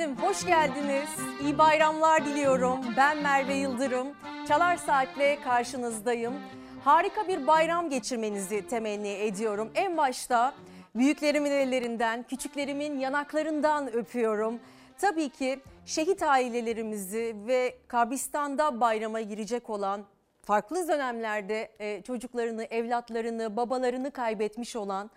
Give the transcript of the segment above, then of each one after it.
Efendim hoş geldiniz. İyi bayramlar diliyorum. Ben Merve Yıldırım. Çalar Saat'le karşınızdayım. Harika bir bayram geçirmenizi temenni ediyorum. En başta büyüklerimin ellerinden, küçüklerimin yanaklarından öpüyorum. Tabii ki şehit ailelerimizi ve Kabristan'da bayrama girecek olan farklı dönemlerde e, çocuklarını, evlatlarını, babalarını kaybetmiş olan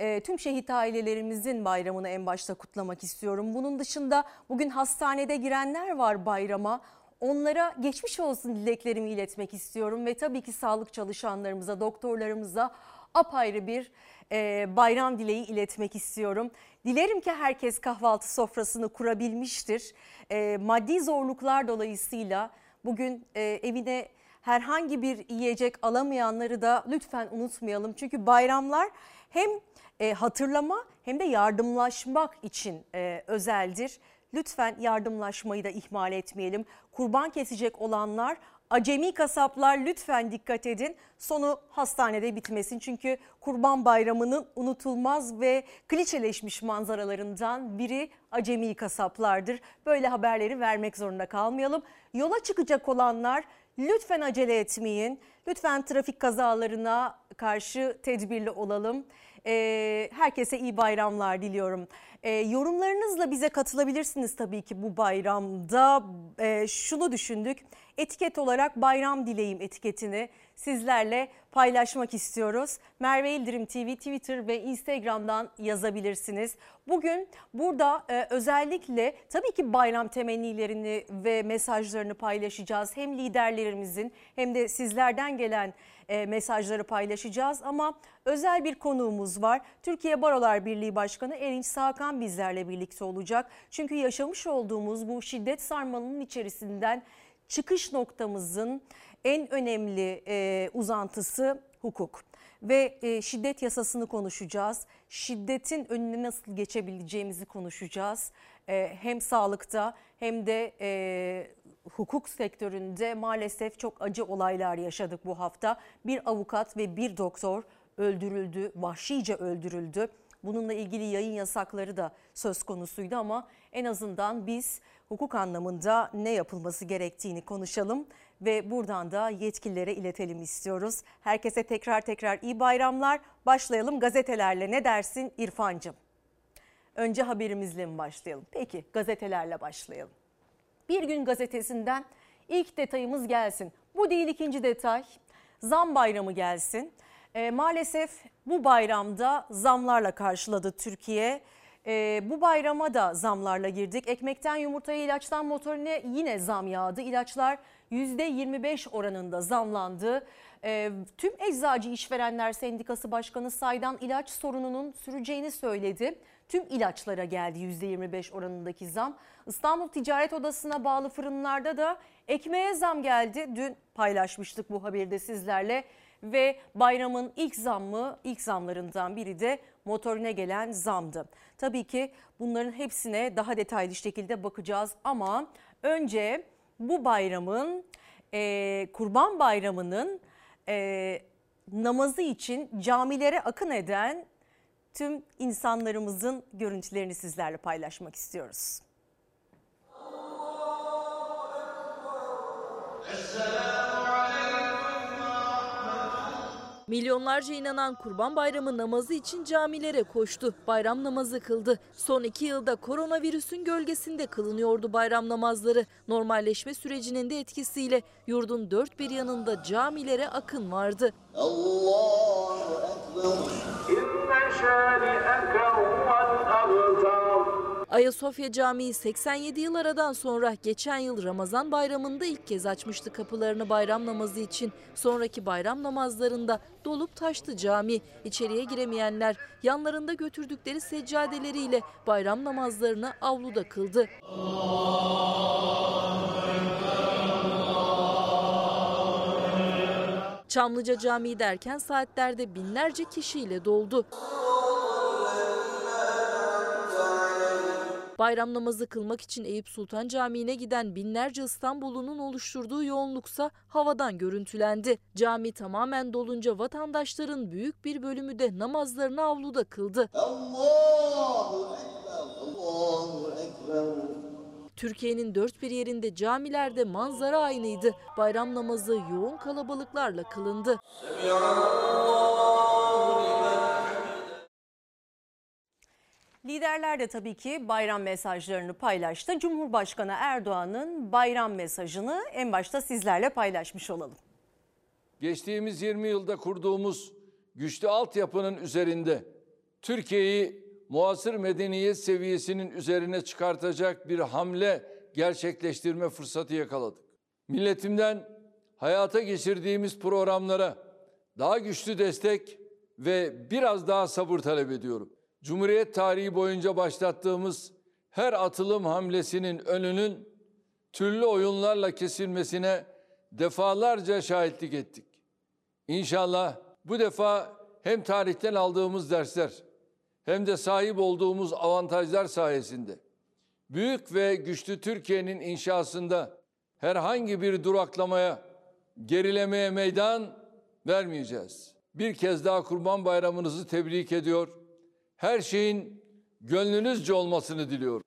e, tüm şehit ailelerimizin bayramını en başta kutlamak istiyorum. Bunun dışında bugün hastanede girenler var bayrama. Onlara geçmiş olsun dileklerimi iletmek istiyorum ve tabii ki sağlık çalışanlarımıza, doktorlarımıza apayrı bir e, bayram dileği iletmek istiyorum. Dilerim ki herkes kahvaltı sofrasını kurabilmiştir. E, maddi zorluklar dolayısıyla bugün e, evine herhangi bir yiyecek alamayanları da lütfen unutmayalım. Çünkü bayramlar hem e, hatırlama hem de yardımlaşmak için e, özeldir. Lütfen yardımlaşmayı da ihmal etmeyelim. Kurban kesecek olanlar acemi kasaplar lütfen dikkat edin. Sonu hastanede bitmesin. Çünkü Kurban Bayramı'nın unutulmaz ve klişeleşmiş manzaralarından biri acemi kasaplardır. Böyle haberleri vermek zorunda kalmayalım. Yola çıkacak olanlar lütfen acele etmeyin. Lütfen trafik kazalarına karşı tedbirli olalım. Ee, herkese iyi bayramlar diliyorum. Ee, yorumlarınızla bize katılabilirsiniz tabii ki bu bayramda. Ee, şunu düşündük. Etiket olarak bayram dileğim etiketini sizlerle paylaşmak istiyoruz. Merve İldirim TV Twitter ve Instagram'dan yazabilirsiniz. Bugün burada e, özellikle tabii ki bayram temennilerini ve mesajlarını paylaşacağız. Hem liderlerimizin hem de sizlerden gelen e, mesajları paylaşacağız ama özel bir konuğumuz var. Türkiye Barolar Birliği Başkanı Erinç Sakan bizlerle birlikte olacak. Çünkü yaşamış olduğumuz bu şiddet sarmalının içerisinden çıkış noktamızın en önemli e, uzantısı hukuk ve e, şiddet yasasını konuşacağız. Şiddetin önüne nasıl geçebileceğimizi konuşacağız. Hem sağlıkta hem de hukuk sektöründe maalesef çok acı olaylar yaşadık bu hafta. Bir avukat ve bir doktor öldürüldü, vahşice öldürüldü. Bununla ilgili yayın yasakları da söz konusuydu ama en azından biz hukuk anlamında ne yapılması gerektiğini konuşalım ve buradan da yetkililere iletelim istiyoruz. Herkese tekrar tekrar iyi bayramlar. Başlayalım gazetelerle ne dersin İrfancığım? Önce haberimizle mi başlayalım? Peki gazetelerle başlayalım. Bir gün gazetesinden ilk detayımız gelsin. Bu değil ikinci detay. Zam bayramı gelsin. E, maalesef bu bayramda zamlarla karşıladı Türkiye. E, bu bayrama da zamlarla girdik. Ekmekten yumurtaya ilaçtan motorine yine zam yağdı. İlaçlar %25 oranında zamlandı. E, tüm Eczacı İşverenler Sendikası Başkanı Saydan ilaç sorununun süreceğini söyledi. Tüm ilaçlara geldi %25 oranındaki zam. İstanbul Ticaret Odası'na bağlı fırınlarda da ekmeğe zam geldi. Dün paylaşmıştık bu haberi de sizlerle ve bayramın ilk zammı, ilk zamlarından biri de motorine gelen zamdı. Tabii ki bunların hepsine daha detaylı şekilde bakacağız ama önce bu bayramın e, Kurban Bayramı'nın e, namazı için camilere akın eden tüm insanlarımızın görüntülerini sizlerle paylaşmak istiyoruz. Milyonlarca inanan Kurban Bayramı namazı için camilere koştu. Bayram namazı kıldı. Son iki yılda koronavirüsün gölgesinde kılınıyordu bayram namazları. Normalleşme sürecinin de etkisiyle yurdun dört bir yanında camilere akın vardı. Allahu Ekber. Ayasofya Camii 87 yıl aradan sonra geçen yıl Ramazan bayramında ilk kez açmıştı kapılarını bayram namazı için. Sonraki bayram namazlarında dolup taştı cami. İçeriye giremeyenler yanlarında götürdükleri seccadeleriyle bayram namazlarını avluda kıldı. Çamlıca Camii derken saatlerde binlerce kişiyle doldu. Bayram namazı kılmak için Eyüp Sultan Camii'ne giden binlerce İstanbullunun oluşturduğu yoğunluksa havadan görüntülendi. Cami tamamen dolunca vatandaşların büyük bir bölümü de namazlarını avluda kıldı. Türkiye'nin dört bir yerinde camilerde manzara aynıydı. Bayram namazı yoğun kalabalıklarla kılındı. Seviyorum. Liderler de tabii ki bayram mesajlarını paylaştı. Cumhurbaşkanı Erdoğan'ın bayram mesajını en başta sizlerle paylaşmış olalım. geçtiğimiz 20 yılda kurduğumuz güçlü altyapının üzerinde Türkiye'yi muasır medeniyet seviyesinin üzerine çıkartacak bir hamle gerçekleştirme fırsatı yakaladık. Milletimden hayata geçirdiğimiz programlara daha güçlü destek ve biraz daha sabır talep ediyorum. Cumhuriyet tarihi boyunca başlattığımız her atılım hamlesinin önünün türlü oyunlarla kesilmesine defalarca şahitlik ettik. İnşallah bu defa hem tarihten aldığımız dersler hem de sahip olduğumuz avantajlar sayesinde büyük ve güçlü Türkiye'nin inşasında herhangi bir duraklamaya, gerilemeye meydan vermeyeceğiz. Bir kez daha Kurban Bayramınızı tebrik ediyor. Her şeyin gönlünüzce olmasını diliyorum.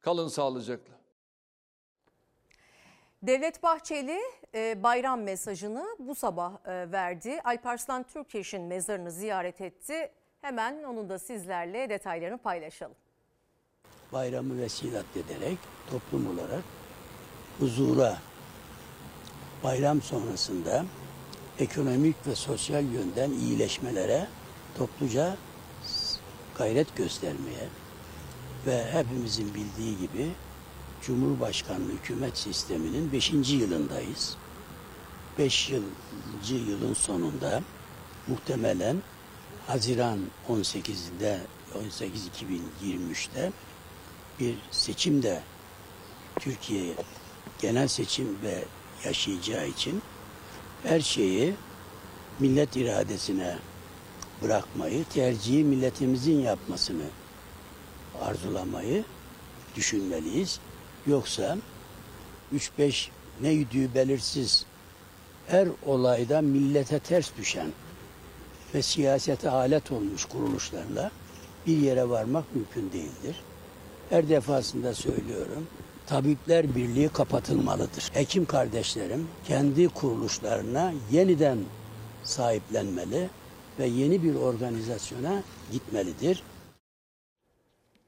Kalın sağlıcakla. Devlet Bahçeli e, bayram mesajını bu sabah e, verdi. Alparslan Türkeş'in mezarını ziyaret etti. Hemen onu da sizlerle detaylarını paylaşalım. bayramı vesile ederek toplum olarak huzura bayram sonrasında ekonomik ve sosyal yönden iyileşmelere topluca gayret göstermeye ve hepimizin bildiği gibi Cumhurbaşkanlığı hükümet sisteminin 5. yılındayız. 5 yılcı yılın sonunda muhtemelen Haziran 18'de 18 2023'te bir seçim de Türkiye genel seçim ve yaşayacağı için her şeyi millet iradesine bırakmayı, tercihi milletimizin yapmasını arzulamayı düşünmeliyiz. Yoksa 3-5 ne yüdüğü belirsiz her olayda millete ters düşen ve siyasete alet olmuş kuruluşlarla bir yere varmak mümkün değildir. Her defasında söylüyorum. Tabipler Birliği kapatılmalıdır. Hekim kardeşlerim kendi kuruluşlarına yeniden sahiplenmeli ve yeni bir organizasyona gitmelidir.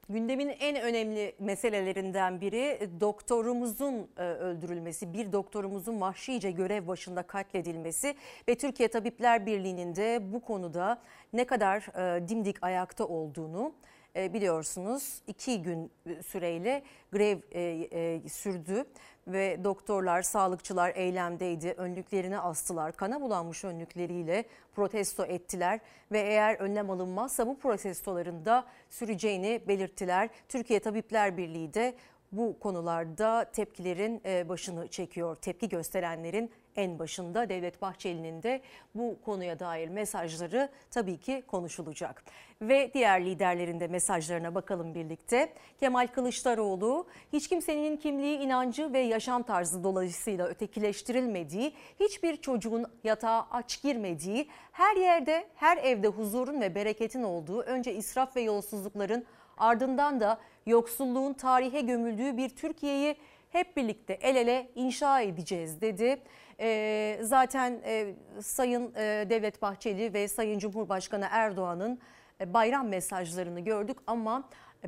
Gündemin en önemli meselelerinden biri e, doktorumuzun e, öldürülmesi, bir doktorumuzun vahşice görev başında katledilmesi ve Türkiye Tabipler Birliği'nin de bu konuda ne kadar e, dimdik ayakta olduğunu biliyorsunuz. iki gün süreyle grev sürdü ve doktorlar, sağlıkçılar eylemdeydi. Önlüklerini astılar. Kana bulanmış önlükleriyle protesto ettiler ve eğer önlem alınmazsa bu protestoların da süreceğini belirttiler. Türkiye Tabipler Birliği de bu konularda tepkilerin başını çekiyor. Tepki gösterenlerin en başında Devlet Bahçeli'nin de bu konuya dair mesajları tabii ki konuşulacak. Ve diğer liderlerin de mesajlarına bakalım birlikte. Kemal Kılıçdaroğlu hiç kimsenin kimliği, inancı ve yaşam tarzı dolayısıyla ötekileştirilmediği, hiçbir çocuğun yatağa aç girmediği, her yerde, her evde huzurun ve bereketin olduğu, önce israf ve yolsuzlukların ardından da yoksulluğun tarihe gömüldüğü bir Türkiye'yi hep birlikte el ele inşa edeceğiz dedi. E, zaten e, Sayın e, Devlet Bahçeli ve Sayın Cumhurbaşkanı Erdoğan'ın e, bayram mesajlarını gördük ama e,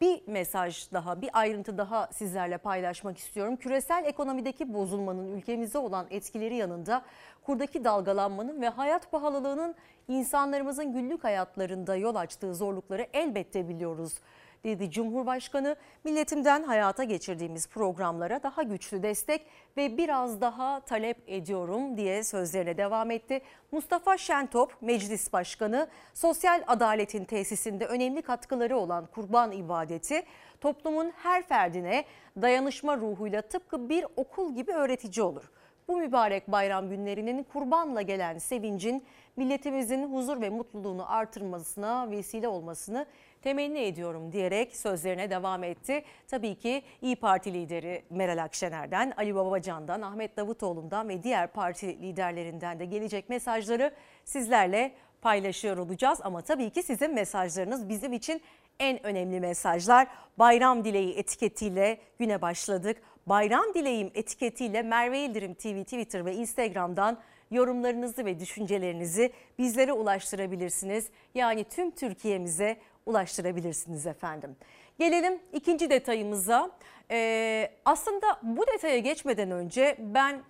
bir mesaj daha, bir ayrıntı daha sizlerle paylaşmak istiyorum. Küresel ekonomideki bozulmanın ülkemize olan etkileri yanında kurdaki dalgalanmanın ve hayat pahalılığının insanlarımızın günlük hayatlarında yol açtığı zorlukları elbette biliyoruz dedi Cumhurbaşkanı. Milletimden hayata geçirdiğimiz programlara daha güçlü destek ve biraz daha talep ediyorum diye sözlerine devam etti. Mustafa Şentop Meclis Başkanı sosyal adaletin tesisinde önemli katkıları olan kurban ibadeti toplumun her ferdine dayanışma ruhuyla tıpkı bir okul gibi öğretici olur. Bu mübarek bayram günlerinin kurbanla gelen sevincin milletimizin huzur ve mutluluğunu artırmasına vesile olmasını temenni ediyorum diyerek sözlerine devam etti. Tabii ki İyi Parti lideri Meral Akşener'den, Ali Babacan'dan, Ahmet Davutoğlu'ndan ve diğer parti liderlerinden de gelecek mesajları sizlerle paylaşıyor olacağız. Ama tabii ki sizin mesajlarınız bizim için en önemli mesajlar bayram dileği etiketiyle güne başladık. Bayram dileğim etiketiyle Merve Yıldırım TV Twitter ve Instagram'dan yorumlarınızı ve düşüncelerinizi bizlere ulaştırabilirsiniz. Yani tüm Türkiye'mize ulaştırabilirsiniz efendim. Gelelim ikinci detayımıza. Ee, aslında bu detaya geçmeden önce ben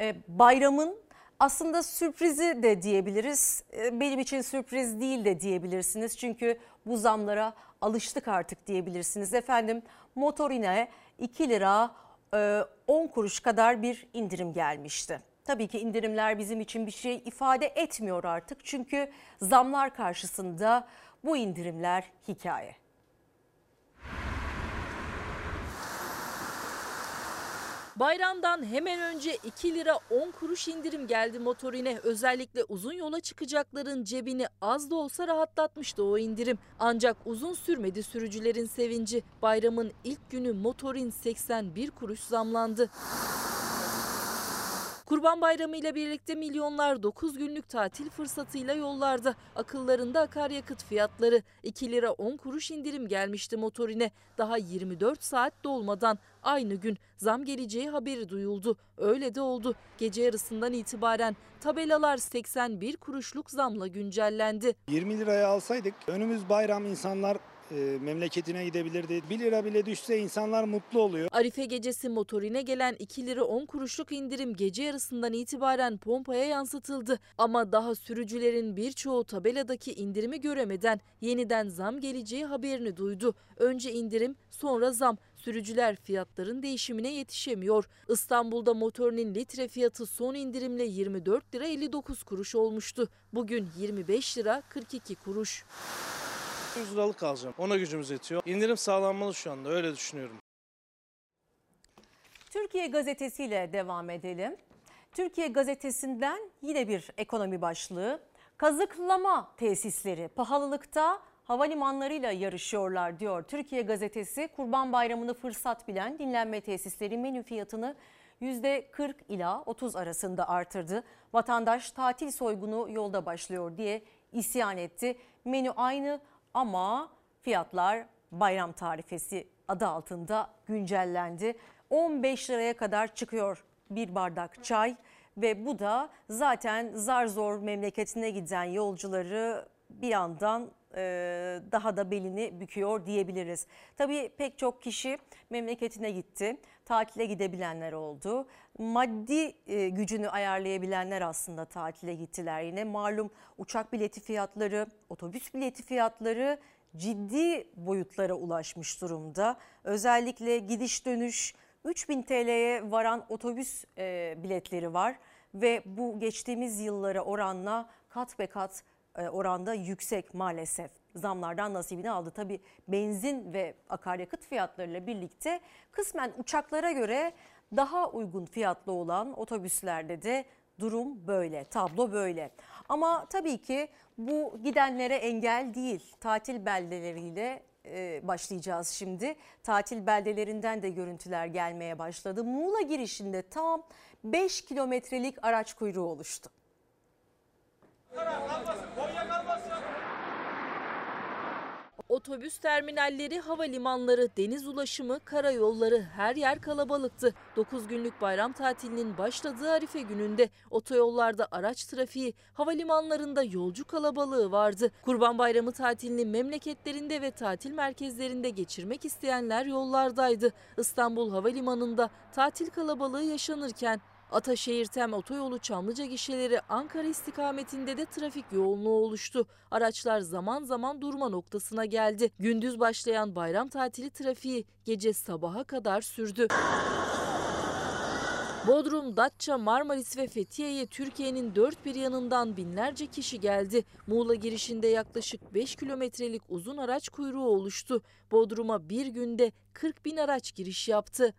e, bayramın aslında sürprizi de diyebiliriz. E, Benim için sürpriz değil de diyebilirsiniz. Çünkü bu zamlara alıştık artık diyebilirsiniz. Efendim motorine 2 lira e, 10 kuruş kadar bir indirim gelmişti. Tabii ki indirimler bizim için bir şey ifade etmiyor artık. Çünkü zamlar karşısında bu indirimler hikaye. Bayramdan hemen önce 2 lira 10 kuruş indirim geldi motorine. Özellikle uzun yola çıkacakların cebini az da olsa rahatlatmıştı o indirim. Ancak uzun sürmedi sürücülerin sevinci. Bayramın ilk günü motorin 81 kuruş zamlandı. Kurban Bayramı ile birlikte milyonlar 9 günlük tatil fırsatıyla yollarda. Akıllarında akaryakıt fiyatları 2 lira 10 kuruş indirim gelmişti motorine. Daha 24 saat dolmadan aynı gün zam geleceği haberi duyuldu. Öyle de oldu. Gece yarısından itibaren tabelalar 81 kuruşluk zamla güncellendi. 20 liraya alsaydık önümüz bayram insanlar memleketine gidebilirdi. 1 lira bile düşse insanlar mutlu oluyor. Arife gecesi motorine gelen 2 lira 10 kuruşluk indirim gece yarısından itibaren pompaya yansıtıldı. Ama daha sürücülerin birçoğu tabeladaki indirimi göremeden yeniden zam geleceği haberini duydu. Önce indirim sonra zam. Sürücüler fiyatların değişimine yetişemiyor. İstanbul'da motorinin litre fiyatı son indirimle 24 lira 59 kuruş olmuştu. Bugün 25 lira 42 kuruş. 100 liralık alacağım. Ona gücümüz yetiyor. İndirim sağlanmalı şu anda öyle düşünüyorum. Türkiye gazetesiyle devam edelim. Türkiye gazetesinden yine bir ekonomi başlığı. Kazıklama tesisleri pahalılıkta havalimanlarıyla yarışıyorlar diyor. Türkiye gazetesi Kurban Bayramı'nı fırsat bilen dinlenme tesisleri menü fiyatını %40 ila 30 arasında artırdı. Vatandaş tatil soygunu yolda başlıyor diye isyan etti. Menü aynı ama fiyatlar bayram tarifesi adı altında güncellendi. 15 liraya kadar çıkıyor bir bardak çay ve bu da zaten zar zor memleketine giden yolcuları bir yandan e, daha da belini büküyor diyebiliriz. Tabii pek çok kişi memleketine gitti. Tatile gidebilenler oldu. Maddi e, gücünü ayarlayabilenler aslında tatile gittiler. Yine malum uçak bileti fiyatları, otobüs bileti fiyatları ciddi boyutlara ulaşmış durumda. Özellikle gidiş dönüş 3000 TL'ye varan otobüs e, biletleri var ve bu geçtiğimiz yıllara oranla kat be kat e, oranda yüksek maalesef. Zamlardan nasibini aldı. Tabii benzin ve akaryakıt fiyatlarıyla birlikte kısmen uçaklara göre daha uygun fiyatlı olan otobüslerde de durum böyle, tablo böyle. Ama tabii ki bu gidenlere engel değil. Tatil beldeleriyle e, başlayacağız şimdi. Tatil beldelerinden de görüntüler gelmeye başladı. Muğla girişinde tam 5 kilometrelik araç kuyruğu oluştu. Otobüs terminalleri, havalimanları, deniz ulaşımı, karayolları her yer kalabalıktı. 9 günlük bayram tatilinin başladığı Arife gününde otoyollarda araç trafiği, havalimanlarında yolcu kalabalığı vardı. Kurban Bayramı tatilini memleketlerinde ve tatil merkezlerinde geçirmek isteyenler yollardaydı. İstanbul Havalimanı'nda tatil kalabalığı yaşanırken Ataşehir Tem Otoyolu Çamlıca gişeleri Ankara istikametinde de trafik yoğunluğu oluştu. Araçlar zaman zaman durma noktasına geldi. Gündüz başlayan bayram tatili trafiği gece sabaha kadar sürdü. Bodrum, Datça, Marmaris ve Fethiye'ye Türkiye'nin dört bir yanından binlerce kişi geldi. Muğla girişinde yaklaşık 5 kilometrelik uzun araç kuyruğu oluştu. Bodrum'a bir günde 40 bin araç giriş yaptı.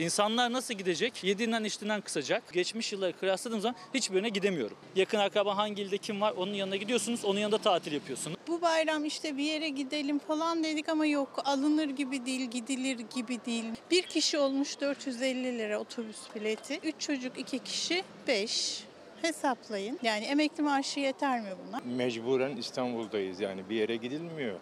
İnsanlar nasıl gidecek? Yediğinden içtiğinden kısacak. Geçmiş yılları kıyasladığım zaman hiçbirine gidemiyorum. Yakın akraba hangi ilde kim var onun yanına gidiyorsunuz, onun yanında tatil yapıyorsunuz. Bu bayram işte bir yere gidelim falan dedik ama yok alınır gibi değil, gidilir gibi değil. Bir kişi olmuş 450 lira otobüs bileti. Üç çocuk iki kişi 5. Hesaplayın. Yani emekli maaşı yeter mi buna? Mecburen İstanbul'dayız yani bir yere gidilmiyor.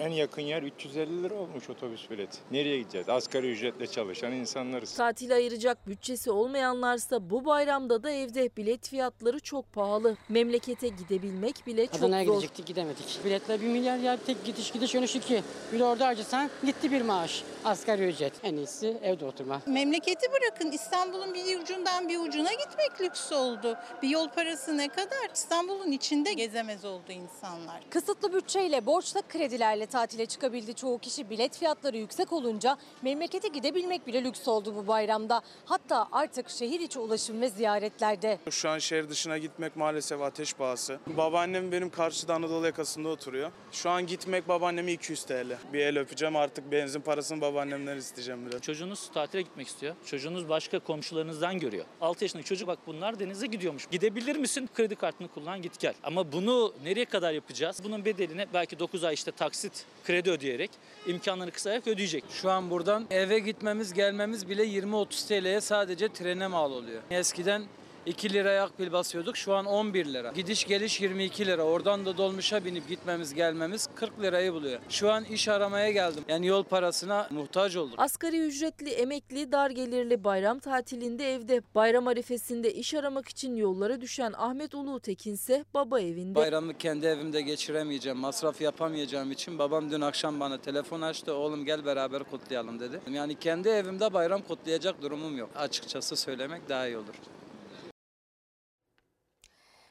En yakın yer 350 lira olmuş otobüs bileti. Nereye gideceğiz? Asgari ücretle çalışan insanlarız. Tatile ayıracak bütçesi olmayanlarsa bu bayramda da evde bilet fiyatları çok pahalı. Memlekete gidebilmek bile çok Adana'ya zor. gidecektik gidemedik. Biletler 1 milyar yer tek gidiş gidiş dönüş 2. Bir de orada harcasan gitti bir maaş. Asgari ücret. En iyisi evde oturma. Memleketi bırakın İstanbul'un bir ucundan bir ucuna gitmek lüks oldu. Bir yol parası ne kadar? İstanbul'un içinde gezemez oldu insanlar. Kısıtlı bütçeyle, borçla, kredilerle tatile çıkabildi çoğu kişi. Bilet fiyatları yüksek olunca memlekete gidebilmek bile lüks oldu bu bayramda. Hatta artık şehir içi ulaşım ve ziyaretlerde. Şu an şehir dışına gitmek maalesef ateş pahası. Babaannem benim karşıda Anadolu yakasında oturuyor. Şu an gitmek babaanneme 200 TL. Bir el öpeceğim artık benzin parasını babaannemden isteyeceğim biraz. Çocuğunuz tatile gitmek istiyor. Çocuğunuz başka komşularınızdan görüyor. 6 yaşındaki çocuk bak bunlar denize gidiyormuş. Gidebilir misin? Kredi kartını kullan git gel. Ama bunu nereye kadar yapacağız? Bunun bedelini belki 9 ay işte taksit kredi ödeyerek imkanlarını kısayarak ödeyecek. Şu an buradan eve gitmemiz gelmemiz bile 20-30 TL'ye sadece trene mal oluyor. Eskiden 2 liraya akbil basıyorduk şu an 11 lira. Gidiş geliş 22 lira. Oradan da dolmuşa binip gitmemiz gelmemiz 40 lirayı buluyor. Şu an iş aramaya geldim. Yani yol parasına muhtaç olduk. Asgari ücretli, emekli, dar gelirli bayram tatilinde evde. Bayram arifesinde iş aramak için yollara düşen Ahmet Ulu Tekin ise baba evinde. Bayramı kendi evimde geçiremeyeceğim. Masraf yapamayacağım için babam dün akşam bana telefon açtı. Oğlum gel beraber kutlayalım dedi. Yani kendi evimde bayram kutlayacak durumum yok. Açıkçası söylemek daha iyi olur.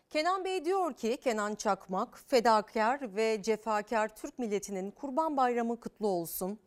Kenan Bey diyor ki Kenan Çakmak fedakar ve cefakar Türk milletinin Kurban Bayramı kutlu olsun.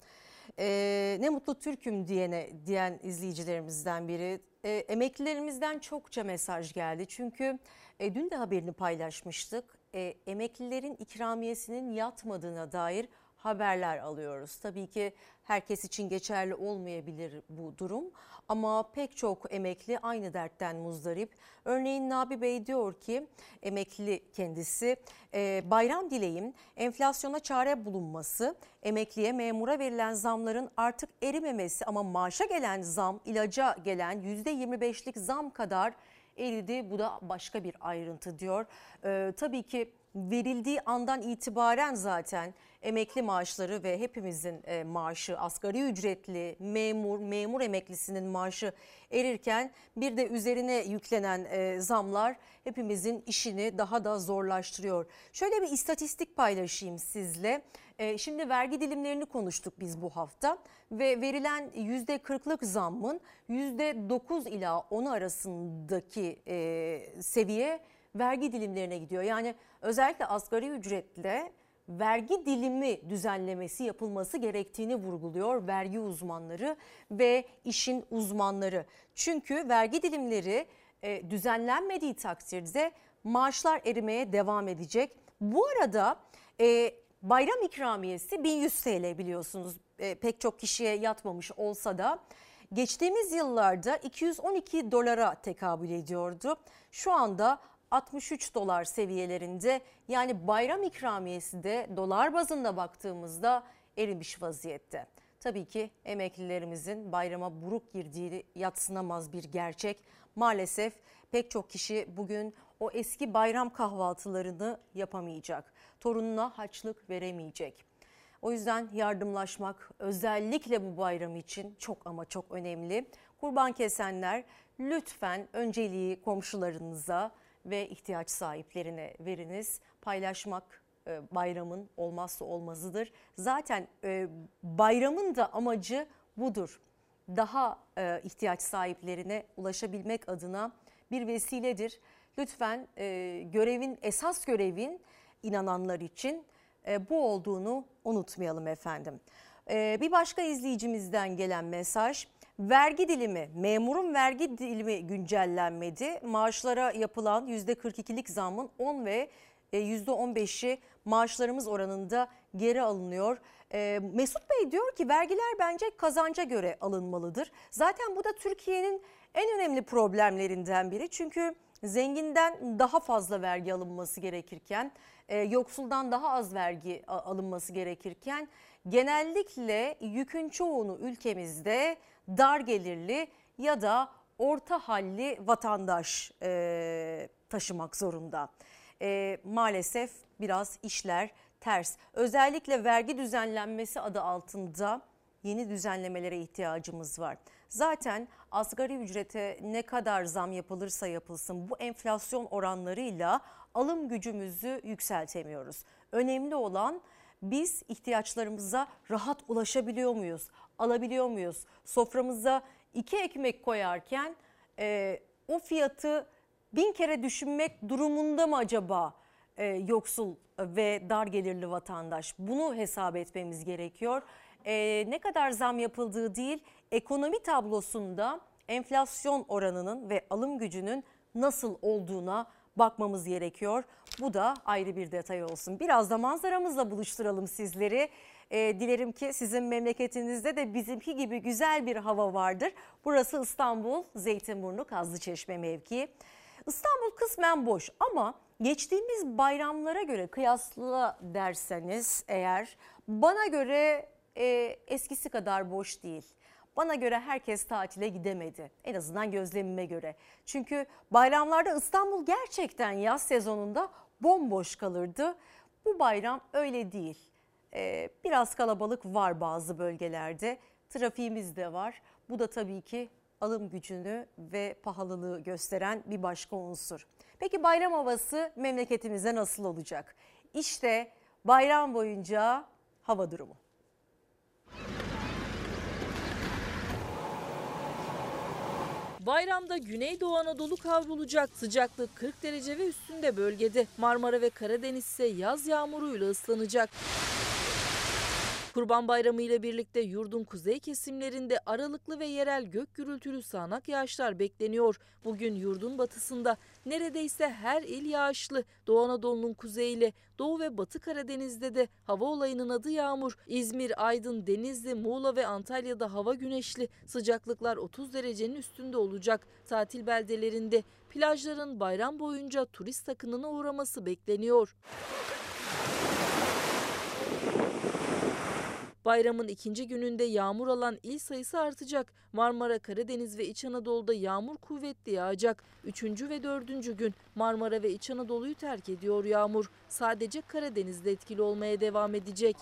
Ee, ne mutlu Türk'üm diyene diyen izleyicilerimizden biri. Ee, emeklilerimizden çokça mesaj geldi. Çünkü e, dün de haberini paylaşmıştık. E, emeklilerin ikramiyesinin yatmadığına dair haberler alıyoruz. Tabii ki herkes için geçerli olmayabilir bu durum ama pek çok emekli aynı dertten muzdarip. Örneğin Nabi Bey diyor ki emekli kendisi e, bayram dileyim enflasyona çare bulunması, emekliye memura verilen zamların artık erimemesi ama maaşa gelen zam ilaca gelen %25'lik zam kadar eridi. Bu da başka bir ayrıntı diyor. Ee, tabii ki verildiği andan itibaren zaten emekli maaşları ve hepimizin e, maaşı asgari ücretli memur memur emeklisinin maaşı erirken bir de üzerine yüklenen e, zamlar hepimizin işini daha da zorlaştırıyor. Şöyle bir istatistik paylaşayım sizle. E, şimdi vergi dilimlerini konuştuk biz bu hafta ve verilen %40'lık zammın %9 ila 10 arasındaki e, seviye vergi dilimlerine gidiyor. Yani özellikle asgari ücretle vergi dilimi düzenlemesi yapılması gerektiğini vurguluyor vergi uzmanları ve işin uzmanları. Çünkü vergi dilimleri e, düzenlenmediği takdirde maaşlar erimeye devam edecek. Bu arada e, bayram ikramiyesi 1100 TL biliyorsunuz e, pek çok kişiye yatmamış olsa da geçtiğimiz yıllarda 212 dolara tekabül ediyordu. Şu anda 63 dolar seviyelerinde yani bayram ikramiyesi de dolar bazında baktığımızda erimiş vaziyette. Tabii ki emeklilerimizin bayrama buruk girdiği yatsınamaz bir gerçek. Maalesef pek çok kişi bugün o eski bayram kahvaltılarını yapamayacak. Torununa haçlık veremeyecek. O yüzden yardımlaşmak özellikle bu bayram için çok ama çok önemli. Kurban kesenler lütfen önceliği komşularınıza ve ihtiyaç sahiplerine veriniz. Paylaşmak e, bayramın olmazsa olmazıdır. Zaten e, bayramın da amacı budur. Daha e, ihtiyaç sahiplerine ulaşabilmek adına bir vesiledir. Lütfen görevin esas görevin inananlar için bu olduğunu unutmayalım efendim. Bir başka izleyicimizden gelen mesaj Vergi dilimi, memurun vergi dilimi güncellenmedi. Maaşlara yapılan %42'lik zammın 10 ve %15'i maaşlarımız oranında geri alınıyor. Mesut Bey diyor ki vergiler bence kazanca göre alınmalıdır. Zaten bu da Türkiye'nin en önemli problemlerinden biri. Çünkü zenginden daha fazla vergi alınması gerekirken, yoksuldan daha az vergi alınması gerekirken genellikle yükün çoğunu ülkemizde dar gelirli ya da orta halli vatandaş e, taşımak zorunda. E, maalesef biraz işler ters. Özellikle vergi düzenlenmesi adı altında yeni düzenlemelere ihtiyacımız var. Zaten asgari ücrete ne kadar zam yapılırsa yapılsın bu enflasyon oranlarıyla alım gücümüzü yükseltemiyoruz. Önemli olan biz ihtiyaçlarımıza rahat ulaşabiliyor muyuz? Alabiliyor muyuz? Soframıza iki ekmek koyarken e, o fiyatı bin kere düşünmek durumunda mı acaba e, yoksul ve dar gelirli vatandaş? Bunu hesap etmemiz gerekiyor. E, ne kadar zam yapıldığı değil, ekonomi tablosunda enflasyon oranının ve alım gücünün nasıl olduğuna bakmamız gerekiyor. Bu da ayrı bir detay olsun. Biraz da manzaramızla buluşturalım sizleri. E, dilerim ki sizin memleketinizde de bizimki gibi güzel bir hava vardır. Burası İstanbul, Zeytinburnu, Kazlıçeşme mevkii. İstanbul kısmen boş ama geçtiğimiz bayramlara göre kıyasla derseniz eğer bana göre e, eskisi kadar boş değil. Bana göre herkes tatile gidemedi. En azından gözlemime göre. Çünkü bayramlarda İstanbul gerçekten yaz sezonunda bomboş kalırdı. Bu bayram öyle değil. Ee, biraz kalabalık var bazı bölgelerde. Trafiğimiz de var. Bu da tabii ki alım gücünü ve pahalılığı gösteren bir başka unsur. Peki bayram havası memleketimizde nasıl olacak? İşte bayram boyunca hava durumu. Bayramda Güneydoğu Anadolu kavrulacak. Sıcaklık 40 derece ve üstünde bölgede. Marmara ve Karadeniz ise yaz yağmuruyla ıslanacak. Kurban Bayramı ile birlikte yurdun kuzey kesimlerinde aralıklı ve yerel gök gürültülü sağanak yağışlar bekleniyor. Bugün yurdun batısında neredeyse her il yağışlı. Doğu Anadolu'nun kuzeyiyle Doğu ve Batı Karadeniz'de de hava olayının adı yağmur. İzmir, Aydın, Denizli, Muğla ve Antalya'da hava güneşli. Sıcaklıklar 30 derecenin üstünde olacak. Tatil beldelerinde plajların bayram boyunca turist akınına uğraması bekleniyor. Bayramın ikinci gününde yağmur alan il sayısı artacak. Marmara, Karadeniz ve İç Anadolu'da yağmur kuvvetli yağacak. Üçüncü ve dördüncü gün Marmara ve İç Anadolu'yu terk ediyor yağmur. Sadece Karadeniz'de etkili olmaya devam edecek.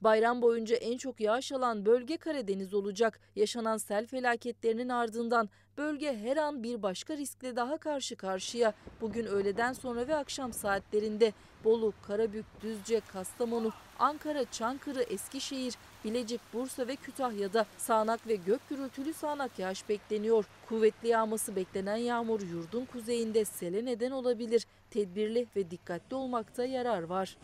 Bayram boyunca en çok yağış alan bölge Karadeniz olacak. Yaşanan sel felaketlerinin ardından bölge her an bir başka riskle daha karşı karşıya. Bugün öğleden sonra ve akşam saatlerinde Bolu, Karabük, Düzce, Kastamonu, Ankara, Çankırı, Eskişehir, Bilecik, Bursa ve Kütahya'da sağanak ve gök gürültülü sağanak yağış bekleniyor. Kuvvetli yağması beklenen yağmur yurdun kuzeyinde sele neden olabilir. Tedbirli ve dikkatli olmakta yarar var.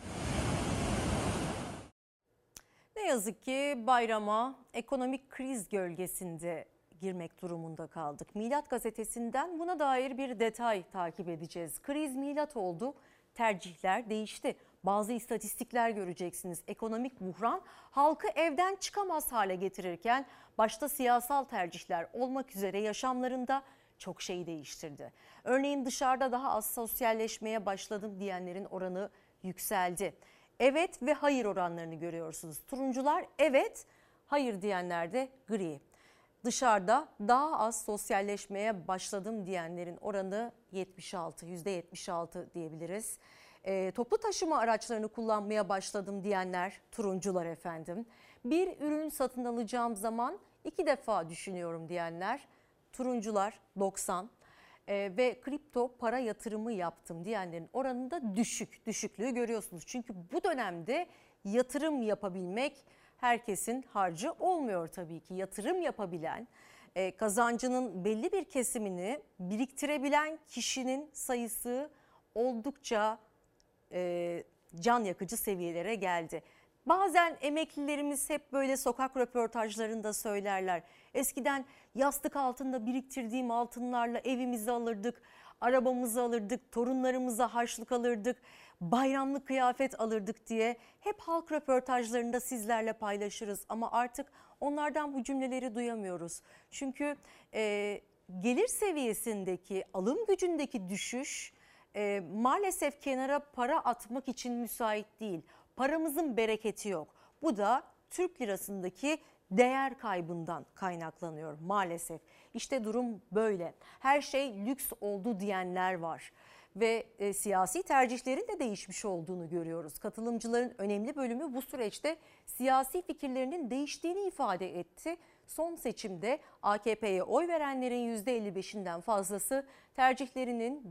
Ne yazık ki bayrama ekonomik kriz gölgesinde girmek durumunda kaldık. Milat gazetesinden buna dair bir detay takip edeceğiz. Kriz milat oldu, tercihler değişti. Bazı istatistikler göreceksiniz. Ekonomik buhran halkı evden çıkamaz hale getirirken başta siyasal tercihler olmak üzere yaşamlarında çok şey değiştirdi. Örneğin dışarıda daha az sosyalleşmeye başladım diyenlerin oranı yükseldi. Evet ve hayır oranlarını görüyorsunuz. Turuncular evet, hayır diyenler de gri. Dışarıda daha az sosyalleşmeye başladım diyenlerin oranı 76, %76 diyebiliriz. E, toplu taşıma araçlarını kullanmaya başladım diyenler turuncular efendim. Bir ürün satın alacağım zaman iki defa düşünüyorum diyenler turuncular 90 e, ve kripto para yatırımı yaptım diyenlerin oranında düşük. Düşüklüğü görüyorsunuz. Çünkü bu dönemde yatırım yapabilmek herkesin harcı olmuyor tabii ki. Yatırım yapabilen, e, kazancının belli bir kesimini biriktirebilen kişinin sayısı oldukça e, can yakıcı seviyelere geldi. Bazen emeklilerimiz hep böyle sokak röportajlarında söylerler. Eskiden yastık altında biriktirdiğim altınlarla evimizi alırdık, arabamızı alırdık, torunlarımıza harçlık alırdık, bayramlık kıyafet alırdık diye hep halk röportajlarında sizlerle paylaşırız. Ama artık onlardan bu cümleleri duyamıyoruz. Çünkü e, gelir seviyesindeki, alım gücündeki düşüş e, maalesef kenara para atmak için müsait değil. Paramızın bereketi yok. Bu da Türk lirasındaki değer kaybından kaynaklanıyor maalesef. İşte durum böyle. Her şey lüks oldu diyenler var ve e, siyasi tercihlerin de değişmiş olduğunu görüyoruz. Katılımcıların önemli bölümü bu süreçte siyasi fikirlerinin değiştiğini ifade etti. Son seçimde AKP'ye oy verenlerin %55'inden fazlası tercihlerinin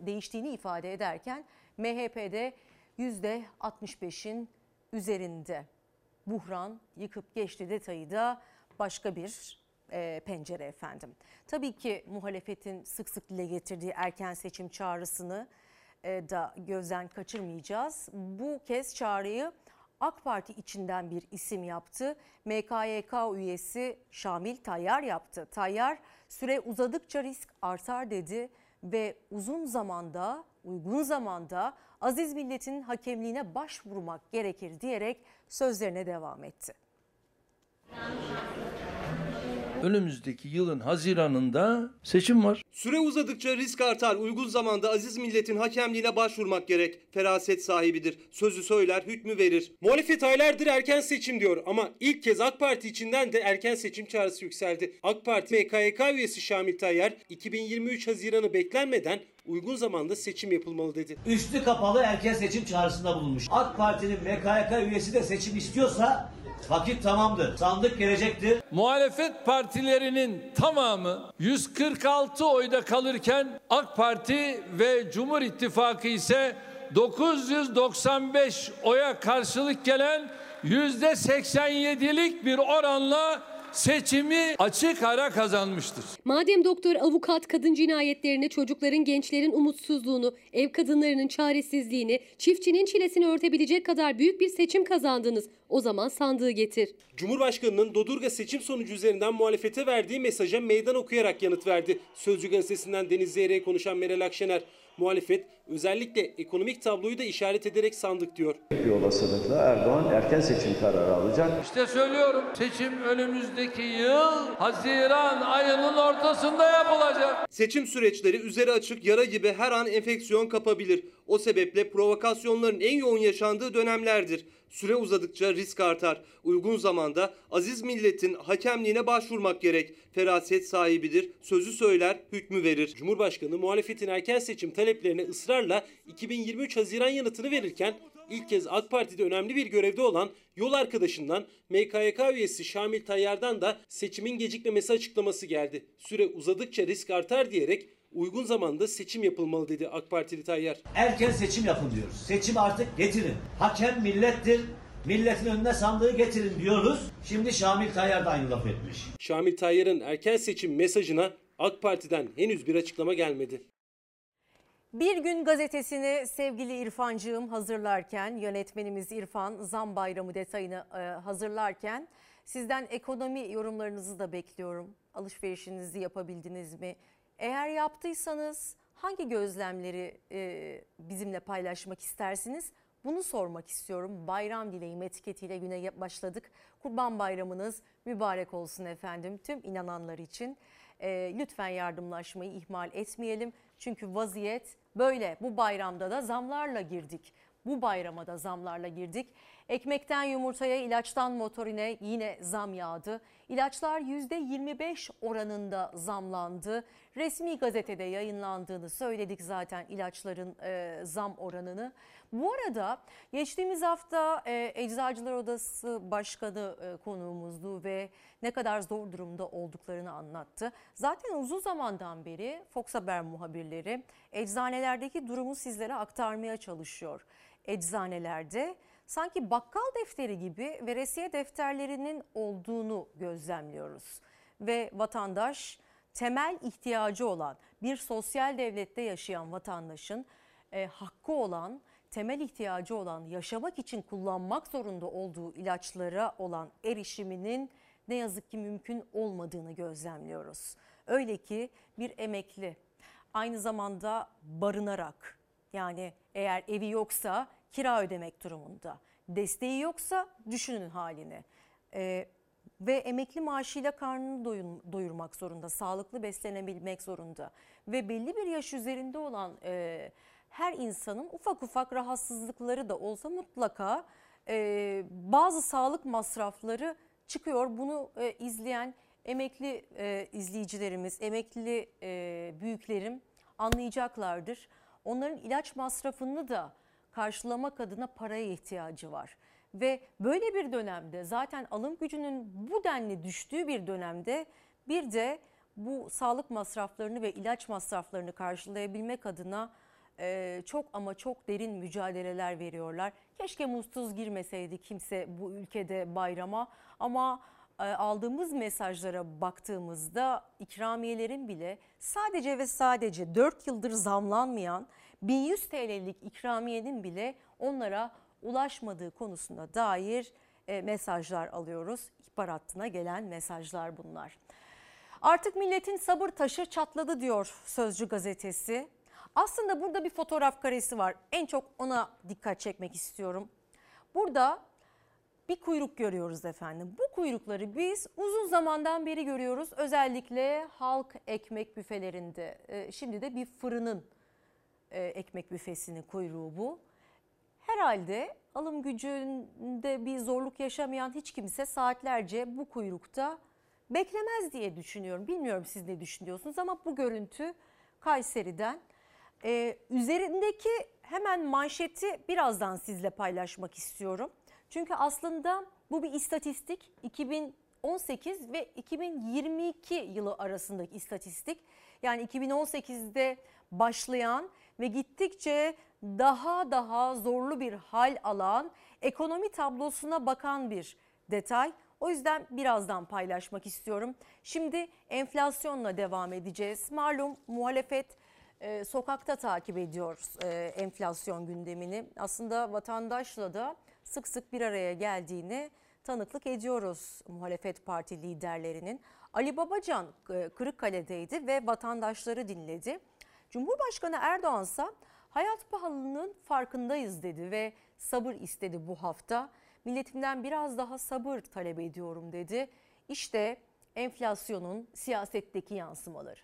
değiştiğini ifade ederken MHP'de %65'in üzerinde. Buhran yıkıp geçti detayı da başka bir e, pencere efendim. Tabii ki muhalefetin sık sık dile getirdiği erken seçim çağrısını e, da gözden kaçırmayacağız. Bu kez çağrıyı AK Parti içinden bir isim yaptı. MKYK üyesi Şamil Tayyar yaptı. Tayyar süre uzadıkça risk artar dedi ve uzun zamanda, uygun zamanda aziz milletin hakemliğine başvurmak gerekir diyerek sözlerine devam etti. Önümüzdeki yılın Haziran'ında seçim var. Süre uzadıkça risk artar. Uygun zamanda aziz milletin hakemliğine başvurmak gerek. Feraset sahibidir. Sözü söyler, hükmü verir. Muhalefet aylardır erken seçim diyor ama ilk kez AK Parti içinden de erken seçim çağrısı yükseldi. AK Parti MKYK üyesi Şamil Tayyar 2023 Haziran'ı beklenmeden uygun zamanda seçim yapılmalı dedi. Üstü kapalı erken seçim çağrısında bulunmuş. AK Parti'nin MKYK üyesi de seçim istiyorsa vakit tamamdır. Sandık gelecektir. Muhalefet partilerinin tamamı 146 oyda kalırken AK Parti ve Cumhur İttifakı ise 995 oya karşılık gelen %87'lik bir oranla seçimi açık ara kazanmıştır. Madem doktor, avukat kadın cinayetlerini, çocukların, gençlerin umutsuzluğunu, ev kadınlarının çaresizliğini, çiftçinin çilesini örtebilecek kadar büyük bir seçim kazandınız. O zaman sandığı getir. Cumhurbaşkanının Dodurga seçim sonucu üzerinden muhalefete verdiği mesaja meydan okuyarak yanıt verdi. Sözcü gazetesinden Deniz Zeyre'ye konuşan Meral Akşener, muhalefet özellikle ekonomik tabloyu da işaret ederek sandık diyor. Bir olasılıkla Erdoğan erken seçim kararı alacak. İşte söylüyorum seçim önümüzdeki yıl Haziran ayının ortasında yapılacak. Seçim süreçleri üzeri açık yara gibi her an enfeksiyon kapabilir. O sebeple provokasyonların en yoğun yaşandığı dönemlerdir. Süre uzadıkça risk artar. Uygun zamanda aziz milletin hakemliğine başvurmak gerek. Feraset sahibidir, sözü söyler, hükmü verir. Cumhurbaşkanı muhalefetin erken seçim taleplerine ısrarla 2023 Haziran yanıtını verirken ilk kez AK Parti'de önemli bir görevde olan yol arkadaşından MKYK üyesi Şamil Tayyar'dan da seçimin gecikmemesi açıklaması geldi. Süre uzadıkça risk artar diyerek uygun zamanda seçim yapılmalı dedi AK Partili Tayyar. Erken seçim yapın diyoruz. Seçim artık getirin. Hakem millettir. Milletin önüne sandığı getirin diyoruz. Şimdi Şamil Tayyar da aynı laf etmiş. Şamil Tayyar'ın erken seçim mesajına AK Parti'den henüz bir açıklama gelmedi. Bir gün gazetesini sevgili İrfancığım hazırlarken, yönetmenimiz İrfan zam bayramı detayını e, hazırlarken sizden ekonomi yorumlarınızı da bekliyorum. Alışverişinizi yapabildiniz mi? Eğer yaptıysanız hangi gözlemleri e, bizimle paylaşmak istersiniz? Bunu sormak istiyorum. Bayram dileğim etiketiyle güne başladık. Kurban bayramınız mübarek olsun efendim tüm inananlar için. E, lütfen yardımlaşmayı ihmal etmeyelim. Çünkü vaziyet böyle. Bu bayramda da zamlarla girdik. Bu bayrama da zamlarla girdik. Ekmekten yumurtaya, ilaçtan motorine yine zam yağdı. İlaçlar %25 oranında zamlandı. Resmi gazetede yayınlandığını söyledik zaten ilaçların e, zam oranını. Bu arada geçtiğimiz hafta e, Eczacılar Odası Başkanı e, konuğumuzdu ve ne kadar zor durumda olduklarını anlattı. Zaten uzun zamandan beri Fox Haber muhabirleri eczanelerdeki durumu sizlere aktarmaya çalışıyor. Eczanelerde sanki bakkal defteri gibi veresiye defterlerinin olduğunu gözlemliyoruz. Ve vatandaş temel ihtiyacı olan bir sosyal devlette yaşayan vatandaşın e, hakkı olan temel ihtiyacı olan yaşamak için kullanmak zorunda olduğu ilaçlara olan erişiminin ne yazık ki mümkün olmadığını gözlemliyoruz. Öyle ki bir emekli aynı zamanda barınarak yani eğer evi yoksa kira ödemek durumunda. Desteği yoksa düşünün halini. Ee, ve emekli maaşıyla karnını doyun, doyurmak zorunda, sağlıklı beslenebilmek zorunda. Ve belli bir yaş üzerinde olan e, her insanın ufak ufak rahatsızlıkları da olsa mutlaka e, bazı sağlık masrafları çıkıyor. Bunu e, izleyen emekli e, izleyicilerimiz, emekli e, büyüklerim anlayacaklardır. Onların ilaç masrafını da karşılamak adına paraya ihtiyacı var. Ve böyle bir dönemde zaten alım gücünün bu denli düştüğü bir dönemde bir de bu sağlık masraflarını ve ilaç masraflarını karşılayabilmek adına e, çok ama çok derin mücadeleler veriyorlar. Keşke mutsuz girmeseydi kimse bu ülkede bayrama ama e, aldığımız mesajlara baktığımızda ikramiyelerin bile sadece ve sadece 4 yıldır zamlanmayan 1100 TL'lik ikramiyenin bile onlara ulaşmadığı konusuna dair e, mesajlar alıyoruz. İhbar hattına gelen mesajlar bunlar. Artık milletin sabır taşı çatladı diyor Sözcü gazetesi. Aslında burada bir fotoğraf karesi var. En çok ona dikkat çekmek istiyorum. Burada bir kuyruk görüyoruz efendim. Bu kuyrukları biz uzun zamandan beri görüyoruz. Özellikle halk ekmek büfelerinde. Ee, Şimdi de bir fırının e, ekmek büfesinin kuyruğu bu. Herhalde alım gücünde bir zorluk yaşamayan hiç kimse saatlerce bu kuyrukta beklemez diye düşünüyorum. Bilmiyorum siz ne düşünüyorsunuz ama bu görüntü Kayseri'den. Ee, üzerindeki hemen manşeti birazdan sizle paylaşmak istiyorum. Çünkü aslında bu bir istatistik. 2018 ve 2022 yılı arasındaki istatistik. Yani 2018'de başlayan ve gittikçe daha daha zorlu bir hal alan ekonomi tablosuna bakan bir detay. O yüzden birazdan paylaşmak istiyorum. Şimdi enflasyonla devam edeceğiz. Malum muhalefet e, sokakta takip ediyoruz e, enflasyon gündemini. Aslında vatandaşla da sık sık bir araya geldiğini tanıklık ediyoruz muhalefet parti liderlerinin. Ali Babacan e, Kırıkkale'deydi ve vatandaşları dinledi. Cumhurbaşkanı Erdoğan ise hayat pahalılığının farkındayız dedi ve sabır istedi bu hafta. Milletimden biraz daha sabır talep ediyorum dedi. İşte enflasyonun siyasetteki yansımaları.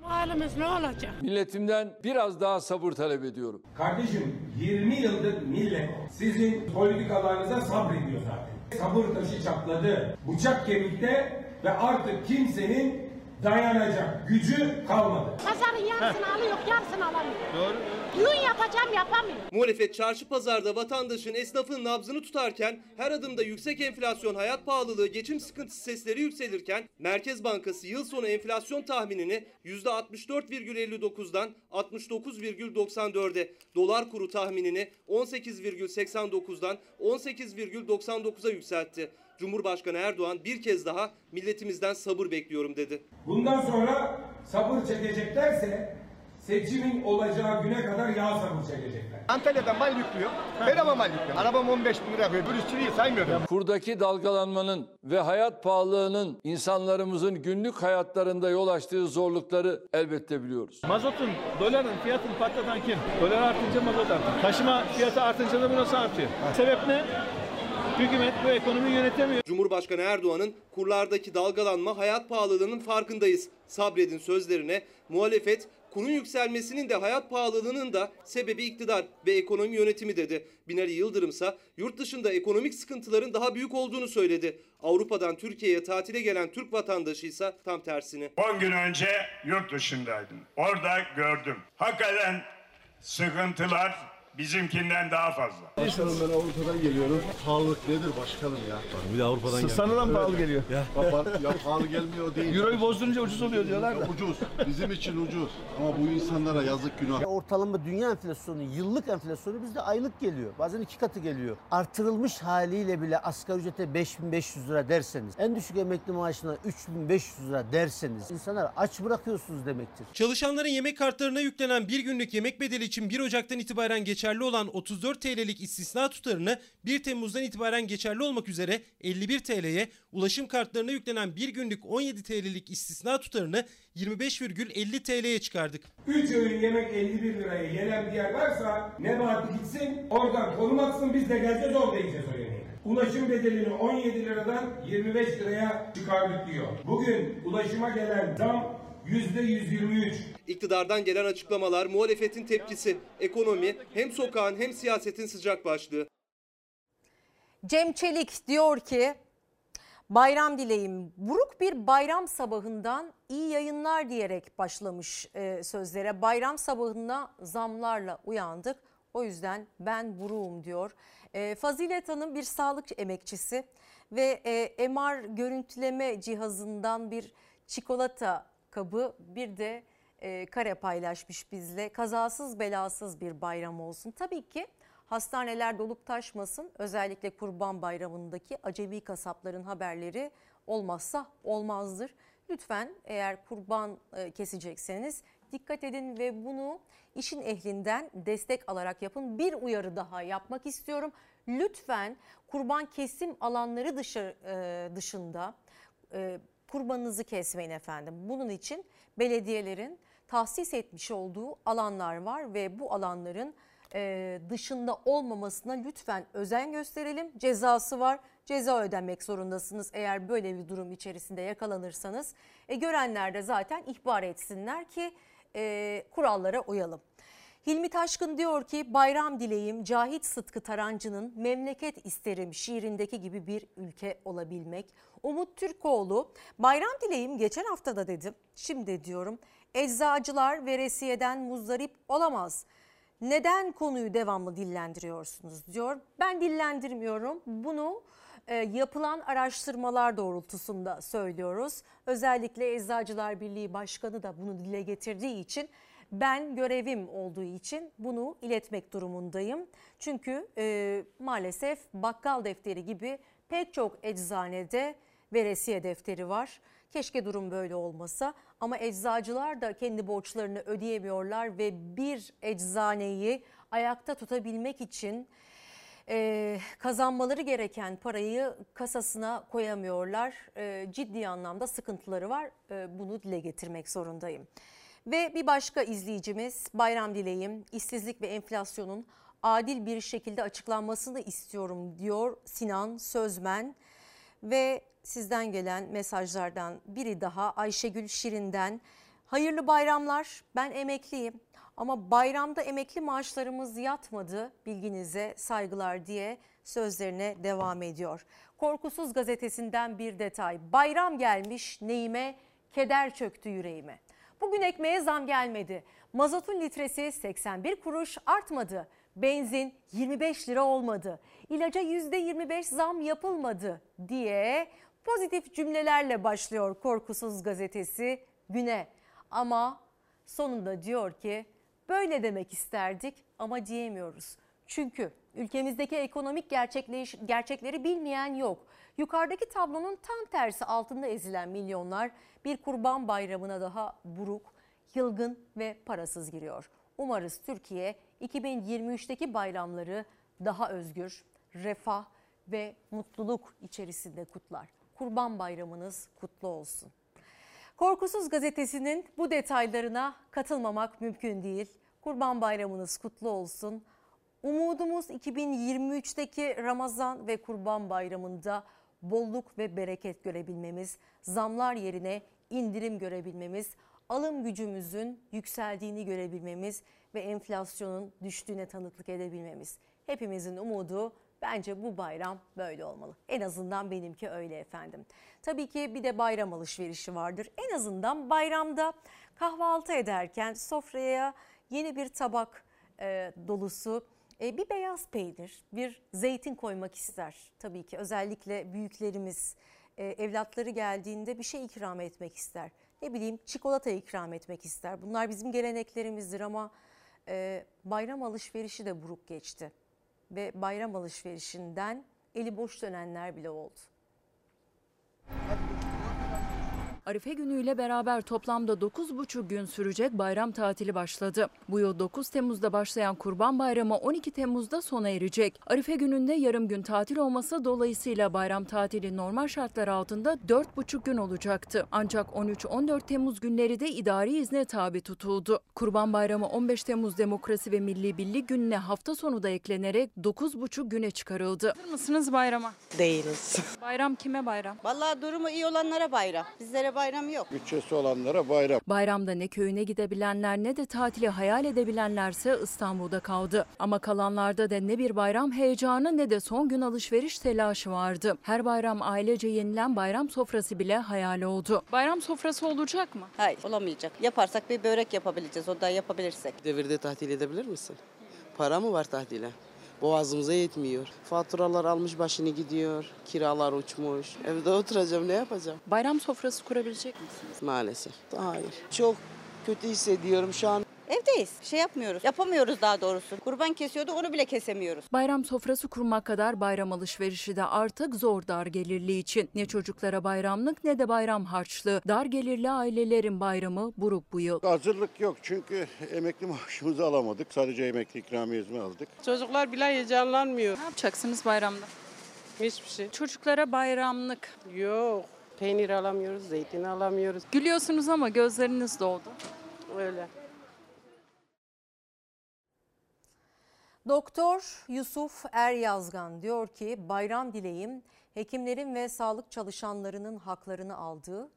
Halimiz ne olacak? Milletimden biraz daha sabır talep ediyorum. Kardeşim 20 yıldır millet sizin politikalarınıza sabrediyor zaten. Sabır taşı çatladı. Bıçak kemikte ve artık kimsenin dayanacak gücü kalmadı. Pazarın yarısını alıyor, yarısını alamıyor. Doğru. Düğün yapacağım yapamıyor. Muhalefet çarşı pazarda vatandaşın esnafın nabzını tutarken her adımda yüksek enflasyon, hayat pahalılığı, geçim sıkıntısı sesleri yükselirken Merkez Bankası yıl sonu enflasyon tahminini %64,59'dan 69,94'e, dolar kuru tahminini 18,89'dan 18,99'a yükseltti. Cumhurbaşkanı Erdoğan bir kez daha milletimizden sabır bekliyorum dedi. Bundan sonra sabır çekeceklerse seçimin olacağı güne kadar yağ sabır çekecekler. Antalya'dan mal yüklüyor. Bedava mal yüklüyor. Arabam 15 bin lira yapıyor. Bir işçiliği saymıyorum. Kurdaki dalgalanmanın ve hayat pahalılığının insanlarımızın günlük hayatlarında yol açtığı zorlukları elbette biliyoruz. Mazotun, doların fiyatını patlatan kim? Dolar artınca mazot artıyor. Taşıma fiyatı artınca da bu nasıl artıyor? Sebep ne? Hükümet bu ekonomiyi yönetemiyor. Cumhurbaşkanı Erdoğan'ın kurlardaki dalgalanma hayat pahalılığının farkındayız. Sabredin sözlerine muhalefet kurun yükselmesinin de hayat pahalılığının da sebebi iktidar ve ekonomi yönetimi dedi. Binali Yıldırım ise yurt dışında ekonomik sıkıntıların daha büyük olduğunu söyledi. Avrupa'dan Türkiye'ye tatile gelen Türk vatandaşı ise tam tersini. 10 gün önce yurt dışındaydım. Orada gördüm. Hakikaten sıkıntılar bizimkinden daha fazla. Başkanım ben Avrupa'dan geliyorum. Pahalılık nedir başkanım ya? Bir de Avrupa'dan geldi. Sanılan pahalı geliyor. Ya. ya pahalı gelmiyor değil. Euroyu bozdurunca ucuz oluyor diyorlar da. Ucuz. Bizim için ucuz. Ama bu insanlara yazık günah. Ortalama dünya enflasyonu, yıllık enflasyonu bizde aylık geliyor. Bazen iki katı geliyor. Artırılmış haliyle bile asgari ücrete 5500 lira derseniz, en düşük emekli maaşına 3500 lira derseniz insanlar aç bırakıyorsunuz demektir. Çalışanların yemek kartlarına yüklenen bir günlük yemek bedeli için 1 Ocak'tan itibaren geçerli olan 34 TL'lik istisna tutarını 1 Temmuz'dan itibaren geçerli olmak üzere 51 TL'ye, ulaşım kartlarına yüklenen bir günlük 17 TL'lik istisna tutarını 25,50 TL'ye çıkardık. 3 öğün yemek 51 liraya yenen bir yer varsa Nebati gitsin oradan konum atsın biz de geleceğiz orada yiyeceğiz o yemeği. Ulaşım bedelini 17 liradan 25 liraya çıkardık diyor. Bugün ulaşıma gelen zam %123. İktidardan gelen açıklamalar, muhalefetin tepkisi, ekonomi hem sokağın hem siyasetin sıcak başlığı. Cem Çelik diyor ki Bayram dileyim. Buruk bir bayram sabahından iyi yayınlar diyerek başlamış e, sözlere. Bayram sabahında zamlarla uyandık. O yüzden ben buruğum diyor. E, Fazilet Hanım bir sağlık emekçisi ve e, MR görüntüleme cihazından bir çikolata kabı bir de e, kare paylaşmış bizle. Kazasız belasız bir bayram olsun. Tabii ki hastaneler dolup taşmasın. Özellikle Kurban Bayramı'ndaki acemi kasapların haberleri olmazsa olmazdır. Lütfen eğer kurban e, kesecekseniz dikkat edin ve bunu işin ehlinden destek alarak yapın. Bir uyarı daha yapmak istiyorum. Lütfen kurban kesim alanları dışı, e, dışında e, kurbanınızı kesmeyin efendim. Bunun için belediyelerin tahsis etmiş olduğu alanlar var ve bu alanların e, dışında olmamasına lütfen özen gösterelim. Cezası var. Ceza ödemek zorundasınız eğer böyle bir durum içerisinde yakalanırsanız. E, görenler de zaten ihbar etsinler ki e, kurallara uyalım. Hilmi Taşkın diyor ki bayram dileyim Cahit Sıtkı Tarancı'nın memleket isterim şiirindeki gibi bir ülke olabilmek. Umut Türkoğlu bayram dileyim geçen hafta da dedim şimdi diyorum eczacılar veresiyeden muzdarip olamaz. Neden konuyu devamlı dillendiriyorsunuz diyor. Ben dillendirmiyorum bunu e, yapılan araştırmalar doğrultusunda söylüyoruz. Özellikle Eczacılar Birliği Başkanı da bunu dile getirdiği için ben görevim olduğu için bunu iletmek durumundayım. Çünkü e, maalesef bakkal defteri gibi pek çok eczanede veresiye defteri var. Keşke durum böyle olmasa ama eczacılar da kendi borçlarını ödeyemiyorlar ve bir eczaneyi ayakta tutabilmek için e, kazanmaları gereken parayı kasasına koyamıyorlar. E, ciddi anlamda sıkıntıları var. E, bunu dile getirmek zorundayım. Ve bir başka izleyicimiz Bayram Dileyim işsizlik ve enflasyonun adil bir şekilde açıklanmasını istiyorum diyor Sinan Sözmen. Ve sizden gelen mesajlardan biri daha Ayşegül Şirin'den. Hayırlı bayramlar ben emekliyim ama bayramda emekli maaşlarımız yatmadı bilginize saygılar diye sözlerine devam ediyor. Korkusuz gazetesinden bir detay bayram gelmiş neyime keder çöktü yüreğime. Bugün ekmeğe zam gelmedi. Mazotun litresi 81 kuruş artmadı. Benzin 25 lira olmadı. İlaca %25 zam yapılmadı diye pozitif cümlelerle başlıyor Korkusuz gazetesi güne. Ama sonunda diyor ki böyle demek isterdik ama diyemiyoruz. Çünkü ülkemizdeki ekonomik gerçekleri bilmeyen yok. Yukarıdaki tablonun tam tersi altında ezilen milyonlar bir kurban bayramına daha buruk, yılgın ve parasız giriyor. Umarız Türkiye 2023'teki bayramları daha özgür, refah ve mutluluk içerisinde kutlar. Kurban Bayramınız kutlu olsun. Korkusuz gazetesinin bu detaylarına katılmamak mümkün değil. Kurban Bayramınız kutlu olsun. Umudumuz 2023'teki Ramazan ve Kurban Bayramı'nda bolluk ve bereket görebilmemiz, zamlar yerine indirim görebilmemiz, alım gücümüzün yükseldiğini görebilmemiz ve enflasyonun düştüğüne tanıklık edebilmemiz. Hepimizin umudu Bence bu bayram böyle olmalı. En azından benimki öyle efendim. Tabii ki bir de bayram alışverişi vardır. En azından bayramda kahvaltı ederken sofraya yeni bir tabak e, dolusu e, bir beyaz peynir, bir zeytin koymak ister. Tabii ki özellikle büyüklerimiz e, evlatları geldiğinde bir şey ikram etmek ister. Ne bileyim çikolata ikram etmek ister. Bunlar bizim geleneklerimizdir ama e, bayram alışverişi de buruk geçti ve bayram alışverişinden eli boş dönenler bile oldu. Arife günüyle beraber toplamda 9,5 gün sürecek bayram tatili başladı. Bu yıl 9 Temmuz'da başlayan Kurban Bayramı 12 Temmuz'da sona erecek. Arife gününde yarım gün tatil olması dolayısıyla bayram tatili normal şartlar altında 4,5 gün olacaktı. Ancak 13-14 Temmuz günleri de idari izne tabi tutuldu. Kurban Bayramı 15 Temmuz Demokrasi ve Milli Birlik gününe hafta sonu da eklenerek 9,5 güne çıkarıldı. Hazır mısınız bayrama? Değiliz. Bayram kime bayram? Vallahi durumu iyi olanlara bayram. Bizlere Bayram yok. Bütçesi olanlara bayram. Bayramda ne köyüne gidebilenler ne de tatili hayal edebilenlerse İstanbul'da kaldı. Ama kalanlarda da ne bir bayram heyecanı ne de son gün alışveriş telaşı vardı. Her bayram ailece yenilen bayram sofrası bile hayal oldu. Bayram sofrası olacak mı? Hayır olamayacak. Yaparsak bir börek yapabileceğiz o da yapabilirsek. Devirde tatil edebilir misin? Para mı var tatile? Boğazımıza yetmiyor. Faturalar almış başını gidiyor. Kiralar uçmuş. Evde oturacağım ne yapacağım? Bayram sofrası kurabilecek misiniz? Maalesef. Hayır. Çok kötü hissediyorum şu an. Evdeyiz. Şey yapmıyoruz. Yapamıyoruz daha doğrusu. Kurban kesiyordu onu bile kesemiyoruz. Bayram sofrası kurmak kadar bayram alışverişi de artık zor dar gelirli için. Ne çocuklara bayramlık ne de bayram harçlığı. Dar gelirli ailelerin bayramı buruk bu yıl. Hazırlık yok çünkü emekli maaşımızı alamadık. Sadece emekli ikramiyesini aldık. Çocuklar bile heyecanlanmıyor. Ne yapacaksınız bayramda? Hiçbir şey. Çocuklara bayramlık. Yok. Peynir alamıyoruz, zeytin alamıyoruz. Gülüyorsunuz ama gözleriniz doldu. Öyle. Doktor Yusuf Eryazgan diyor ki bayram dileğim hekimlerin ve sağlık çalışanlarının haklarını aldığı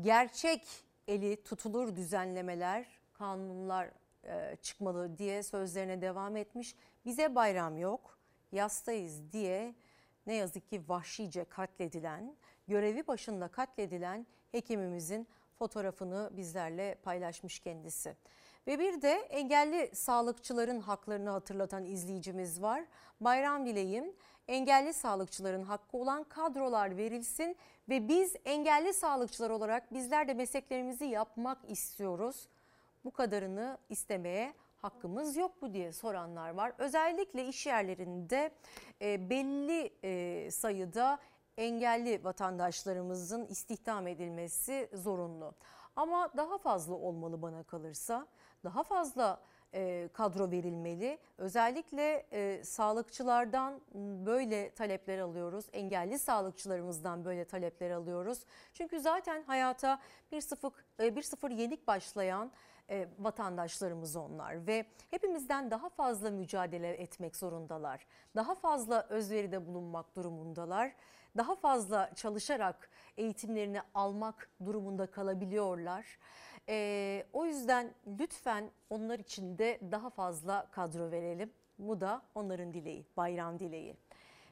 gerçek eli tutulur düzenlemeler, kanunlar e, çıkmalı diye sözlerine devam etmiş. Bize bayram yok, yastayız diye ne yazık ki vahşice katledilen, görevi başında katledilen hekimimizin fotoğrafını bizlerle paylaşmış kendisi. Ve bir de engelli sağlıkçıların haklarını hatırlatan izleyicimiz var. Bayram dileyim engelli sağlıkçıların hakkı olan kadrolar verilsin ve biz engelli sağlıkçılar olarak bizler de mesleklerimizi yapmak istiyoruz. Bu kadarını istemeye hakkımız yok mu diye soranlar var. Özellikle iş yerlerinde e, belli e, sayıda engelli vatandaşlarımızın istihdam edilmesi zorunlu. Ama daha fazla olmalı bana kalırsa. Daha fazla e, kadro verilmeli. Özellikle e, sağlıkçılardan böyle talepler alıyoruz. Engelli sağlıkçılarımızdan böyle talepler alıyoruz. Çünkü zaten hayata bir sıfır, e, bir sıfır yenik başlayan e, vatandaşlarımız onlar ve hepimizden daha fazla mücadele etmek zorundalar. Daha fazla özveride bulunmak durumundalar. Daha fazla çalışarak eğitimlerini almak durumunda kalabiliyorlar. Ee, o yüzden lütfen onlar için de daha fazla kadro verelim. Bu da onların dileği, bayram dileği.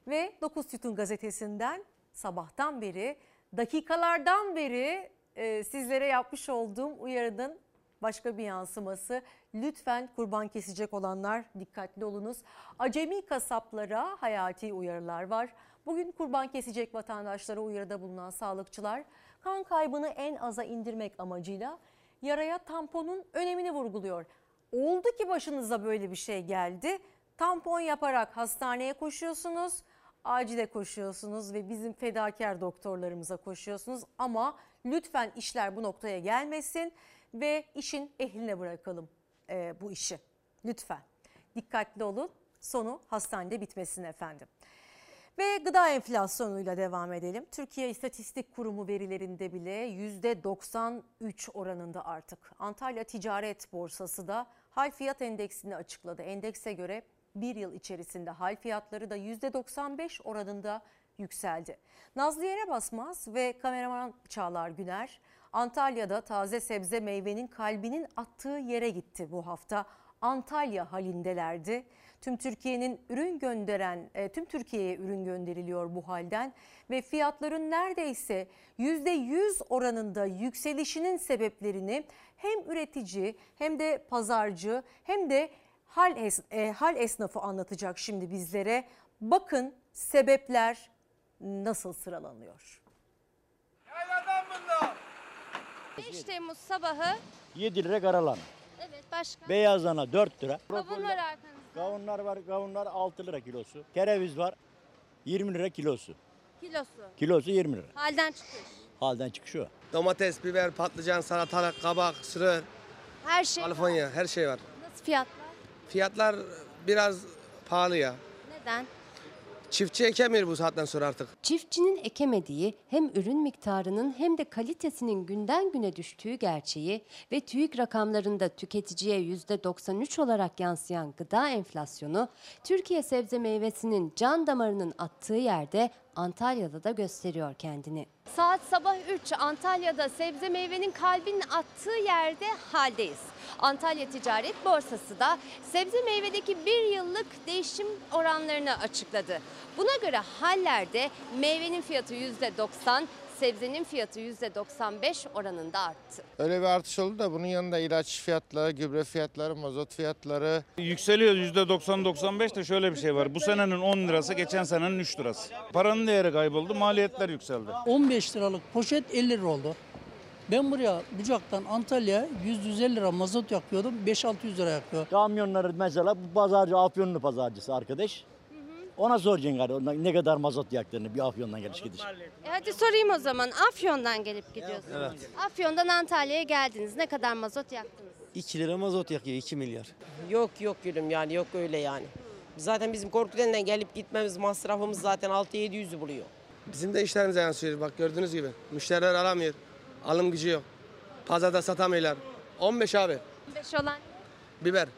Ve 9 Sütun gazetesinden sabahtan beri, dakikalardan beri e, sizlere yapmış olduğum uyarının başka bir yansıması. Lütfen kurban kesecek olanlar dikkatli olunuz. Acemi kasaplara hayati uyarılar var. Bugün kurban kesecek vatandaşlara uyarıda bulunan sağlıkçılar kan kaybını en aza indirmek amacıyla yaraya tamponun önemini vurguluyor. Oldu ki başınıza böyle bir şey geldi. Tampon yaparak hastaneye koşuyorsunuz, acile koşuyorsunuz ve bizim fedakar doktorlarımıza koşuyorsunuz. Ama lütfen işler bu noktaya gelmesin ve işin ehline bırakalım e, bu işi. Lütfen dikkatli olun sonu hastanede bitmesin efendim. Ve gıda enflasyonuyla devam edelim. Türkiye İstatistik Kurumu verilerinde bile %93 oranında artık. Antalya Ticaret Borsası da hal fiyat endeksini açıkladı. Endekse göre bir yıl içerisinde hal fiyatları da %95 oranında yükseldi. Nazlı Yere Basmaz ve kameraman Çağlar Güner Antalya'da taze sebze meyvenin kalbinin attığı yere gitti bu hafta. Antalya halindelerdi. Tüm Türkiye'nin ürün gönderen, e, tüm Türkiye'ye ürün gönderiliyor bu halden ve fiyatların neredeyse %100 oranında yükselişinin sebeplerini hem üretici hem de pazarcı hem de hal, es, e, hal esnafı anlatacak şimdi bizlere. Bakın sebepler nasıl sıralanıyor. 5 Temmuz sabahı 7 lira karalan. evet başka Beyazlana 4 lira. kavun var arkanızda. Kavunlar var, kavunlar 6 lira kilosu. Kereviz var 20 lira kilosu. Kilosu. Kilosu 20 lira. Halden çıkış. Halden çıkışı o. Domates, biber, patlıcan, salatalık, kabak, sırır, Her şey. Kaliforniya her şey var. Nasıl fiyatlar? Fiyatlar biraz pahalı ya. Neden? Çiftçi ekemiyor bu saatten sonra artık. Çiftçinin ekemediği hem ürün miktarının hem de kalitesinin günden güne düştüğü gerçeği ve TÜİK rakamlarında tüketiciye %93 olarak yansıyan gıda enflasyonu, Türkiye sebze meyvesinin can damarının attığı yerde Antalya'da da gösteriyor kendini. Saat sabah 3 Antalya'da sebze meyvenin kalbinin attığı yerde haldeyiz. Antalya Ticaret Borsası da sebze meyvedeki bir yıllık değişim oranlarını açıkladı. Buna göre hallerde meyvenin fiyatı %90, sebzenin fiyatı %95 oranında arttı. Öyle bir artış oldu da bunun yanında ilaç fiyatları, gübre fiyatları, mazot fiyatları. Yükseliyor %90-95 de şöyle bir şey var. Bu senenin 10 lirası geçen senenin 3 lirası. Paranın değeri kayboldu, maliyetler yükseldi. 15 liralık poşet 50 lira oldu. Ben buraya Bucak'tan Antalya'ya 100-150 lira mazot yakıyordum. 5-600 lira yakıyor. Kamyonları mesela bu pazarcı Afyonlu pazarcısı arkadaş. Ona soracaksın gari ne kadar mazot yaktığını bir Afyon'dan geliş gidiş. E hadi sorayım o zaman. Afyon'dan gelip gidiyorsunuz. Evet. Afyon'dan Antalya'ya geldiniz. Ne kadar mazot yaktınız? 2 lira mazot yakıyor 2 milyar. Yok yok gülüm yani yok öyle yani. Zaten bizim Korkuden'den gelip gitmemiz masrafımız zaten 6-700'ü buluyor. Bizim de işlerimize yansıyor bak gördüğünüz gibi. Müşteriler alamıyor. Alım gücü yok. Pazarda satamıyorlar. 15 abi. 5 olan Biber.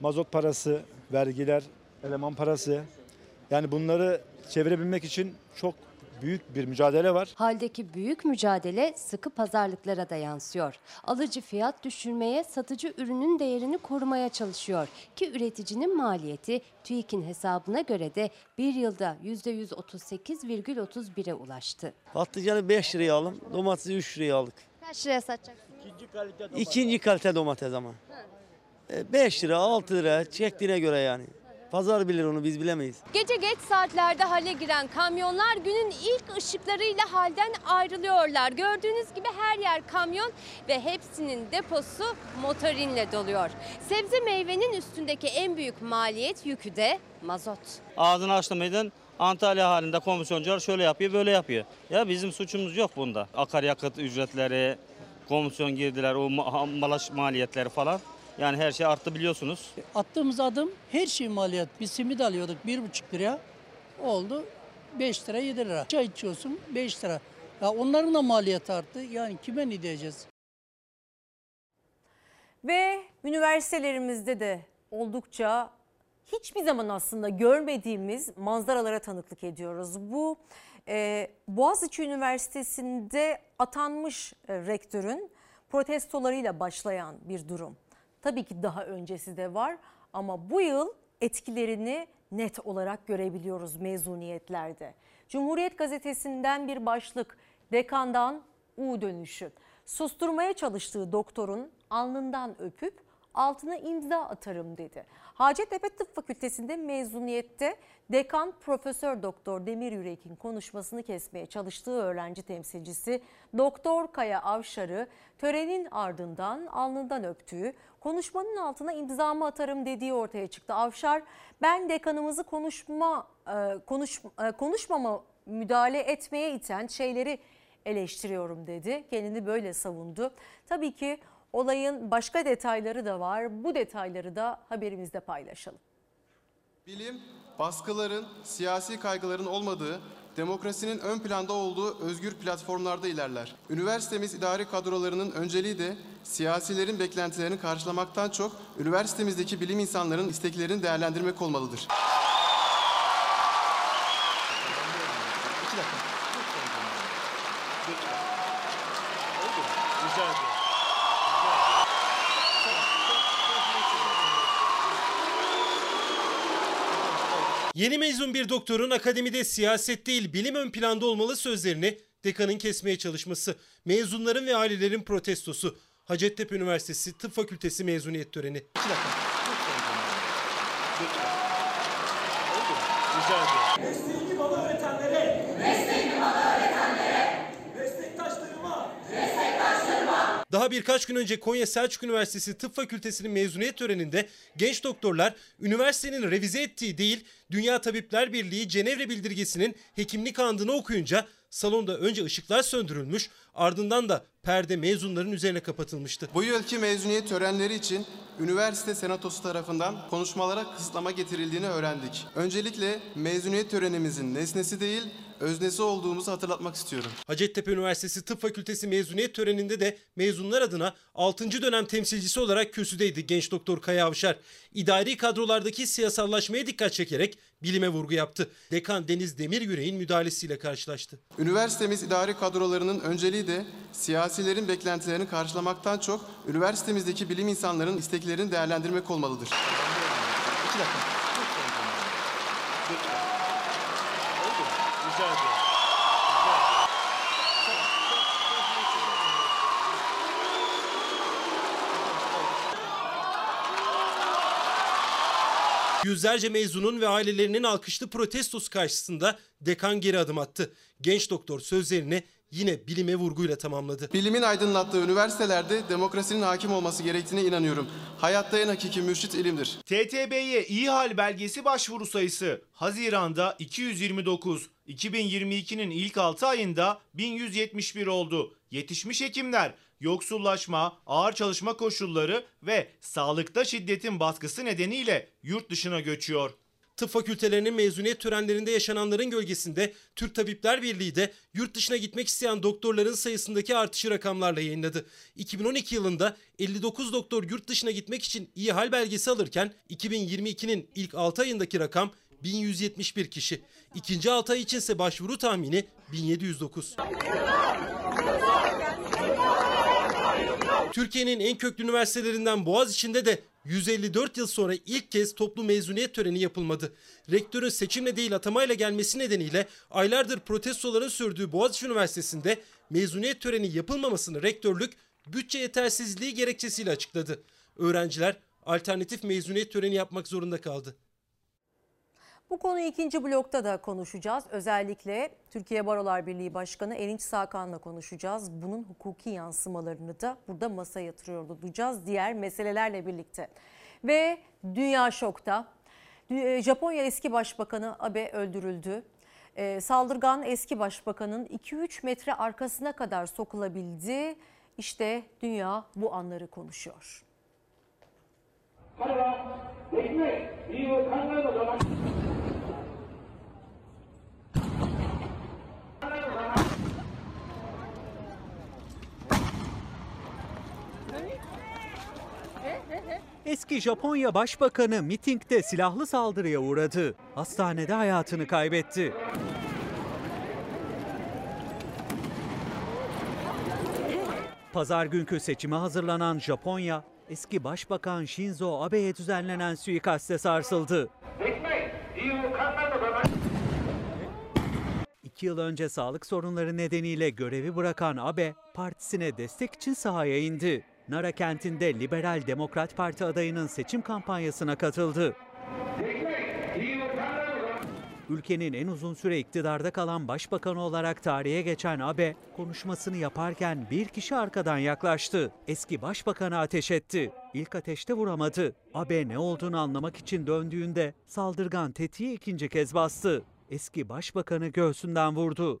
Mazot parası, vergiler, eleman parası. Yani bunları çevirebilmek için çok büyük bir mücadele var. Haldeki büyük mücadele sıkı pazarlıklara da yansıyor. Alıcı fiyat düşürmeye, satıcı ürünün değerini korumaya çalışıyor. Ki üreticinin maliyeti TÜİK'in hesabına göre de bir yılda %138,31'e ulaştı. Patlıcanı 5 liraya aldım, domatesi 3 liraya aldık. kaç liraya satacaksınız? İkinci kalite domates ama. 5 lira, 6 lira çektiğine göre yani. Pazar bilir onu biz bilemeyiz. Gece geç saatlerde hale giren kamyonlar günün ilk ışıklarıyla halden ayrılıyorlar. Gördüğünüz gibi her yer kamyon ve hepsinin deposu motorinle doluyor. Sebze meyvenin üstündeki en büyük maliyet yükü de mazot. Ağzını açtı mıydın Antalya halinde komisyoncular şöyle yapıyor böyle yapıyor. Ya bizim suçumuz yok bunda. Akaryakıt ücretleri, komisyon girdiler, o ma- malaş maliyetleri falan. Yani her şey arttı biliyorsunuz. Attığımız adım her şey maliyet. Biz simit alıyorduk 1,5 liraya. Oldu 5 lira 7 lira. Çay içiyorsun 5 lira. Ya onların da maliyeti arttı. Yani kime ne diyeceğiz? Ve üniversitelerimizde de oldukça hiçbir zaman aslında görmediğimiz manzaralara tanıklık ediyoruz. Bu e, Boğaziçi Üniversitesi'nde atanmış e, rektörün protestolarıyla başlayan bir durum. Tabii ki daha öncesi de var ama bu yıl etkilerini net olarak görebiliyoruz mezuniyetlerde. Cumhuriyet Gazetesi'nden bir başlık dekandan U dönüşü. Susturmaya çalıştığı doktorun alnından öpüp altına imza atarım dedi. Hacettepe Tıp Fakültesi'nde mezuniyette dekan Profesör Doktor Demir Yürek'in konuşmasını kesmeye çalıştığı öğrenci temsilcisi Doktor Kaya Avşar'ı törenin ardından alnından öptüğü, konuşmanın altına imzamı atarım dediği ortaya çıktı. Avşar ben dekanımızı konuşma e, konuş e, konuşmama müdahale etmeye iten şeyleri eleştiriyorum dedi. Kendini böyle savundu. Tabii ki olayın başka detayları da var. Bu detayları da haberimizde paylaşalım. Bilim, baskıların, siyasi kaygıların olmadığı, demokrasinin ön planda olduğu özgür platformlarda ilerler. Üniversitemiz idari kadrolarının önceliği de siyasilerin beklentilerini karşılamaktan çok üniversitemizdeki bilim insanlarının isteklerini değerlendirmek olmalıdır. Yeni mezun bir doktorun akademide siyaset değil bilim ön planda olmalı sözlerini dekanın kesmeye çalışması, mezunların ve ailelerin protestosu, Hacettepe Üniversitesi Tıp Fakültesi mezuniyet töreni. Öğretenlere, Daha birkaç gün önce Konya Selçuk Üniversitesi Tıp Fakültesi'nin mezuniyet töreninde genç doktorlar üniversitenin revize ettiği değil Dünya Tabipler Birliği Cenevre Bildirgesi'nin hekimlik andını okuyunca salonda önce ışıklar söndürülmüş ardından da perde mezunların üzerine kapatılmıştı. Bu yılki mezuniyet törenleri için üniversite senatosu tarafından konuşmalara kısıtlama getirildiğini öğrendik. Öncelikle mezuniyet törenimizin nesnesi değil, öznesi olduğumuzu hatırlatmak istiyorum. Hacettepe Üniversitesi Tıp Fakültesi mezuniyet töreninde de mezunlar adına 6. dönem temsilcisi olarak kürsüdeydi genç doktor Kaya Avşar. İdari kadrolardaki siyasallaşmaya dikkat çekerek bilime vurgu yaptı. Dekan Deniz Demirgüre'nin müdahalesiyle karşılaştı. Üniversitemiz idari kadrolarının önceliği de siyasilerin beklentilerini karşılamaktan çok üniversitemizdeki bilim insanlarının isteklerini değerlendirmek olmalıdır. Rica ediyorum. Yüzlerce mezunun ve ailelerinin alkışlı protestosu karşısında dekan geri adım attı. Genç doktor sözlerini yine bilime vurguyla tamamladı. Bilimin aydınlattığı üniversitelerde demokrasinin hakim olması gerektiğine inanıyorum. Hayatta en hakiki mürşit ilimdir. TTB'ye iyi hal belgesi başvuru sayısı Haziran'da 229, 2022'nin ilk 6 ayında 1171 oldu. Yetişmiş hekimler yoksullaşma, ağır çalışma koşulları ve sağlıkta şiddetin baskısı nedeniyle yurt dışına göçüyor. Tıp fakültelerinin mezuniyet törenlerinde yaşananların gölgesinde Türk Tabipler Birliği de yurt dışına gitmek isteyen doktorların sayısındaki artışı rakamlarla yayınladı. 2012 yılında 59 doktor yurt dışına gitmek için iyi hal belgesi alırken 2022'nin ilk 6 ayındaki rakam 1171 kişi. İkinci 6 ay içinse başvuru tahmini 1709. Türkiye'nin en köklü üniversitelerinden Boğaziçi'nde de 154 yıl sonra ilk kez toplu mezuniyet töreni yapılmadı. Rektörün seçimle değil atamayla gelmesi nedeniyle aylardır protestoların sürdüğü Boğaziçi Üniversitesi'nde mezuniyet töreni yapılmamasını rektörlük bütçe yetersizliği gerekçesiyle açıkladı. Öğrenciler alternatif mezuniyet töreni yapmak zorunda kaldı. Bu konuyu ikinci blokta da konuşacağız. Özellikle Türkiye Barolar Birliği Başkanı Erinç Sakan'la konuşacağız. Bunun hukuki yansımalarını da burada masaya yatırıyor olacağız diğer meselelerle birlikte. Ve dünya şokta. Dü- Japonya eski başbakanı Abe öldürüldü. Ee, saldırgan eski başbakanın 2-3 metre arkasına kadar sokulabildi. İşte dünya bu anları konuşuyor. Eski Japonya Başbakanı mitingde silahlı saldırıya uğradı. Hastanede hayatını kaybetti. Pazar günkü seçime hazırlanan Japonya, eski Başbakan Shinzo Abe'ye düzenlenen suikaste sarsıldı yıl önce sağlık sorunları nedeniyle görevi bırakan Abe, partisine destek için sahaya indi. Nara kentinde Liberal Demokrat Parti adayının seçim kampanyasına katıldı. Ülkenin en uzun süre iktidarda kalan başbakanı olarak tarihe geçen Abe, konuşmasını yaparken bir kişi arkadan yaklaştı. Eski başbakanı ateş etti. İlk ateşte vuramadı. Abe ne olduğunu anlamak için döndüğünde saldırgan tetiği ikinci kez bastı. Eski başbakanı göğsünden vurdu.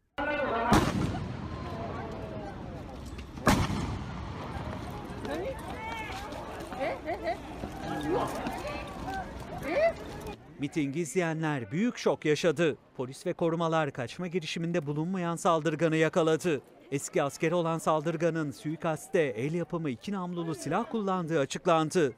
Mitingi izleyenler büyük şok yaşadı. Polis ve korumalar kaçma girişiminde bulunmayan saldırganı yakaladı. Eski askeri olan saldırganın suikaste el yapımı iki namlulu silah kullandığı açıklandı.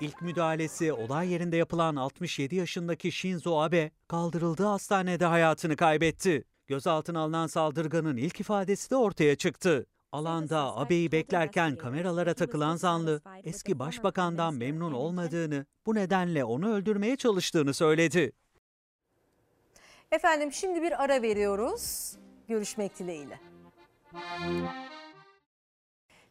İlk müdahalesi olay yerinde yapılan 67 yaşındaki Shinzo Abe kaldırıldığı hastanede hayatını kaybetti. Gözaltına alınan saldırganın ilk ifadesi de ortaya çıktı. Alanda Abe'yi beklerken kameralara takılan zanlı eski başbakandan memnun olmadığını, bu nedenle onu öldürmeye çalıştığını söyledi. Efendim şimdi bir ara veriyoruz. Görüşmek dileğiyle.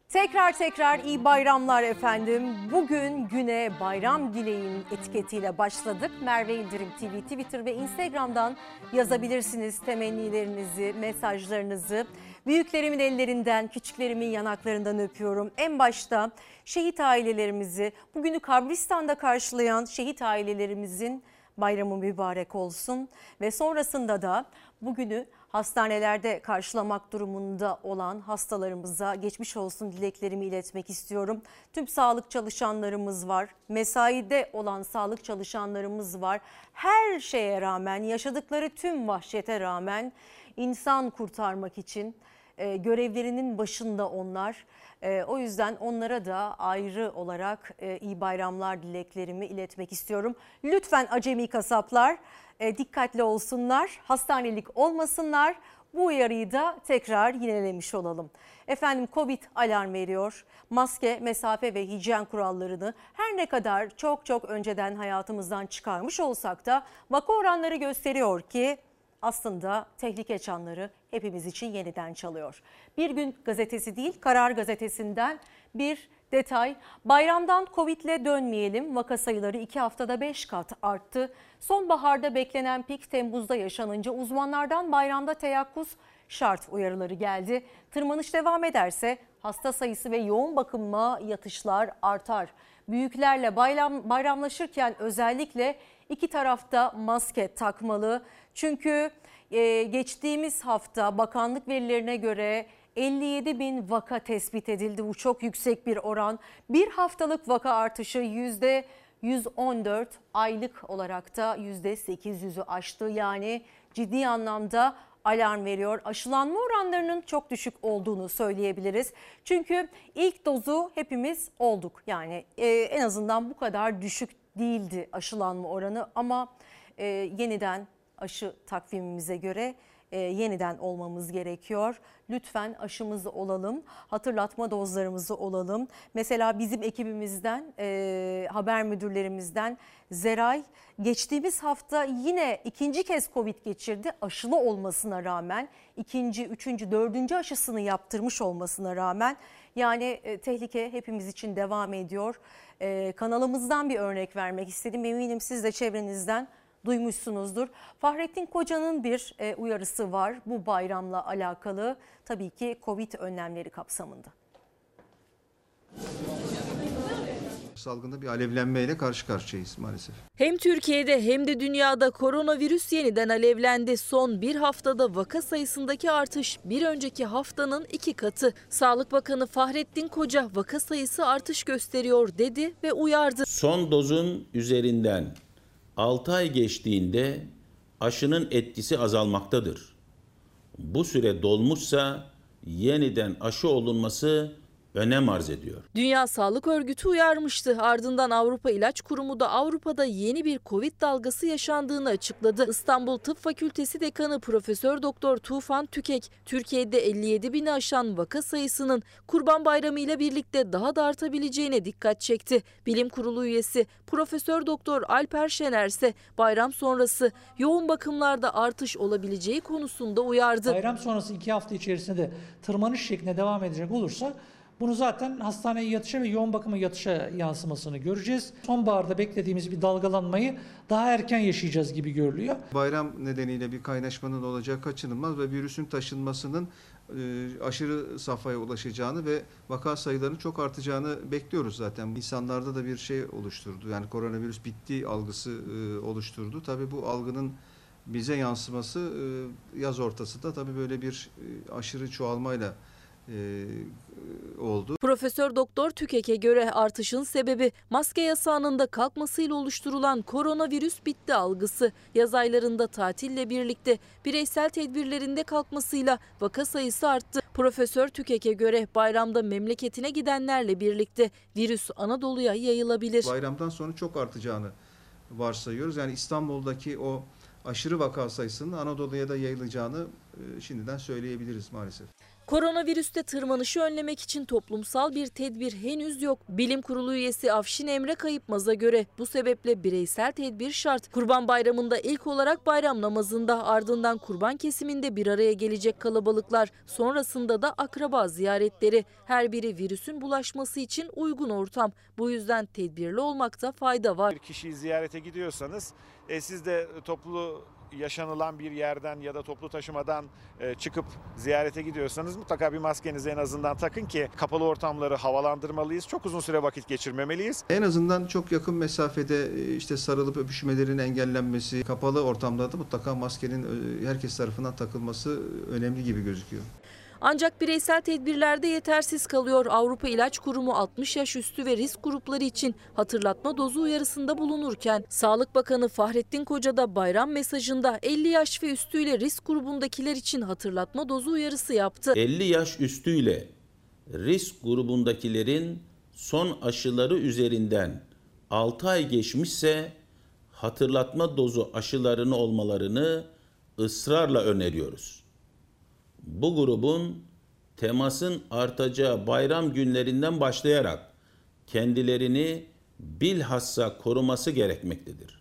Tekrar tekrar iyi bayramlar efendim. Bugün güne bayram dileğim etiketiyle başladık. Merve İldirim TV, Twitter ve Instagram'dan yazabilirsiniz temennilerinizi, mesajlarınızı. Büyüklerimin ellerinden, küçüklerimin yanaklarından öpüyorum. En başta şehit ailelerimizi, bugünü kabristan'da karşılayan şehit ailelerimizin bayramı mübarek olsun. Ve sonrasında da bugünü hastanelerde karşılamak durumunda olan hastalarımıza geçmiş olsun dileklerimi iletmek istiyorum. Tüm sağlık çalışanlarımız var, mesaide olan sağlık çalışanlarımız var. Her şeye rağmen, yaşadıkları tüm vahşete rağmen insan kurtarmak için E, görevlerinin başında onlar. E, o yüzden onlara da ayrı olarak e, iyi bayramlar dileklerimi iletmek istiyorum. Lütfen acemi kasaplar e, dikkatli olsunlar, hastanelik olmasınlar. Bu uyarıyı da tekrar yinelemiş olalım. Efendim Covid alarm veriyor. Maske, mesafe ve hijyen kurallarını her ne kadar çok çok önceden hayatımızdan çıkarmış olsak da vaka oranları gösteriyor ki aslında tehlike çanları hepimiz için yeniden çalıyor. Bir gün gazetesi değil Karar gazetesinden bir detay. Bayramdan Covid'le dönmeyelim. Vaka sayıları 2 haftada 5 kat arttı. Sonbaharda beklenen pik Temmuz'da yaşanınca uzmanlardan bayramda teyakkuz şart uyarıları geldi. Tırmanış devam ederse hasta sayısı ve yoğun bakıma yatışlar artar. Büyüklerle bayram, bayramlaşırken özellikle iki tarafta maske takmalı. Çünkü e, geçtiğimiz hafta bakanlık verilerine göre 57 bin vaka tespit edildi. Bu çok yüksek bir oran. Bir haftalık vaka artışı yüzde 114 aylık olarak da yüzde 800'ü aştı. Yani ciddi anlamda alarm veriyor. Aşılanma oranlarının çok düşük olduğunu söyleyebiliriz. Çünkü ilk dozu hepimiz olduk. Yani e, en azından bu kadar düşük değildi aşılanma oranı ama e, yeniden aşı takvimimize göre e, yeniden olmamız gerekiyor. Lütfen aşımızı olalım, hatırlatma dozlarımızı olalım. Mesela bizim ekibimizden, e, haber müdürlerimizden Zeray geçtiğimiz hafta yine ikinci kez Covid geçirdi. Aşılı olmasına rağmen ikinci, üçüncü, dördüncü aşısını yaptırmış olmasına rağmen yani e, tehlike hepimiz için devam ediyor. E, kanalımızdan bir örnek vermek istedim. Eminim siz de çevrenizden duymuşsunuzdur. Fahrettin Koca'nın bir e, uyarısı var bu bayramla alakalı. Tabii ki Covid önlemleri kapsamında. Salgında bir alevlenmeyle karşı karşıyayız maalesef. Hem Türkiye'de hem de dünyada koronavirüs yeniden alevlendi. Son bir haftada vaka sayısındaki artış bir önceki haftanın iki katı. Sağlık Bakanı Fahrettin Koca vaka sayısı artış gösteriyor dedi ve uyardı. Son dozun üzerinden 6 ay geçtiğinde aşının etkisi azalmaktadır. Bu süre dolmuşsa yeniden aşı olunması önem arz ediyor. Dünya Sağlık Örgütü uyarmıştı. Ardından Avrupa İlaç Kurumu da Avrupa'da yeni bir Covid dalgası yaşandığını açıkladı. İstanbul Tıp Fakültesi Dekanı Profesör Doktor Tufan Tükek, Türkiye'de 57 bini aşan vaka sayısının Kurban Bayramı ile birlikte daha da artabileceğine dikkat çekti. Bilim Kurulu üyesi Profesör Doktor Alper Şener ise bayram sonrası yoğun bakımlarda artış olabileceği konusunda uyardı. Bayram sonrası iki hafta içerisinde de tırmanış şeklinde devam edecek olursa bunu zaten hastaneye yatışa ve yoğun bakıma yatışa yansımasını göreceğiz. Sonbaharda beklediğimiz bir dalgalanmayı daha erken yaşayacağız gibi görülüyor. Bayram nedeniyle bir kaynaşmanın olacağı kaçınılmaz ve virüsün taşınmasının e, aşırı safhaya ulaşacağını ve vaka sayılarının çok artacağını bekliyoruz zaten. İnsanlarda da bir şey oluşturdu. Yani koronavirüs bitti algısı e, oluşturdu. Tabii bu algının bize yansıması e, yaz ortasında tabii böyle bir aşırı çoğalmayla oldu. Profesör Doktor Tükek'e göre artışın sebebi maske yasağının da kalkmasıyla oluşturulan koronavirüs bitti algısı. Yaz aylarında tatille birlikte bireysel tedbirlerinde kalkmasıyla vaka sayısı arttı. Profesör Tükek'e göre bayramda memleketine gidenlerle birlikte virüs Anadolu'ya yayılabilir. Bayramdan sonra çok artacağını varsayıyoruz. Yani İstanbul'daki o aşırı vaka sayısının Anadolu'ya da yayılacağını şimdiden söyleyebiliriz maalesef. Koronavirüste tırmanışı önlemek için toplumsal bir tedbir henüz yok. Bilim Kurulu üyesi Afşin Emre Kayıpmaz'a göre bu sebeple bireysel tedbir şart. Kurban Bayramı'nda ilk olarak bayram namazında ardından kurban kesiminde bir araya gelecek kalabalıklar, sonrasında da akraba ziyaretleri. Her biri virüsün bulaşması için uygun ortam. Bu yüzden tedbirli olmakta fayda var. Bir kişiyi ziyarete gidiyorsanız e, siz de toplu yaşanılan bir yerden ya da toplu taşımadan e, çıkıp ziyarete gidiyorsanız mutlaka bir maskenizi en azından takın ki kapalı ortamları havalandırmalıyız. Çok uzun süre vakit geçirmemeliyiz. En azından çok yakın mesafede e, işte sarılıp öpüşmelerin engellenmesi, kapalı ortamlarda mutlaka maskenin e, herkes tarafından takılması önemli gibi gözüküyor. Ancak bireysel tedbirlerde yetersiz kalıyor. Avrupa İlaç Kurumu 60 yaş üstü ve risk grupları için hatırlatma dozu uyarısında bulunurken Sağlık Bakanı Fahrettin Koca da bayram mesajında 50 yaş ve üstüyle risk grubundakiler için hatırlatma dozu uyarısı yaptı. 50 yaş üstüyle risk grubundakilerin son aşıları üzerinden 6 ay geçmişse hatırlatma dozu aşılarını olmalarını ısrarla öneriyoruz. Bu grubun temasın artacağı bayram günlerinden başlayarak kendilerini bilhassa koruması gerekmektedir.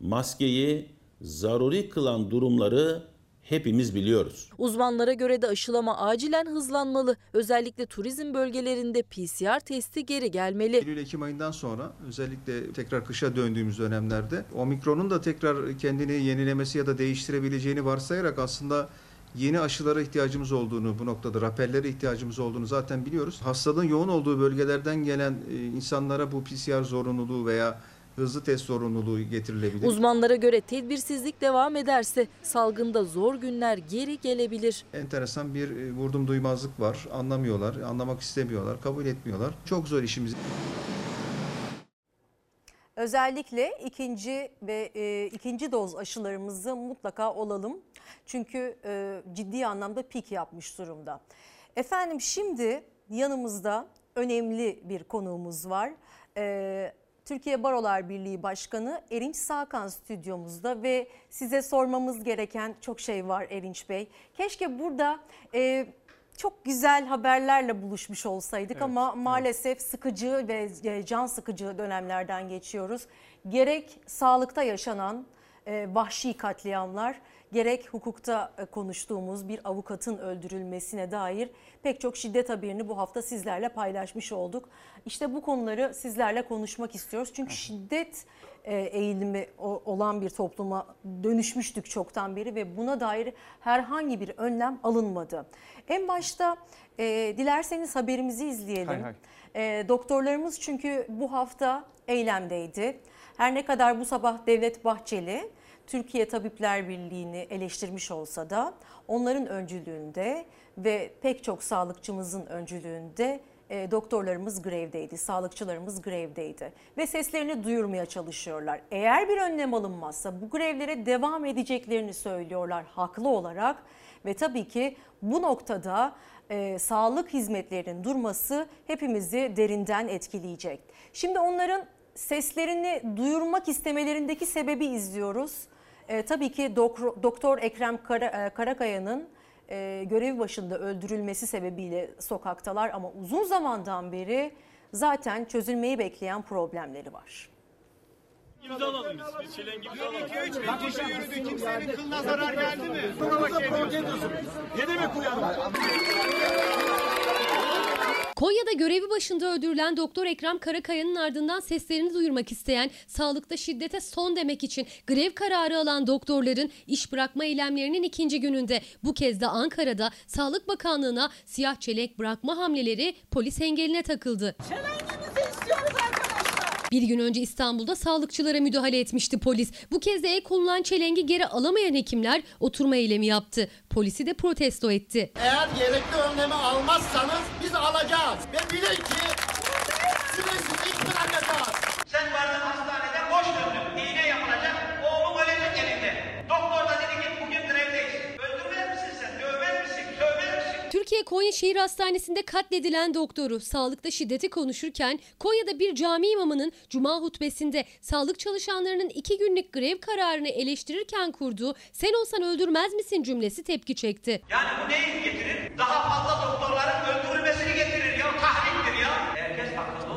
Maskeyi zaruri kılan durumları hepimiz biliyoruz. Uzmanlara göre de aşılama acilen hızlanmalı. Özellikle turizm bölgelerinde PCR testi geri gelmeli. Eylül-Ekim ayından sonra özellikle tekrar kışa döndüğümüz dönemlerde omikronun da tekrar kendini yenilemesi ya da değiştirebileceğini varsayarak aslında yeni aşılara ihtiyacımız olduğunu bu noktada rapellere ihtiyacımız olduğunu zaten biliyoruz. Hastalığın yoğun olduğu bölgelerden gelen e, insanlara bu PCR zorunluluğu veya hızlı test zorunluluğu getirilebilir. Uzmanlara göre tedbirsizlik devam ederse salgında zor günler geri gelebilir. Enteresan bir e, vurdum duymazlık var. Anlamıyorlar, anlamak istemiyorlar, kabul etmiyorlar. Çok zor işimiz. Özellikle ikinci ve e, ikinci doz aşılarımızı mutlaka olalım. Çünkü e, ciddi anlamda pik yapmış durumda. Efendim şimdi yanımızda önemli bir konuğumuz var. E, Türkiye Barolar Birliği Başkanı Erinç Sakan stüdyomuzda ve size sormamız gereken çok şey var Erinç Bey. Keşke burada e, çok güzel haberlerle buluşmuş olsaydık Evet, ama maalesef sıkıcı ve e, can sıkıcı dönemlerden geçiyoruz. Gerek sağlıkta yaşanan e, vahşi katliamlar, gerek hukukta e, konuştuğumuz bir avukatın öldürülmesine dair pek çok şiddet haberini bu hafta sizlerle paylaşmış olduk. İşte bu konuları sizlerle konuşmak istiyoruz. Çünkü şiddet eğilimi o- olan bir topluma dönüşmüştük çoktan beri ve buna dair herhangi bir önlem alınmadı. En başta e, dilerseniz haberimizi izleyelim. Hay hay. E, doktorlarımız çünkü bu hafta eylemdeydi. Her ne kadar bu sabah Devlet Bahçeli Türkiye Tabipler Birliği'ni eleştirmiş olsa da onların öncülüğünde ve pek çok sağlıkçımızın öncülüğünde e, doktorlarımız grevdeydi, sağlıkçılarımız grevdeydi ve seslerini duyurmaya çalışıyorlar. Eğer bir önlem alınmazsa bu grevlere devam edeceklerini söylüyorlar haklı olarak ve tabii ki bu noktada e, sağlık hizmetlerinin durması hepimizi derinden etkileyecek. Şimdi onların seslerini duyurmak istemelerindeki sebebi izliyoruz. E, tabii ki Dok- Doktor Ekrem Kara- e, Karakaya'nın e, görev başında öldürülmesi sebebiyle sokaktalar ama uzun zamandan beri zaten çözülmeyi bekleyen problemleri var. İmzalalım biz. Bir çelenk imzalalım. 2 3 kişi yürüdü. Kimsenin kılına zarar geldi mi? Buna bak ediyorsun. Ne demek uyalım? Konya'da görevi başında öldürülen Doktor Ekrem Karakaya'nın ardından seslerini duyurmak isteyen, sağlıkta şiddete son demek için grev kararı alan doktorların iş bırakma eylemlerinin ikinci gününde bu kez de Ankara'da Sağlık Bakanlığı'na siyah çelek bırakma hamleleri polis engeline takıldı. Bir gün önce İstanbul'da sağlıkçılara müdahale etmişti polis. Bu kez de el konulan çelengi geri alamayan hekimler oturma eylemi yaptı. Polisi de protesto etti. Eğer gerekli önlemi almazsanız biz alacağız. Ve bilin ki sizi sizi bırakacağız. Sen vardın hastaneden boş döndün. İğne yapılacak. Oğlum ölecek elinde. Doktor da dedi ki bugün grevdeyiz. Öldürmez misin sen? Dövmez misin? Sövmez misin? Türkiye Konya Şehir Hastanesi'nde katledilen doktoru sağlıkta şiddeti konuşurken Konya'da bir cami imamının cuma hutbesinde sağlık çalışanlarının iki günlük grev kararını eleştirirken kurduğu sen olsan öldürmez misin cümlesi tepki çekti. Yani bu neyi getirir? Daha fazla doktorların öldürülmesini getirir ya. Tahriktir ya. Herkes kardeşim.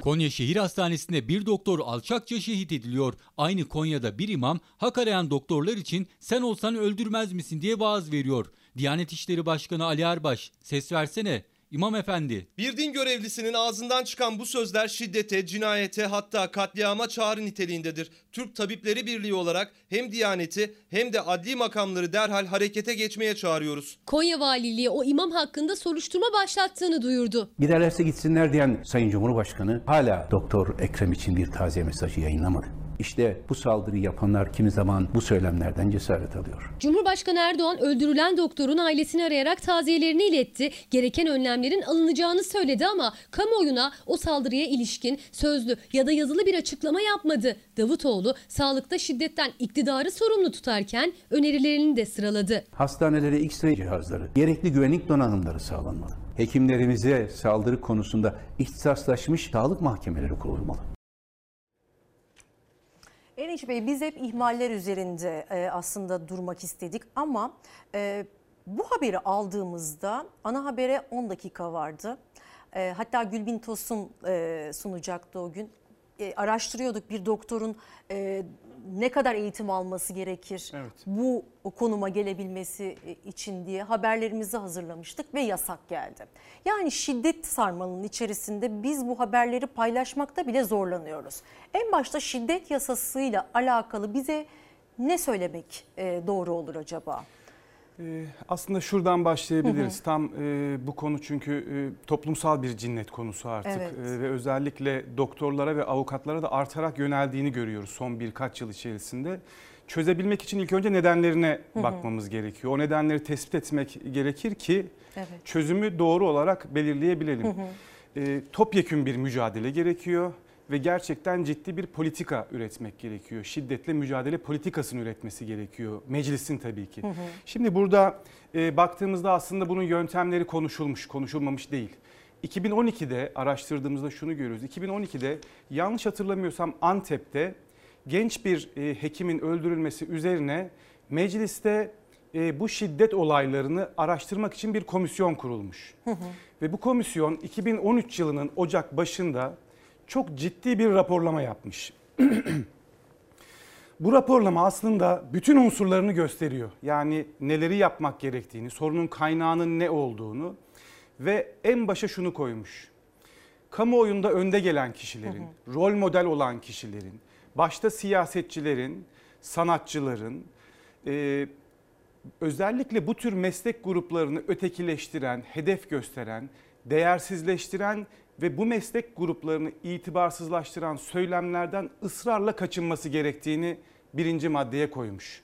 Konya Şehir Hastanesi'nde bir doktor alçakça şehit ediliyor. Aynı Konya'da bir imam hak arayan doktorlar için sen olsan öldürmez misin diye vaaz veriyor. Diyanet İşleri Başkanı Ali Erbaş ses versene İmam efendi. Bir din görevlisinin ağzından çıkan bu sözler şiddete, cinayete hatta katliama çağrı niteliğindedir. Türk Tabipleri Birliği olarak hem Diyaneti hem de adli makamları derhal harekete geçmeye çağırıyoruz. Konya Valiliği o imam hakkında soruşturma başlattığını duyurdu. Giderlerse gitsinler diyen Sayın Cumhurbaşkanı hala Doktor Ekrem için bir taziye mesajı yayınlamadı. İşte bu saldırıyı yapanlar kimi zaman bu söylemlerden cesaret alıyor. Cumhurbaşkanı Erdoğan öldürülen doktorun ailesini arayarak taziyelerini iletti. Gereken önlemlerin alınacağını söyledi ama kamuoyuna o saldırıya ilişkin sözlü ya da yazılı bir açıklama yapmadı. Davutoğlu sağlıkta şiddetten iktidarı sorumlu tutarken önerilerini de sıraladı. Hastanelere X-ray cihazları, gerekli güvenlik donanımları sağlanmalı. Hekimlerimize saldırı konusunda ihtisaslaşmış sağlık mahkemeleri kurulmalı. Eniş Bey biz hep ihmaller üzerinde e, aslında durmak istedik ama e, bu haberi aldığımızda ana habere 10 dakika vardı. E, hatta Gülbin Tosun sunacaktı o gün. E, araştırıyorduk bir doktorun e, ne kadar eğitim alması gerekir bu konuma gelebilmesi e, için diye haberlerimizi hazırlamıştık ve yasak geldi. Yani şiddet sarmalının içerisinde biz bu haberleri paylaşmakta bile zorlanıyoruz. En başta şiddet yasasıyla alakalı bize ne söylemek e, doğru olur acaba? Ee, Aslında şuradan başlayabiliriz. Hı hı. Tam e, bu konu çünkü e, toplumsal bir cinnet konusu artık Evet. E, ve özellikle doktorlara ve avukatlara da artarak yöneldiğini görüyoruz son birkaç yıl içerisinde. Çözebilmek için ilk önce nedenlerine Hı hı. bakmamız gerekiyor. O nedenleri tespit etmek gerekir ki Evet. çözümü doğru olarak belirleyebilelim. Hı hı. E, topyekün bir mücadele gerekiyor ve gerçekten ciddi bir politika üretmek gerekiyor. Şiddetle mücadele politikasını üretmesi gerekiyor. Meclisin tabii ki. Hı hı. Şimdi burada e, baktığımızda aslında bunun yöntemleri konuşulmuş, konuşulmamış değil. 2012'de araştırdığımızda şunu görüyoruz. 2012'de yanlış hatırlamıyorsam Antep'te genç bir e, hekimin öldürülmesi üzerine mecliste e, bu şiddet olaylarını araştırmak için bir komisyon kurulmuş. Hı hı. Ve bu komisyon 2013 yılının Ocak başında çok ciddi bir raporlama yapmış. Bu raporlama aslında bütün unsurlarını gösteriyor. Yani neleri yapmak gerektiğini, sorunun kaynağının ne olduğunu ve en başa şunu koymuş. Kamuoyunda önde gelen kişilerin, rol model olan kişilerin, başta siyasetçilerin, sanatçıların, e, özellikle bu tür meslek gruplarını ötekileştiren, hedef gösteren, değersizleştiren ve bu meslek gruplarını itibarsızlaştıran söylemlerden ısrarla kaçınması gerektiğini birinci maddeye koymuş.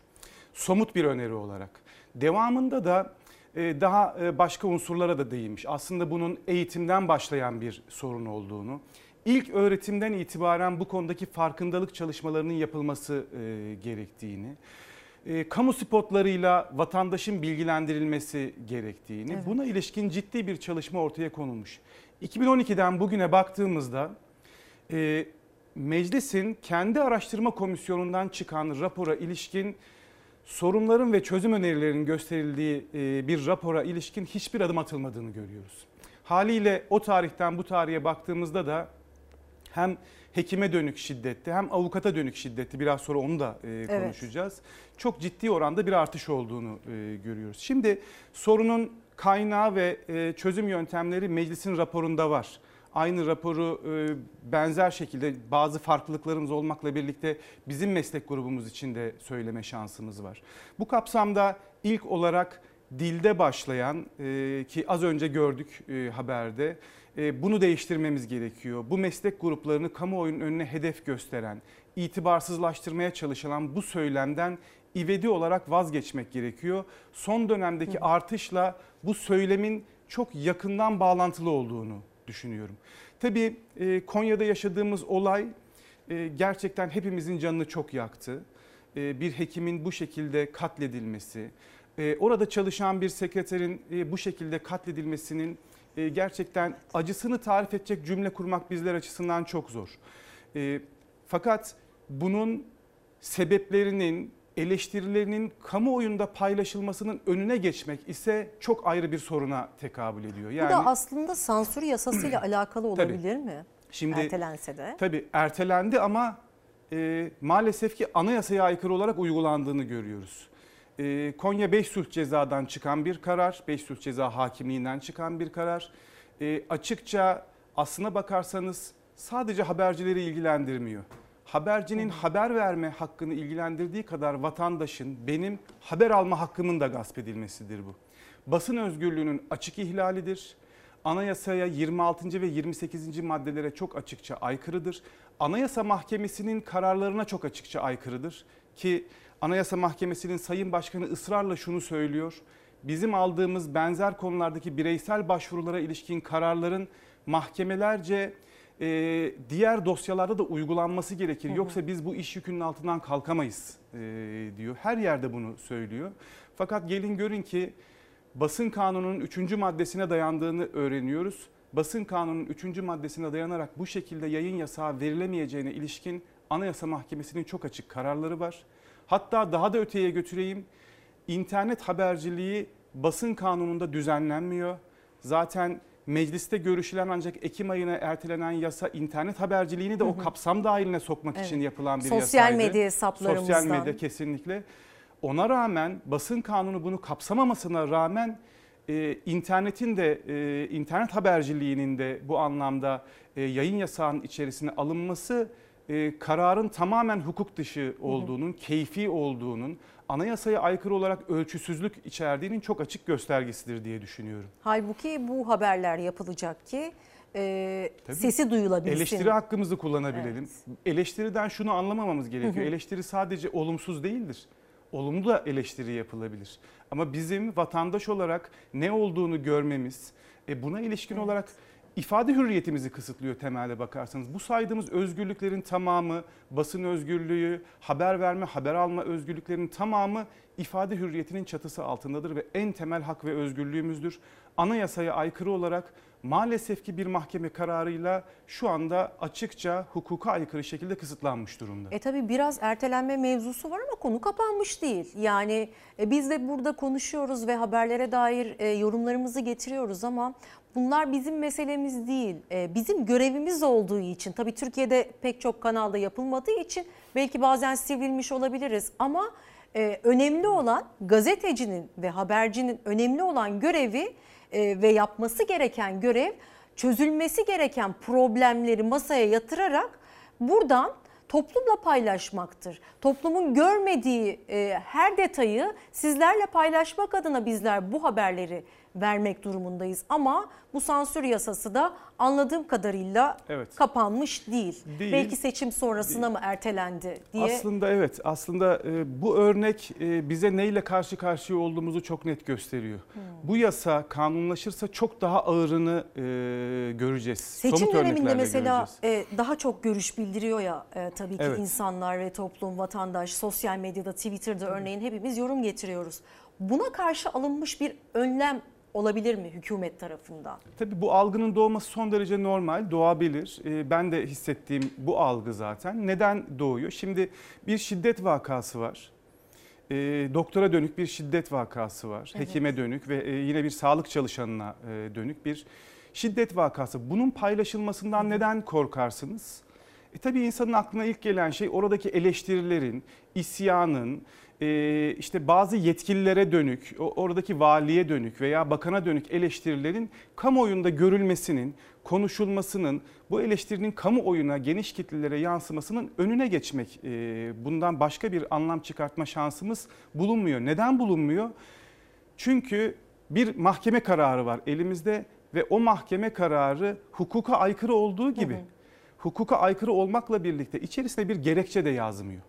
Somut bir öneri olarak. Devamında da e, daha e, başka unsurlara da değinmiş. Aslında bunun eğitimden başlayan bir sorun olduğunu, ilk öğretimden itibaren bu konudaki farkındalık çalışmalarının yapılması e, gerektiğini, kamu spotlarıyla vatandaşın bilgilendirilmesi gerektiğini, Evet. buna ilişkin ciddi bir çalışma ortaya konulmuş. 2012'den bugüne baktığımızda e, meclisin kendi araştırma komisyonundan çıkan rapora ilişkin sorunların ve çözüm önerilerinin gösterildiği e, bir rapora ilişkin hiçbir adım atılmadığını görüyoruz. Haliyle o tarihten bu tarihe baktığımızda da hem hekime dönük şiddette hem avukata dönük şiddette biraz sonra onu da e, Evet. konuşacağız. Çok ciddi oranda bir artış olduğunu e, görüyoruz. Şimdi sorunun kaynağı ve e, çözüm yöntemleri meclisin raporunda var. Aynı raporu e, benzer şekilde bazı farklılıklarımız olmakla birlikte bizim meslek grubumuz için de söyleme şansımız var. Bu kapsamda ilk olarak dilde başlayan e, ki az önce gördük haberde bunu değiştirmemiz gerekiyor. Bu meslek gruplarını kamuoyunun önüne hedef gösteren, itibarsızlaştırmaya çalışılan bu söylemden ivedi olarak vazgeçmek gerekiyor. Son dönemdeki artışla bu söylemin çok yakından bağlantılı olduğunu düşünüyorum. Tabii e, Konya'da yaşadığımız olay e, gerçekten hepimizin canını çok yaktı. E, bir hekimin bu şekilde katledilmesi, orada çalışan bir sekreterin bu şekilde katledilmesinin gerçekten acısını tarif edecek cümle kurmak bizler açısından çok zor. Fakat bunun sebeplerinin, eleştirilerinin kamuoyunda paylaşılmasının önüne geçmek ise çok ayrı bir soruna tekabül ediyor. Bu da aslında sansür yasasıyla alakalı olabilir mi? Şimdi Ertelense de. Tabii ertelendi ama e, maalesef ki anayasaya aykırı olarak uygulandığını görüyoruz. E, Konya 5 sulh cezadan çıkan bir karar, 5 sulh ceza hakimliğinden çıkan bir karar. E, açıkça aslına bakarsanız sadece habercileri ilgilendirmiyor. Habercinin haber verme hakkını ilgilendirdiği kadar vatandaşın benim haber alma hakkımın da gasp edilmesidir bu. Basın özgürlüğünün açık ihlalidir. anayasaya 26. ve 28. maddelere çok açıkça aykırıdır. Anayasa Mahkemesi'nin kararlarına çok açıkça aykırıdır ki Anayasa Mahkemesi'nin Sayın Başkanı ısrarla şunu söylüyor. Bizim aldığımız benzer konulardaki bireysel başvurulara ilişkin kararların mahkemelerce e, diğer dosyalarda da uygulanması gerekir. Yoksa biz bu iş yükünün altından kalkamayız e, diyor. Her yerde bunu söylüyor. Fakat gelin görün ki basın kanununun 3. maddesine dayandığını öğreniyoruz. Basın kanununun 3. maddesine dayanarak bu şekilde yayın yasağı verilemeyeceğine ilişkin Anayasa Mahkemesi'nin çok açık kararları var. Hatta daha da öteye götüreyim. İnternet haberciliği basın kanununda düzenlenmiyor. Zaten mecliste görüşülen ancak Ekim ayına ertelenen yasa internet haberciliğini de Hı o hı. kapsam dahiline sokmak Evet. için yapılan bir Sosyal yasaydı. medya hesaplarımızdan. Sosyal medya kesinlikle. Ona rağmen basın kanunu bunu kapsamamasına rağmen e, internetin de e, internet haberciliğinin de bu anlamda e, yayın yasağının içerisine alınması e, kararın tamamen hukuk dışı olduğunun, keyfi olduğunun, anayasaya aykırı olarak ölçüsüzlük içerdiğinin çok açık göstergesidir diye düşünüyorum. Halbuki bu haberler yapılacak ki e, Tabii. sesi duyulabilsin. Eleştiri hakkımızı kullanabilelim. Eleştiriden şunu anlamamamız gerekiyor. Hı hı. Eleştiri sadece olumsuz değildir. Olumlu da eleştiri yapılabilir. Ama bizim vatandaş olarak ne olduğunu görmemiz, e, buna ilişkin olarak ifade hürriyetimizi kısıtlıyor temelde bakarsanız. Bu saydığımız özgürlüklerin tamamı, basın özgürlüğü, haber verme, haber alma özgürlüklerinin tamamı ifade hürriyetinin çatısı altındadır ve en temel hak ve özgürlüğümüzdür. Anayasaya aykırı olarak maalesef ki bir mahkeme kararıyla şu anda açıkça hukuka aykırı şekilde kısıtlanmış durumda. E tabii biraz ertelenme mevzusu var ama konu kapanmış değil. Yani e, biz de burada konuşuyoruz ve haberlere dair e, yorumlarımızı getiriyoruz ama bunlar bizim meselemiz değil. E, bizim görevimiz olduğu için tabii Türkiye'de pek çok kanalda yapılmadığı için belki bazen sivrilmiş olabiliriz ama e, önemli olan gazetecinin ve habercinin önemli olan görevi e, ve yapması gereken görev çözülmesi gereken problemleri masaya yatırarak buradan toplumla paylaşmaktır. Toplumun görmediği e, her detayı sizlerle paylaşmak adına bizler bu haberleri vermek durumundayız. Ama bu sansür yasası da anladığım kadarıyla Evet. kapanmış değil. Değil. Belki seçim sonrasına mı ertelendi diye. Aslında evet aslında e, bu örnek e, bize neyle karşı karşıya olduğumuzu çok net gösteriyor. Hmm. Bu yasa kanunlaşırsa çok daha ağırını e, göreceğiz. Seçim Somut döneminde mesela göreceğiz. daha çok görüş bildiriyor ya tabii ki Evet. insanlar ve toplum, vatandaş, sosyal medyada, Twitter'da örneğin hepimiz yorum getiriyoruz. Buna karşı alınmış bir önlem olabilir mi hükümet tarafından? Tabii bu algının doğması son derece normal, doğabilir. Ee, Ben de hissettiğim bu algı zaten. Neden doğuyor? Şimdi bir şiddet vakası var. Ee, doktora dönük bir şiddet vakası var. Evet. Hekime dönük ve e, yine bir sağlık çalışanına e, dönük bir şiddet vakası. Bunun paylaşılmasından neden korkarsınız? E tabii insanın aklına ilk gelen şey oradaki eleştirilerin, isyanın, e, işte bazı yetkililere dönük, oradaki valiye dönük veya bakana dönük eleştirilerin kamuoyunda görülmesinin, konuşulmasının, bu eleştirinin kamuoyuna, geniş kitlelere yansımasının önüne geçmek. E, bundan başka bir anlam çıkartma şansımız bulunmuyor. Neden bulunmuyor? Çünkü bir mahkeme kararı var elimizde ve o mahkeme kararı hukuka aykırı olduğu gibi hukuka aykırı olmakla birlikte içerisine bir gerekçe de yazmıyor.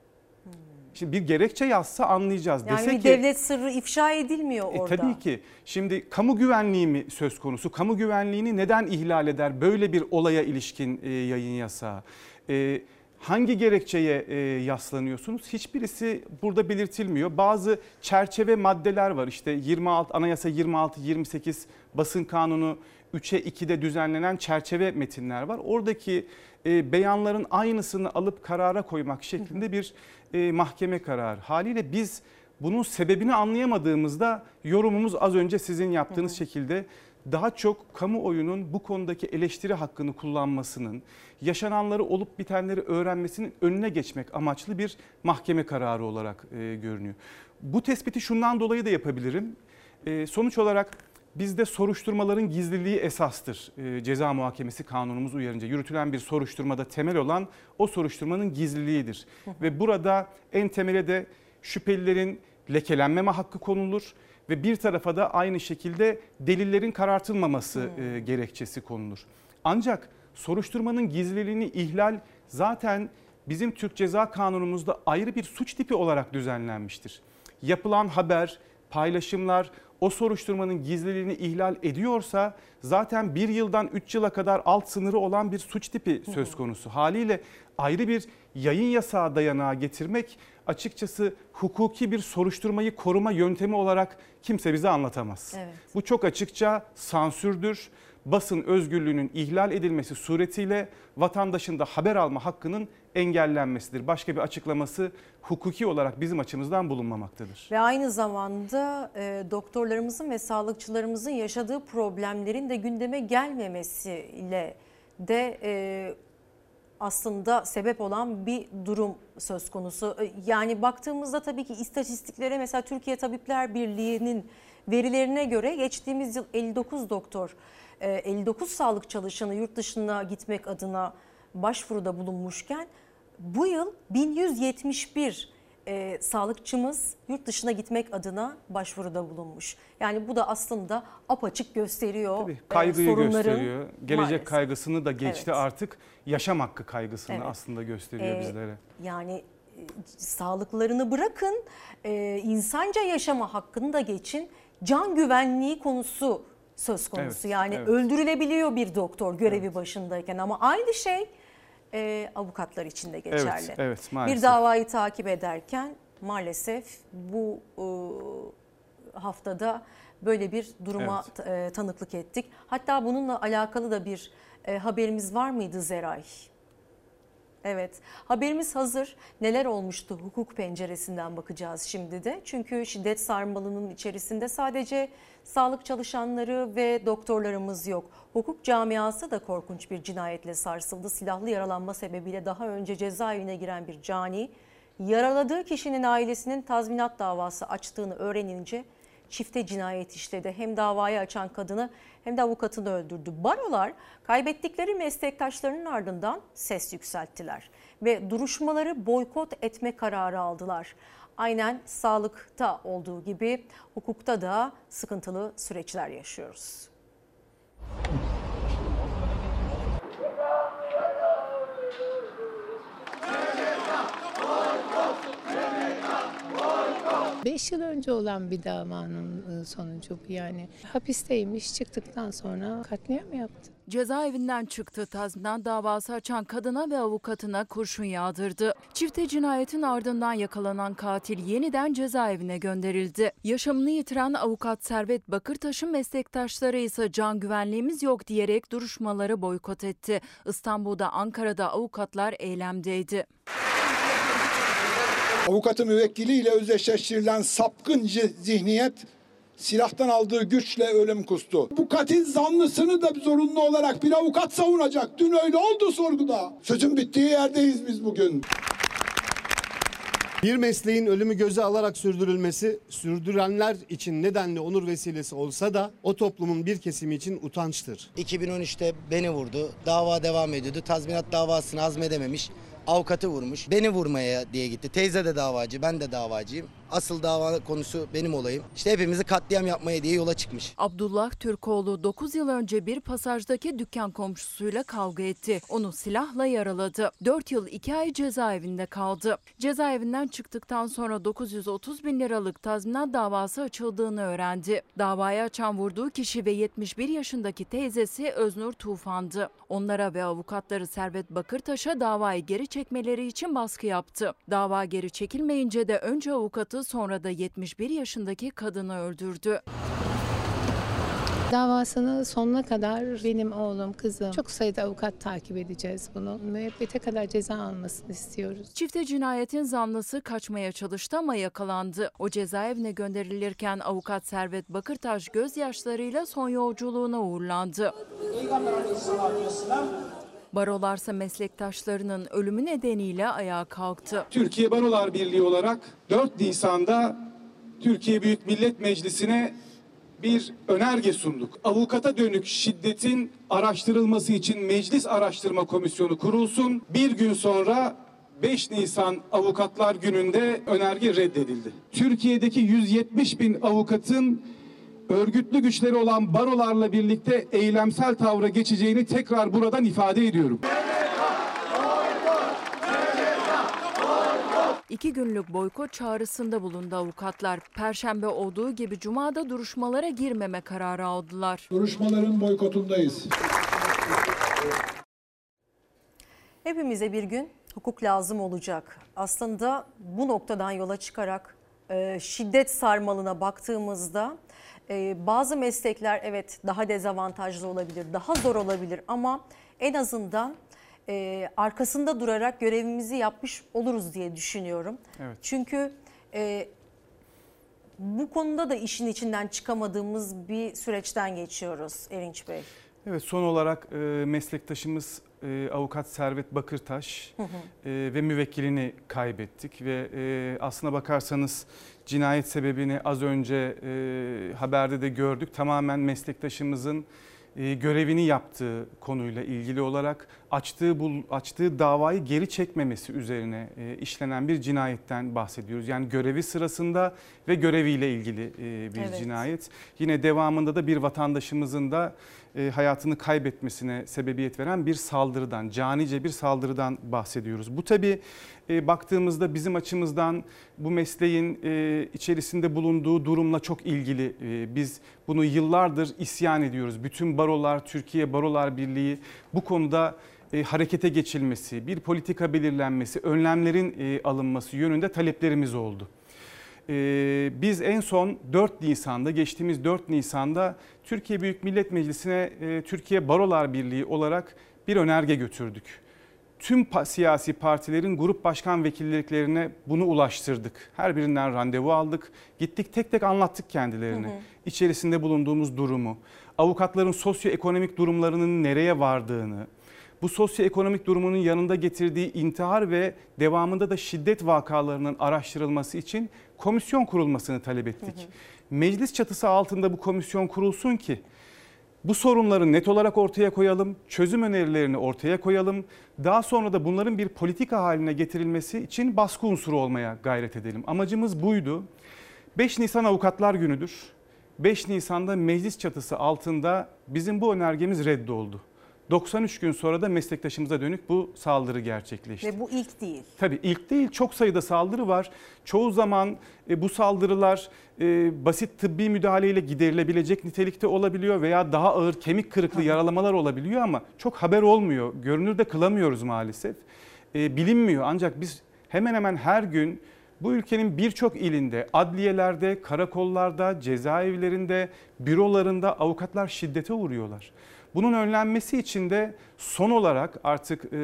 Şimdi bir gerekçe yazsa anlayacağız. Yani Dese bir ki, devlet sırrı ifşa edilmiyor e, orada. tabii ki. Şimdi kamu güvenliği mi söz konusu? Kamu güvenliğini neden ihlal eder böyle bir olaya ilişkin e, yayın yasağı? E, hangi gerekçeye e, yaslanıyorsunuz? Hiçbirisi burada belirtilmiyor. Bazı çerçeve maddeler var. İşte 26 Anayasa 26 28 Basın Kanunu 3'e 2'de düzenlenen çerçeve metinler var. Oradaki e, beyanların aynısını alıp karara koymak şeklinde bir e, mahkeme kararı. Haliyle biz bunun sebebini anlayamadığımızda yorumumuz az önce sizin yaptığınız şekilde daha çok kamuoyunun bu konudaki eleştiri hakkını kullanmasının, yaşananları olup bitenleri öğrenmesinin önüne geçmek amaçlı bir mahkeme kararı olarak e, görünüyor. Bu tespiti şundan dolayı da yapabilirim. E, sonuç olarak bizde soruşturmaların gizliliği esastır. E, ceza muhakemesi kanunumuz uyarınca yürütülen bir soruşturmada temel olan o soruşturmanın gizliliğidir. Ve burada en temele de şüphelilerin lekelenmeme hakkı konulur ve bir tarafa da aynı şekilde delillerin karartılmaması e, gerekçesi konulur. Ancak soruşturmanın gizliliğini ihlal zaten bizim Türk Ceza Kanunumuzda ayrı bir suç tipi olarak düzenlenmiştir. Yapılan haber, paylaşımlar o soruşturmanın gizliliğini ihlal ediyorsa zaten bir yıldan 3 yıla kadar alt sınırı olan bir suç tipi söz konusu. Haliyle ayrı bir yayın yasağı dayanağı getirmek açıkçası hukuki bir soruşturmayı koruma yöntemi olarak kimse bize anlatamaz. Evet. Bu çok açıkça sansürdür. Basın özgürlüğünün ihlal edilmesi suretiyle vatandaşın da haber alma hakkının engellenmesidir. Başka bir açıklaması hukuki olarak bizim açımızdan bulunmamaktadır. Ve aynı zamanda e, doktorlarımızın ve sağlıkçılarımızın yaşadığı problemlerin de gündeme gelmemesiyle de e, aslında sebep olan bir durum söz konusu. E, Yani baktığımızda tabii ki istatistiklere mesela Türkiye Tabipler Birliği'nin verilerine göre geçtiğimiz yıl 59 doktor, 59 sağlık çalışanı yurt dışına gitmek adına başvuruda bulunmuşken bu yıl 1171 e, sağlıkçımız yurt dışına gitmek adına başvuruda bulunmuş. Yani bu da aslında apaçık gösteriyor Tabii, e, kaygıyı sorunların gösteriyor. Gelecek maalesef. kaygısını da geçti Evet. artık. Yaşam hakkı kaygısını Evet. aslında gösteriyor Ee, bizlere. Yani e, sağlıklarını bırakın, e, insanca yaşama hakkını da geçin. Can güvenliği konusu söz konusu. Evet, yani evet. öldürülebiliyor bir doktor görevi başındayken ama aynı şey e, avukatlar için de geçerli. Evet, evet, maalesef. Bir davayı takip ederken maalesef bu e, haftada böyle bir duruma e, tanıklık ettik. Hatta bununla alakalı da bir e, haberimiz var mıydı Zeray? Evet, haberimiz hazır. Neler olmuştu hukuk penceresinden bakacağız şimdi de. Çünkü şiddet sarmalının içerisinde sadece sağlık çalışanları ve doktorlarımız yok. Hukuk camiası da korkunç bir cinayetle sarsıldı. Silahlı yaralanma sebebiyle daha önce cezaevine giren bir cani, yaraladığı kişinin ailesinin tazminat davası açtığını öğrenince çifte cinayet işledi. Hem davayı açan kadını hem de avukatını öldürdü. Barolar kaybettikleri meslektaşlarının ardından ses yükselttiler ve duruşmaları boykot etme kararı aldılar. Aynen sağlıkta olduğu gibi hukukta da sıkıntılı süreçler yaşıyoruz. Beş yıl önce olan bir davanın e, sonucu bu yani. Hapisteymiş çıktıktan sonra katliam yaptı. Cezaevinden çıktı tazminat davası açan kadına ve avukatına kurşun yağdırdı. Çifte cinayetin ardından yakalanan katil yeniden cezaevine gönderildi. Yaşamını yitiren avukat Servet Bakırtaş'ın meslektaşları ise can güvenliğimiz yok diyerek duruşmaları boykot etti. İstanbul'da Ankara'da avukatlar eylemdeydi. Avukatı müvekkiliyle özdeşleştirilen sapkıncı zihniyet silahtan aldığı güçle ölüm kustu. Bu katil zanlısını da zorunlu olarak bir avukat savunacak. Dün öyle oldu sorguda. Sözün bittiği yerdeyiz biz bugün. Bir mesleğin ölümü göze alarak sürdürülmesi sürdürenler için nedenli onur vesilesi olsa da o toplumun bir kesimi için utançtır. 2013'te beni vurdu. Dava devam ediyordu. Tazminat davasını hazmedememiş. Avukatı vurmuş. Beni vurmaya diye gitti. Teyze de davacı, ben de davacıyım. Asıl dava konusu benim olayım. İşte hepimizi katliam yapmaya diye yola çıkmış. Abdullah Türkoğlu 9 yıl önce bir pasajdaki dükkan komşusuyla kavga etti. Onu silahla yaraladı. 4 yıl 2 ay cezaevinde kaldı. Cezaevinden çıktıktan sonra 930 bin liralık tazminat davası açıldığını öğrendi. Davayı açan vurduğu kişi ve 71 yaşındaki teyzesi Öznur Tufan'dı. Onlara ve avukatları Servet Bakırtaş'a davayı geri çekmeleri için baskı yaptı. Dava geri çekilmeyince de önce avukatı sonra da 71 yaşındaki kadını öldürdü. Davasını sonuna kadar benim oğlum, kızım çok sayıda avukat takip edeceğiz bunu. Müebbete kadar ceza almasını istiyoruz. Çifte cinayetin zanlısı kaçmaya çalıştı ama yakalandı. O cezaevine gönderilirken avukat Servet Bakırtaş gözyaşlarıyla son yolculuğuna uğurlandı. Barolarsa meslektaşlarının ölümü nedeniyle ayağa kalktı. Türkiye Barolar Birliği olarak 4 Nisan'da Türkiye Büyük Millet Meclisi'ne bir önerge sunduk. Avukata dönük şiddetin araştırılması için Meclis Araştırma Komisyonu kurulsun. Bir gün sonra 5 Nisan Avukatlar Günü'nde önerge reddedildi. Türkiye'deki 170 bin avukatın örgütlü güçleri olan barolarla birlikte eylemsel tavra geçeceğini tekrar buradan ifade ediyorum. İki günlük boykot çağrısında bulundu avukatlar. Perşembe olduğu gibi Cuma'da duruşmalara girmeme kararı aldılar. Duruşmaların boykotundayız. Hepimize bir gün hukuk lazım olacak. Aslında bu noktadan yola çıkarak e, şiddet sarmalına baktığımızda e, bazı meslekler evet daha dezavantajlı olabilir, daha zor olabilir ama en azından e, arkasında durarak görevimizi yapmış oluruz diye düşünüyorum. Evet. Çünkü e, bu konuda da işin içinden çıkamadığımız bir süreçten geçiyoruz Erinç Bey. Evet son olarak e, meslektaşımız e, avukat Servet Bakırtaş Hı hı. e, ve müvekkilini kaybettik ve e, aslına bakarsanız cinayet sebebini az önce e, haberde de gördük. Tamamen meslektaşımızın e, görevini yaptığı konuyla ilgili olarak açtığı bul, açtığı davayı geri çekmemesi üzerine e, işlenen bir cinayetten bahsediyoruz. Yani görevi sırasında ve göreviyle ilgili e, bir Evet. cinayet. Yine devamında da bir vatandaşımızın da e, hayatını kaybetmesine sebebiyet veren bir saldırıdan, canice bir saldırıdan bahsediyoruz. Bu tabi baktığımızda bizim açımızdan bu mesleğin e, içerisinde bulunduğu durumla çok ilgili. E, Biz bunu yıllardır isyan ediyoruz. Bütün barolar, Türkiye Barolar Birliği bu konuda e, harekete geçilmesi, bir politika belirlenmesi, önlemlerin e, alınması yönünde taleplerimiz oldu. Ee, biz en son 4 Nisan'da geçtiğimiz 4 Nisan'da Türkiye Büyük Millet Meclisi'ne e, Türkiye Barolar Birliği olarak bir önerge götürdük. Tüm pa- siyasi partilerin grup başkan vekilliklerine bunu ulaştırdık. Her birinden randevu aldık. Gittik tek tek anlattık kendilerine. Hı hı. İçerisinde bulunduğumuz durumu, avukatların sosyoekonomik durumlarının nereye vardığını, bu sosyoekonomik durumunun yanında getirdiği intihar ve devamında da şiddet vakalarının araştırılması için komisyon kurulmasını talep ettik. Meclis çatısı altında bu komisyon kurulsun ki bu sorunları net olarak ortaya koyalım, çözüm önerilerini ortaya koyalım. Daha sonra da bunların bir politika haline getirilmesi için baskı unsuru olmaya gayret edelim. Amacımız buydu. 5 Nisan Avukatlar Günü'dür. 5 Nisan'da meclis çatısı altında bizim bu önergemiz reddoldu. 93 gün sonra da meslektaşımıza dönük bu saldırı gerçekleşti. Ve bu ilk değil. Tabii ilk değil çok sayıda saldırı var. Çoğu zaman e, bu saldırılar e, basit tıbbi müdahaleyle giderilebilecek nitelikte olabiliyor veya daha ağır kemik kırıklı yaralamalar olabiliyor ama çok haber olmuyor. Görünür de kılamıyoruz maalesef. E, bilinmiyor ancak biz hemen hemen her gün bu ülkenin birçok ilinde, adliyelerde, karakollarda, cezaevlerinde, bürolarında avukatlar şiddete uğruyorlar. Bunun önlenmesi için de son olarak artık e,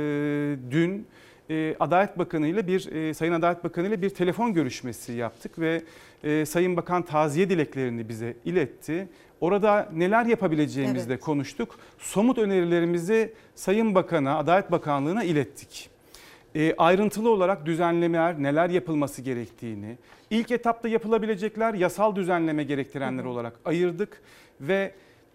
dün e, Adalet Bakanı ile bir e, Sayın Adalet Bakanı ile bir telefon görüşmesi yaptık ve e, Sayın Bakan taziye dileklerini bize iletti. Orada neler yapabileceğimizle Evet. konuştuk. Somut önerilerimizi Sayın Bakan'a, Adalet Bakanlığı'na ilettik. E, ayrıntılı olarak düzenlemeler neler yapılması gerektiğini, ilk etapta yapılabilecekler yasal düzenleme gerektirenler olarak ayırdık ve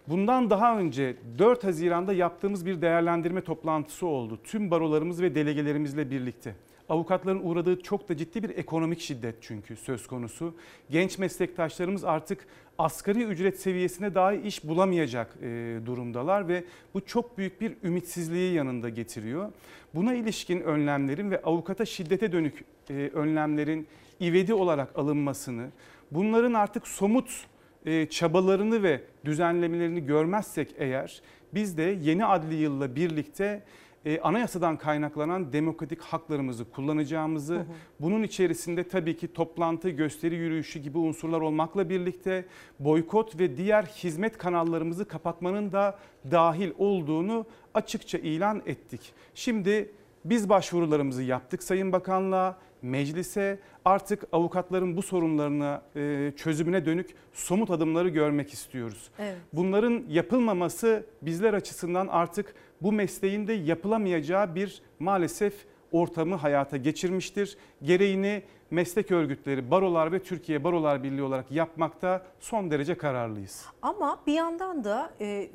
bundan daha önce 4 Haziran'da yaptığımız bir değerlendirme toplantısı oldu. Tüm barolarımız ve delegelerimizle birlikte. Avukatların uğradığı çok da ciddi bir ekonomik şiddet çünkü söz konusu. Genç meslektaşlarımız artık asgari ücret seviyesine dahi iş bulamayacak e, durumdalar ve bu çok büyük bir ümitsizliği yanında getiriyor. Buna ilişkin önlemlerin ve avukata şiddete dönük e, önlemlerin ivedi olarak alınmasını, bunların artık somut e, çabalarını ve düzenlemelerini görmezsek eğer biz de yeni adli yılla birlikte e, anayasadan kaynaklanan demokratik haklarımızı kullanacağımızı, bunun içerisinde tabii ki toplantı, gösteri yürüyüşü gibi unsurlar olmakla birlikte boykot ve diğer hizmet kanallarımızı kapatmanın da dahil olduğunu açıkça ilan ettik. Şimdi biz başvurularımızı yaptık Sayın Bakanlığa, meclise artık avukatların bu sorunlarına e, çözümüne dönük somut adımları görmek istiyoruz. Evet. Bunların yapılmaması bizler açısından artık bu mesleğin de yapılamayacağı bir maalesef ortamı hayata geçirmiştir. Gereğini meslek örgütleri, barolar ve Türkiye Barolar Birliği olarak yapmakta son derece kararlıyız. Ama bir yandan da e,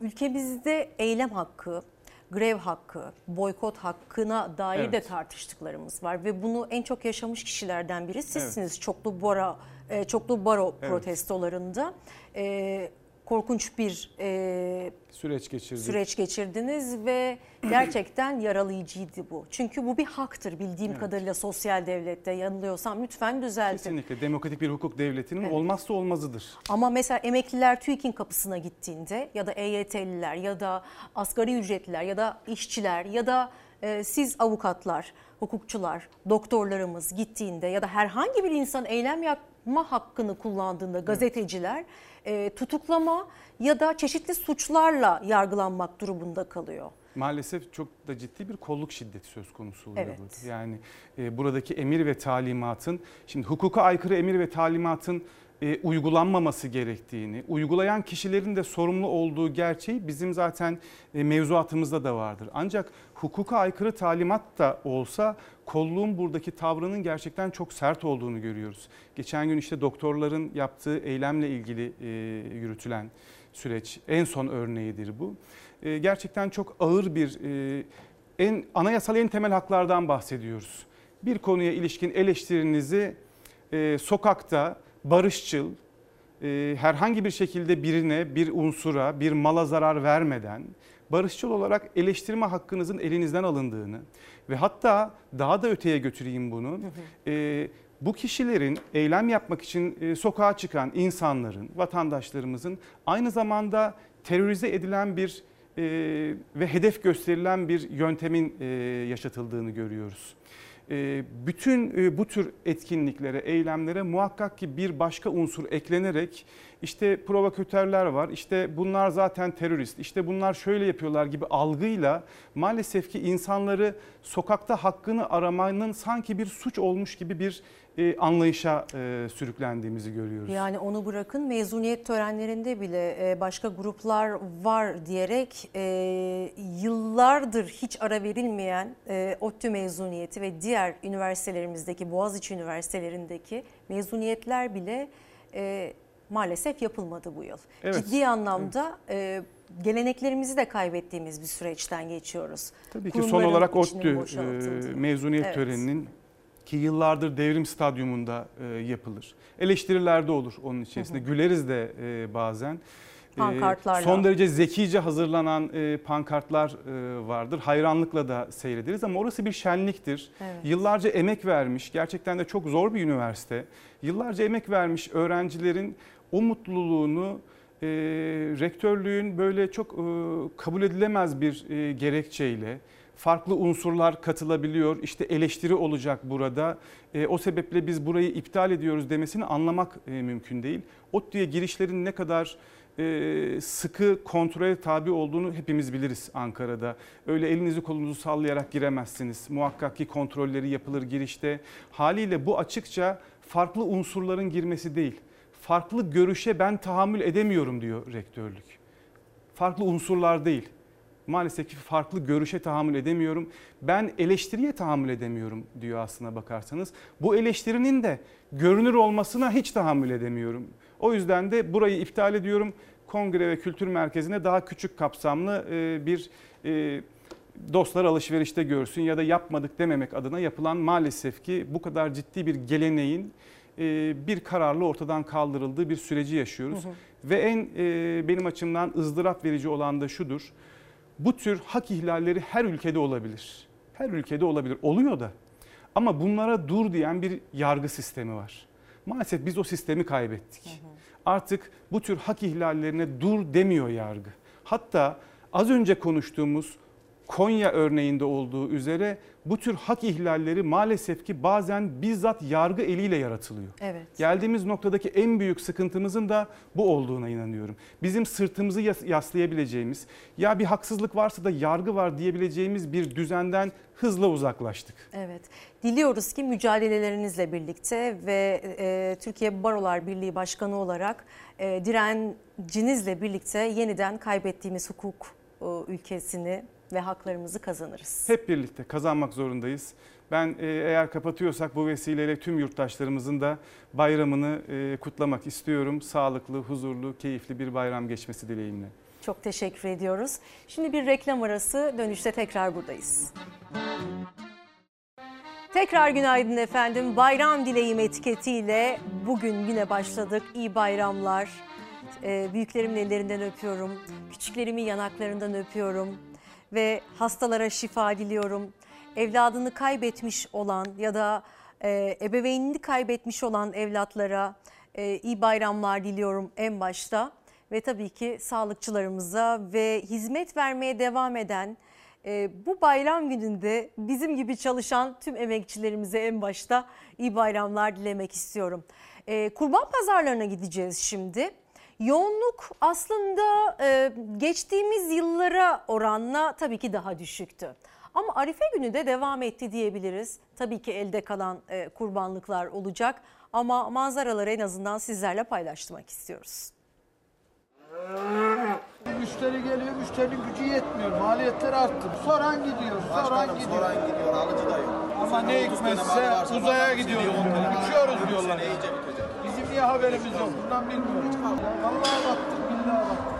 ülkemizde eylem hakkı, grev hakkı, boykot hakkına dair de Evet. tartıştıklarımız var ve bunu en çok yaşamış kişilerden biri sizsiniz. Çoklu baro e, çoklu baro Evet. protestolarında e, korkunç bir e, Süreç geçirdik. süreç geçirdiniz ve gerçekten yaralayıcıydı bu. Çünkü bu bir haktır bildiğim Evet. kadarıyla sosyal devlette yanılıyorsam lütfen düzeltin. Kesinlikle demokratik bir hukuk devletinin Evet. olmazsa olmazıdır. Ama mesela emekliler TÜİK'in kapısına gittiğinde ya da EYT'liler ya da asgari ücretliler ya da işçiler ya da e, siz avukatlar, hukukçular, doktorlarımız gittiğinde ya da herhangi bir insan eylem yapma hakkını kullandığında gazeteciler e, tutuklama ya da çeşitli suçlarla yargılanmak durumunda kalıyor. Maalesef çok da ciddi bir kolluk şiddeti söz konusu oluyor Evet. burada. Yani e, buradaki emir ve talimatın, şimdi hukuka aykırı emir ve talimatın e, uygulanmaması gerektiğini, uygulayan kişilerin de sorumlu olduğu gerçeği bizim zaten e, mevzuatımızda da vardır. Ancak hukuka aykırı talimat da olsa kolluğun buradaki tavrının gerçekten çok sert olduğunu görüyoruz. Geçen gün işte doktorların yaptığı eylemle ilgili e, yürütülen süreç en son örneğidir bu. E, gerçekten çok ağır bir e, en anayasal en temel haklardan bahsediyoruz. Bir konuya ilişkin eleştirinizi sokakta barışçıl, herhangi bir şekilde birine, bir unsura, bir mala zarar vermeden barışçıl olarak eleştirme hakkınızın elinizden alındığını ve hatta daha da öteye götüreyim bunu. e, bu kişilerin eylem yapmak için e, sokağa çıkan insanların, vatandaşlarımızın aynı zamanda terörize edilen bir e, ve hedef gösterilen bir yöntemin e, yaşatıldığını görüyoruz. E, bütün e, bu tür etkinliklere, eylemlere muhakkak ki bir başka unsur eklenerek işte provokatörler var, işte bunlar zaten terörist, işte bunlar şöyle yapıyorlar gibi algıyla maalesef ki insanları sokakta hakkını aramanın sanki bir suç olmuş gibi bir e, anlayışa e, sürüklendiğimizi görüyoruz. Yani onu bırakın mezuniyet törenlerinde bile e, başka gruplar var diyerek e, yıllardır hiç ara verilmeyen e, ODTÜ mezuniyeti ve diğer üniversitelerimizdeki Boğaziçi üniversitelerindeki mezuniyetler bile e, maalesef yapılmadı bu yıl. Evet. Ciddi anlamda e, geleneklerimizi de kaybettiğimiz bir süreçten geçiyoruz. Tabii ki son Kurumların olarak içinin ODTÜ e, mezuniyet Evet. töreninin ki yıllardır devrim stadyumunda e, yapılır. Eleştiriler de olur onun içerisinde. Güleriz de e, bazen. E, Pankartlarla. Son derece zekice hazırlanan e, pankartlar e, vardır. Hayranlıkla da seyrederiz ama orası bir şenliktir. Evet. Yıllarca emek vermiş, gerçekten de çok zor bir üniversite. Yıllarca emek vermiş öğrencilerin o mutluluğunu e, rektörlüğün böyle çok e, kabul edilemez bir e, gerekçeyle farklı unsurlar katılabiliyor. İşte eleştiri olacak burada. E, o sebeple biz burayı iptal ediyoruz demesini anlamak e, mümkün değil. ODTÜ'ye girişlerin ne kadar e, sıkı kontrole tabi olduğunu hepimiz biliriz Ankara'da. Öyle elinizi kolunuzu sallayarak giremezsiniz. Muhakkak ki kontrolleri yapılır girişte. Haliyle bu açıkça farklı unsurların girmesi değil. Farklı görüşe ben tahammül edemiyorum diyor rektörlük. Farklı unsurlar değil. Maalesef ki farklı görüşe tahammül edemiyorum. Ben eleştiriye tahammül edemiyorum diyor aslına bakarsanız. Bu eleştirinin de görünür olmasına hiç tahammül edemiyorum. O yüzden de burayı iptal ediyorum. Kongre ve Kültür Merkezi'ne daha küçük kapsamlı e, bir e, dostlar alışverişte görsün ya da yapmadık dememek adına yapılan maalesef ki bu kadar ciddi bir geleneğin bir kararla ortadan kaldırıldığı bir süreci yaşıyoruz. Hı hı. Ve en e, benim açımdan ızdırap verici olan da şudur. Bu tür hak ihlalleri her ülkede olabilir. Her ülkede olabilir. Oluyor da. Ama bunlara dur diyen bir yargı sistemi var. Maalesef biz o sistemi kaybettik. Artık bu tür hak ihlallerine dur demiyor yargı. Hatta az önce konuştuğumuz Konya örneğinde olduğu üzere bu tür hak ihlalleri maalesef ki bazen bizzat yargı eliyle yaratılıyor. Evet. Geldiğimiz noktadaki en büyük sıkıntımızın da bu olduğuna inanıyorum. Bizim sırtımızı yas- yaslayabileceğimiz, ya bir haksızlık varsa da yargı var diyebileceğimiz bir düzenden hızla uzaklaştık. Evet. Diliyoruz ki mücadelelerinizle birlikte ve e, Türkiye Barolar Birliği Başkanı olarak e, direncinizle birlikte yeniden kaybettiğimiz hukuk e, ülkesini ve haklarımızı kazanırız. Hep birlikte kazanmak zorundayız. Ben e, eğer kapatıyorsak bu vesileyle tüm yurttaşlarımızın da bayramını e, kutlamak istiyorum. Sağlıklı, huzurlu, keyifli bir bayram geçmesi dileğimle. Çok teşekkür ediyoruz. Şimdi bir reklam arası dönüşte tekrar buradayız. Tekrar günaydın efendim. Bayram dileğim etiketiyle bugün yine başladık. İyi bayramlar. Ee, büyüklerimin ellerinden öpüyorum. Küçüklerimin yanaklarından öpüyorum. Ve hastalara şifa diliyorum. Evladını kaybetmiş olan ya da e, ebeveynini kaybetmiş olan evlatlara e, iyi bayramlar diliyorum en başta. Ve tabii ki sağlıkçılarımıza ve hizmet vermeye devam eden e, bu bayram gününde bizim gibi çalışan tüm emekçilerimize en başta iyi bayramlar dilemek istiyorum. E, kurban pazarlarına gideceğiz şimdi. Yoğunluk aslında e, geçtiğimiz yıllara oranla tabii ki daha düşüktü. Ama Arife günü de devam etti diyebiliriz. Tabii ki elde kalan e, kurbanlıklar olacak ama manzaraları en azından sizlerle paylaşmak istiyoruz. Müşteri geliyor, müşterinin gücü yetmiyor. Maliyetler arttı. Soran gidiyor, soran gidiyor. Soran gidiyor, alıcı da yok. Ama ne hikmetse uzaya gidiyoruz diyorlar. Uçuyoruz diyorlar. Bizim niye haberimiz yok? Bundan bilmiyoruz. Vallahi baktık, billahi baktık.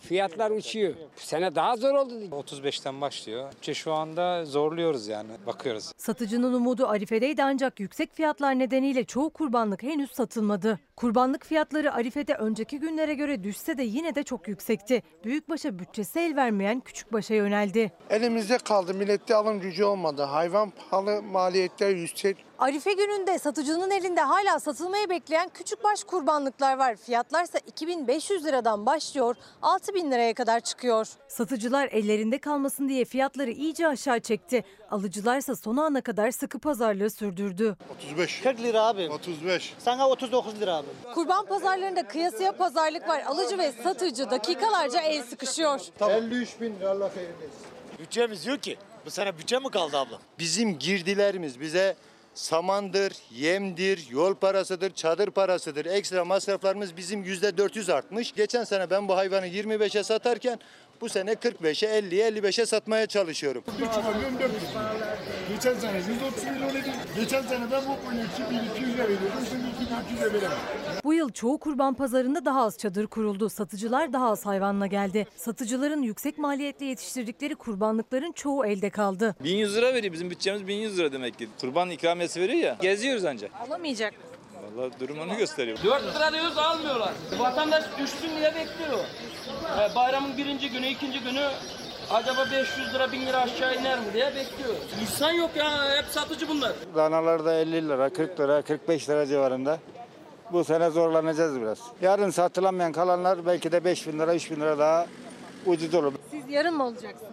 Fiyatlar uçuyor. Bu sene daha zor oldu. 35'ten başlıyor. Ki şu anda zorluyoruz yani bakıyoruz. Satıcının umudu Arife'deydi ancak yüksek fiyatlar nedeniyle çoğu kurbanlık henüz satılmadı. Kurbanlık fiyatları Arife'de önceki günlere göre düşse de yine de çok yüksekti. Büyükbaşa bütçesi el vermeyen küçükbaşa yöneldi. Elimizde kaldı. Millette alım gücü olmadı. Hayvan pahalı, maliyetler yüksek. Arife gününde satıcının elinde hala satılmayı bekleyen küçükbaş kurbanlıklar var. Fiyatlar ise 2500 liradan başlıyor, 6000 liraya kadar çıkıyor. Satıcılar ellerinde kalmasın diye fiyatları iyice aşağı çekti. Alıcılarsa son ana kadar sıkı pazarlığı sürdürdü. 35. 40 lira abi. 35. Sana 39 lira abi. Kurban pazarlarında kıyasıya pazarlık var. Alıcı ve satıcı dakikalarca el sıkışıyor. 53 bin lira Allah. Bütçemiz yok ki. Bu sene bütçe mi kaldı abla? Bizim girdilerimiz bize samandır, yemdir, yol parasıdır, çadır parasıdır. Ekstra masraflarımız bizim yüzde 400 artmış. Geçen sene ben bu hayvanı 25'e satarken bu sene 45'e, 50'ye, 55'e satmaya çalışıyorum. 3 milyon 400 Geçen sene 130 milyon idi. Geçen sene ben bu koyunu 2200 lira veriyordum. Şimdi 2400'e veremem. Bu yıl çoğu kurban pazarında daha az çadır kuruldu. Satıcılar daha az hayvanla geldi. Satıcıların yüksek maliyetle yetiştirdikleri kurbanlıkların çoğu elde kaldı. 1100 lira veriyor bizim bütçemiz 1100 lira demek ki. Kurban ikramiyesi veriyor ya. Geziyoruz ancak. Alamayacak. Vallahi durum onu gösteriyor. 4 lira diyoruz almıyorlar. Vatandaş 3000 lira bekliyor. Ee, bayramın birinci günü, ikinci günü acaba 500 lira, 1000 lira aşağı iner mi diye bekliyor. İnsan yok ya, hep satıcı bunlar. Danalar da 50 lira, 40 lira, 45 lira civarında. Bu sene zorlanacağız biraz. Yarın satılamayan kalanlar belki de 5 bin lira, 3 bin lira daha ucuz olur. Siz yarın mı olacaksınız?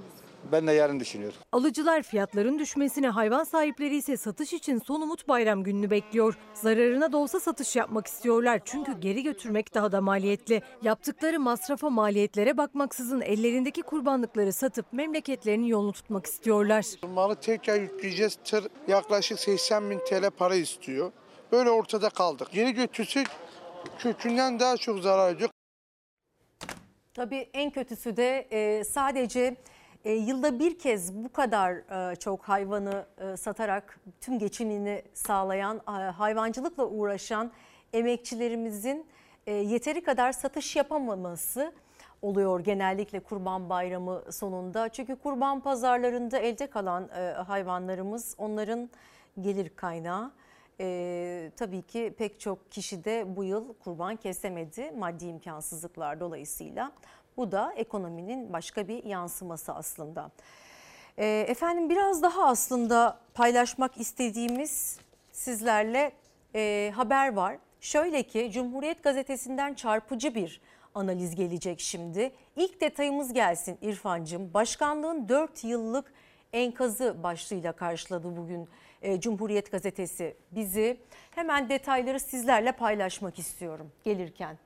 Ben de yarın düşünüyorum. Alıcılar fiyatların düşmesine, hayvan sahipleri ise satış için son umut bayram gününü bekliyor. Zararına da olsa satış yapmak istiyorlar çünkü geri götürmek daha da maliyetli. Yaptıkları masrafa maliyetlere bakmaksızın ellerindeki kurbanlıkları satıp memleketlerinin yolunu tutmak istiyorlar. Malı tekrar yükleyeceğiz. Tır yaklaşık 80 bin TL para istiyor. Böyle ortada kaldık. Geri götürsek kökünden daha çok zarar ediyor. Tabii en kötüsü de e, sadece e, yılda bir kez bu kadar e, çok hayvanı e, satarak tüm geçimini sağlayan, e, hayvancılıkla uğraşan emekçilerimizin e, yeteri kadar satış yapamaması oluyor genellikle Kurban Bayramı sonunda. Çünkü kurban pazarlarında elde kalan e, hayvanlarımız onların gelir kaynağı. Ee, tabii ki pek çok kişi de bu yıl kurban kesemedi maddi imkansızlıklar dolayısıyla. Bu da ekonominin başka bir yansıması aslında. Ee, efendim biraz daha aslında paylaşmak istediğimiz sizlerle e, haber var. Şöyle ki Cumhuriyet Gazetesi'nden çarpıcı bir analiz gelecek şimdi. İlk detayımız gelsin İrfancığım. Başkanlığın 4 yıllık enkazı başlığıyla karşıladı bugün e, Cumhuriyet Gazetesi bizi. Hemen detayları sizlerle paylaşmak istiyorum gelirken.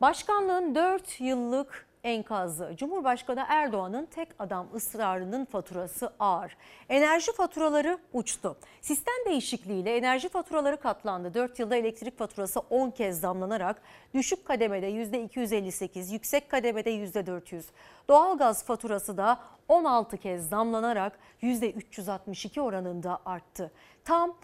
Başkanlığın 4 yıllık enkazı. Cumhurbaşkanı Erdoğan'ın tek adam ısrarının faturası ağır. Enerji faturaları uçtu. Sistem değişikliğiyle enerji faturaları katlandı. 4 yılda elektrik faturası 10 kez zamlanarak düşük kademede %258, yüksek kademede %400. Doğalgaz faturası da 16 kez zamlanarak %362 oranında arttı. Tam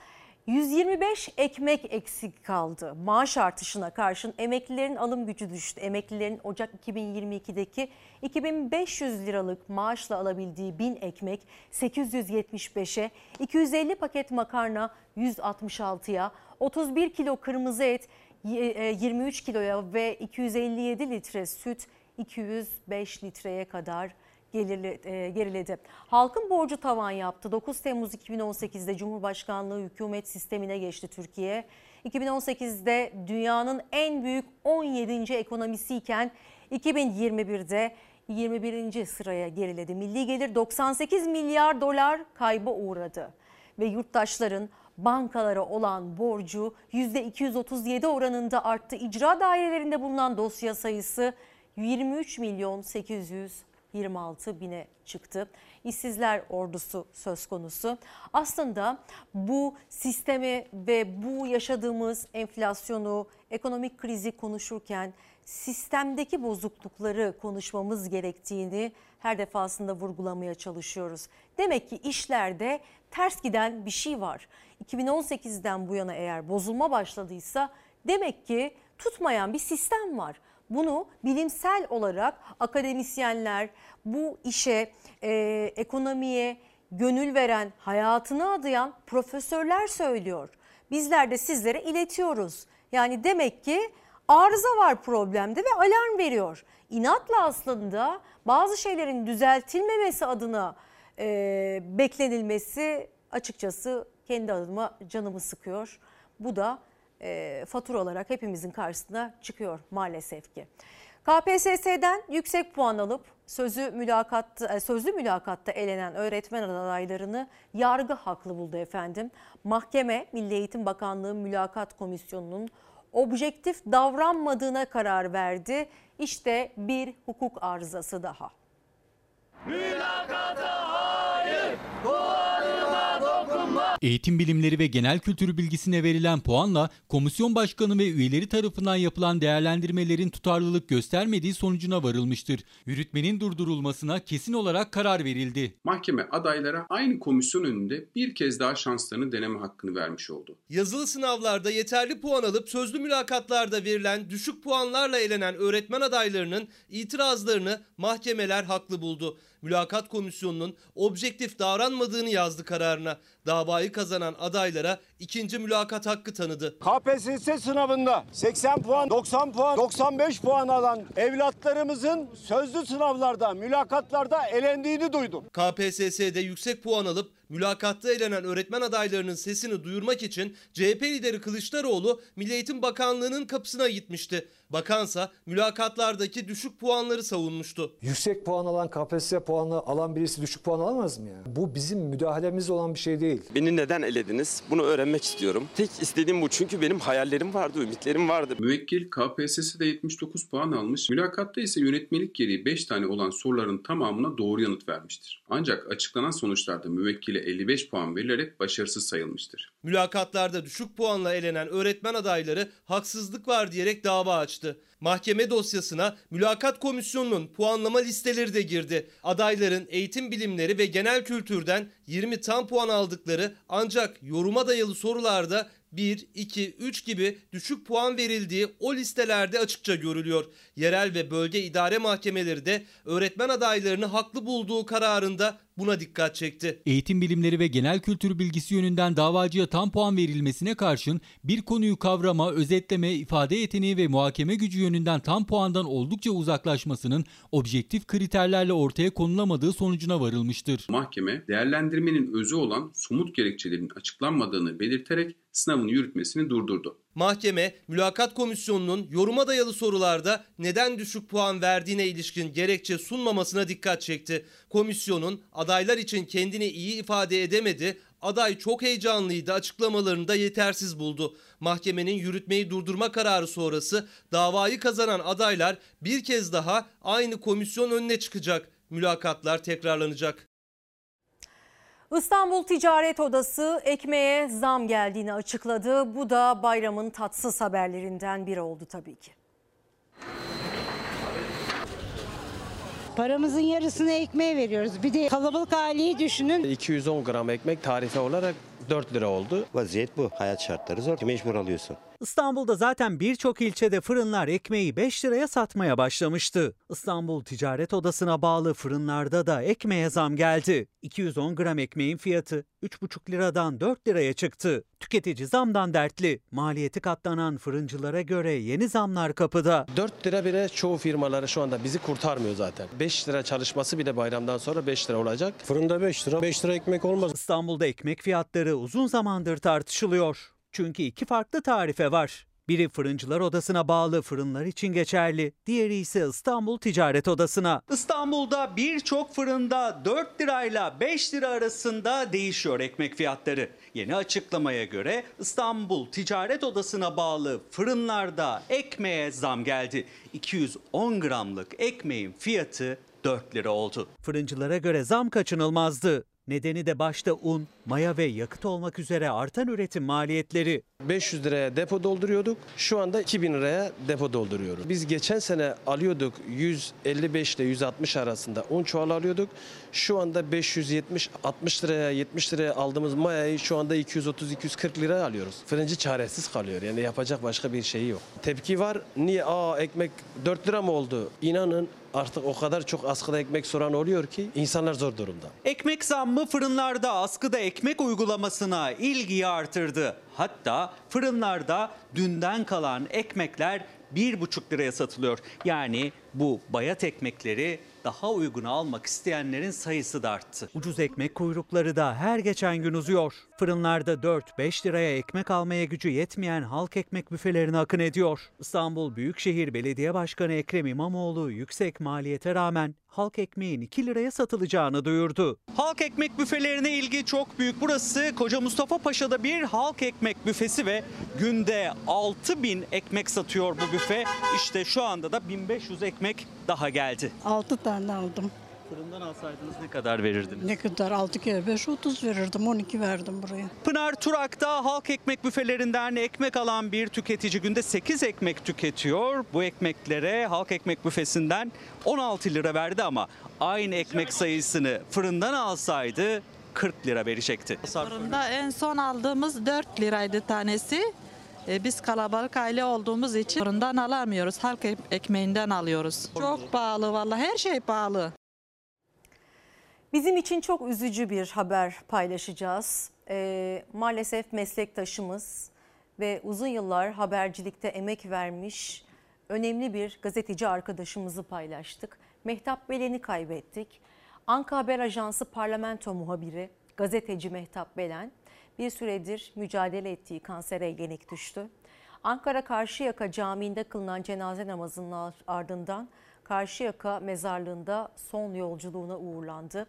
125 ekmek eksik kaldı. Maaş artışına karşın emeklilerin alım gücü düştü. Emeklilerin Ocak 2022'deki 2500 liralık maaşla alabildiği 1000 ekmek 875'e, 250 paket makarna 166'ya, 31 kilo kırmızı et 23 kiloya ve 257 litre süt 205 litreye kadar geriledi. Halkın borcu tavan yaptı. 9 Temmuz 2018'de Cumhurbaşkanlığı hükümet sistemine geçti Türkiye. 2018'de dünyanın en büyük 17. ekonomisiyken 2021'de 21. sıraya geriledi. Milli gelir 98 milyar dolar kayba uğradı ve yurttaşların bankalara olan borcu %237 oranında arttı. İcra dairelerinde bulunan dosya sayısı 23 milyon 826 bine çıktı. İşsizler ordusu söz konusu. Aslında bu sistemi ve bu yaşadığımız enflasyonu, ekonomik krizi konuşurken sistemdeki bozuklukları konuşmamız gerektiğini her defasında vurgulamaya çalışıyoruz. Demek ki işlerde ters giden bir şey var. 2018'den bu yana eğer bozulma başladıysa demek ki tutmayan bir sistem var. Bunu bilimsel olarak akademisyenler bu işe, e, ekonomiye gönül veren, hayatını adayan profesörler söylüyor. Bizler de sizlere iletiyoruz. Yani demek ki arıza var problemde ve alarm veriyor. İnatla aslında bazı şeylerin düzeltilmemesi adına e, beklenilmesi açıkçası kendi adıma canımı sıkıyor. Bu da e, fatura olarak hepimizin karşısına çıkıyor maalesef ki. KPSS'den yüksek puan alıp sözü mülakat, sözlü mülakatta elenen öğretmen adaylarını yargı haklı buldu efendim. Mahkeme Milli Eğitim Bakanlığı Mülakat Komisyonu'nun objektif davranmadığına karar verdi. İşte bir hukuk arızası daha. Mülakata Eğitim bilimleri ve genel kültür bilgisine verilen puanla komisyon başkanı ve üyeleri tarafından yapılan değerlendirmelerin tutarlılık göstermediği sonucuna varılmıştır. Yürütmenin durdurulmasına kesin olarak karar verildi. Mahkeme adaylara aynı komisyon önünde bir kez daha şanslarını deneme hakkını vermiş oldu. Yazılı sınavlarda yeterli puan alıp sözlü mülakatlarda verilen düşük puanlarla elenen öğretmen adaylarının itirazlarını mahkemeler haklı buldu. Mülakat Komisyonu'nun objektif davranmadığını yazdı kararına. Davayı kazanan adaylara ikinci mülakat hakkı tanıdı. KPSS sınavında 80 puan, 90 puan, 95 puan alan evlatlarımızın sözlü sınavlarda, mülakatlarda elendiğini duydum. KPSS'de yüksek puan alıp mülakatta elenen öğretmen adaylarının sesini duyurmak için CHP lideri Kılıçdaroğlu Milli Eğitim Bakanlığı'nın kapısına gitmişti. Bakansa mülakatlardaki düşük puanları savunmuştu. Yüksek puan alan KPSS puanı alan birisi düşük puan alamaz mı ya? Bu bizim müdahalemizde olan bir şey değil. Beni neden elediniz? Bunu öğrenmek istiyorum. Tek istediğim bu çünkü benim hayallerim vardı, ümitlerim vardı. Müvekkil KPSS'de 79 puan almış, mülakatta ise yönetmelik gereği 5 tane olan soruların tamamına doğru yanıt vermiştir. Ancak açıklanan sonuçlarda müvekkile 55 puan verilerek başarısız sayılmıştır. Mülakatlarda düşük puanla elenen öğretmen adayları haksızlık var diyerek dava açtı. Mahkeme dosyasına mülakat komisyonunun puanlama listeleri de girdi. Adayların eğitim bilimleri ve genel kültürden 20 tam puan aldıkları ancak yoruma dayalı sorularda 1, 2, 3 gibi düşük puan verildiği o listelerde açıkça görülüyor. Yerel ve bölge idare mahkemeleri de öğretmen adaylarını haklı bulduğu kararında buna dikkat çekti. Eğitim bilimleri ve genel kültür bilgisi yönünden davacıya tam puan verilmesine karşın bir konuyu kavrama, özetleme, ifade yeteneği ve muhakeme gücü yönünden tam puandan oldukça uzaklaşmasının objektif kriterlerle ortaya konulamadığı sonucuna varılmıştır. Mahkeme değerlendirmenin özü olan somut gerekçelerin açıklanmadığını belirterek sınavın yürütmesini durdurdu. Mahkeme, mülakat komisyonunun yoruma dayalı sorularda neden düşük puan verdiğine ilişkin gerekçe sunmamasına dikkat çekti. Komisyonun adaylar için kendini iyi ifade edemedi, aday çok heyecanlıydı açıklamalarını da yetersiz buldu. Mahkemenin yürütmeyi durdurma kararı sonrası davayı kazanan adaylar bir kez daha aynı komisyon önüne çıkacak. Mülakatlar tekrarlanacak. İstanbul Ticaret Odası ekmeğe zam geldiğini açıkladı. Bu da bayramın tatsız haberlerinden biri oldu tabii ki. Paramızın yarısını ekmeğe veriyoruz. Bir de kalabalık aileyi düşünün. 210 gram ekmek tarife olarak 4 lira oldu. Vaziyet bu. Hayat şartları zor. Mecbur alıyorsun. İstanbul'da zaten birçok ilçede fırınlar ekmeği 5 liraya satmaya başlamıştı. İstanbul Ticaret Odası'na bağlı fırınlarda da ekmeğe zam geldi. 210 gram ekmeğin fiyatı 3,5 liradan 4 liraya çıktı. Tüketici zamdan dertli. Maliyeti katlanan fırıncılara göre yeni zamlar kapıda. 4 lira bile çoğu firmaları şu anda bizi kurtarmıyor zaten. 5 lira çalışması bile bayramdan sonra 5 lira olacak. Fırında 5 lira. 5 lira ekmek olmaz. İstanbul'da ekmek fiyatları uzun zamandır tartışılıyor. Çünkü iki farklı tarife var. Biri Fırıncılar Odası'na bağlı fırınlar için geçerli, diğeri ise İstanbul Ticaret Odası'na. İstanbul'da birçok fırında 4 lirayla 5 lira arasında değişiyor ekmek fiyatları. Yeni açıklamaya göre İstanbul Ticaret Odası'na bağlı fırınlarda ekmeğe zam geldi. 210 gramlık ekmeğin fiyatı 4 lira oldu. Fırıncılara göre zam kaçınılmazdı. Nedeni de başta un, maya ve yakıt olmak üzere artan üretim maliyetleri. 500 liraya depo dolduruyorduk. Şu anda 2000 liraya depo dolduruyoruz. Biz geçen sene alıyorduk 155 ile 160 arasında un çuval alıyorduk. Şu anda 570 60 liraya 70 liraya aldığımız mayayı şu anda 230 240 liraya alıyoruz. Fırıncı çaresiz kalıyor. Yani yapacak başka bir şeyi yok. Tepki var. Niye aa ekmek 4 lira mı oldu? İnanın artık o kadar çok askıda ekmek soran oluyor ki insanlar zor durumda. Ekmek zammı fırınlarda askıda ekmek uygulamasına ilgiyi artırdı. Hatta fırınlarda dünden kalan ekmekler 1,5 liraya satılıyor. Yani bu bayat ekmekleri daha uyguna almak isteyenlerin sayısı da arttı. Ucuz ekmek kuyrukları da her geçen gün uzuyor. Fırınlarda 4-5 liraya ekmek almaya gücü yetmeyen halk ekmek büfelerine akın ediyor. İstanbul Büyükşehir Belediye Başkanı Ekrem İmamoğlu yüksek maliyete rağmen halk ekmeğin 2 liraya satılacağını duyurdu. Halk ekmek büfelerine ilgi çok büyük. Burası Koca Mustafa Paşa'da bir halk ekmek büfesi ve günde 6000 ekmek satıyor bu büfe. İşte şu anda da 1500 ekmek daha geldi. 6 tane aldım. Fırından alsaydınız ne kadar verirdiniz? Ne kadar? 6 kere 5 30 verirdim. 12 verdim buraya. Pınar Turak'ta halk ekmek büfelerinden ekmek alan bir tüketici günde 8 ekmek tüketiyor. Bu ekmeklere halk ekmek büfesinden 16 lira verdi ama aynı ekmek sayısını fırından alsaydı 40 lira verecekti. Fırında en son aldığımız 4 liraydı tanesi. E, Biz kalabalık aile olduğumuz için fırından alamıyoruz. Halk ek- ekmeğinden alıyoruz. Çok pahalı vallahi her şey pahalı. Bizim için çok üzücü bir haber paylaşacağız. Ee, maalesef meslektaşımız ve uzun yıllar habercilikte emek vermiş önemli bir gazeteci arkadaşımızı paylaştık. Mehtap Belen'i kaybettik. Anka Haber Ajansı parlamento muhabiri, gazeteci Mehtap Belen bir süredir mücadele ettiği kansere yenik düştü. Ankara Karşıyaka Camii'nde kılınan cenaze namazının ardından Karşıyaka mezarlığında son yolculuğuna uğurlandı.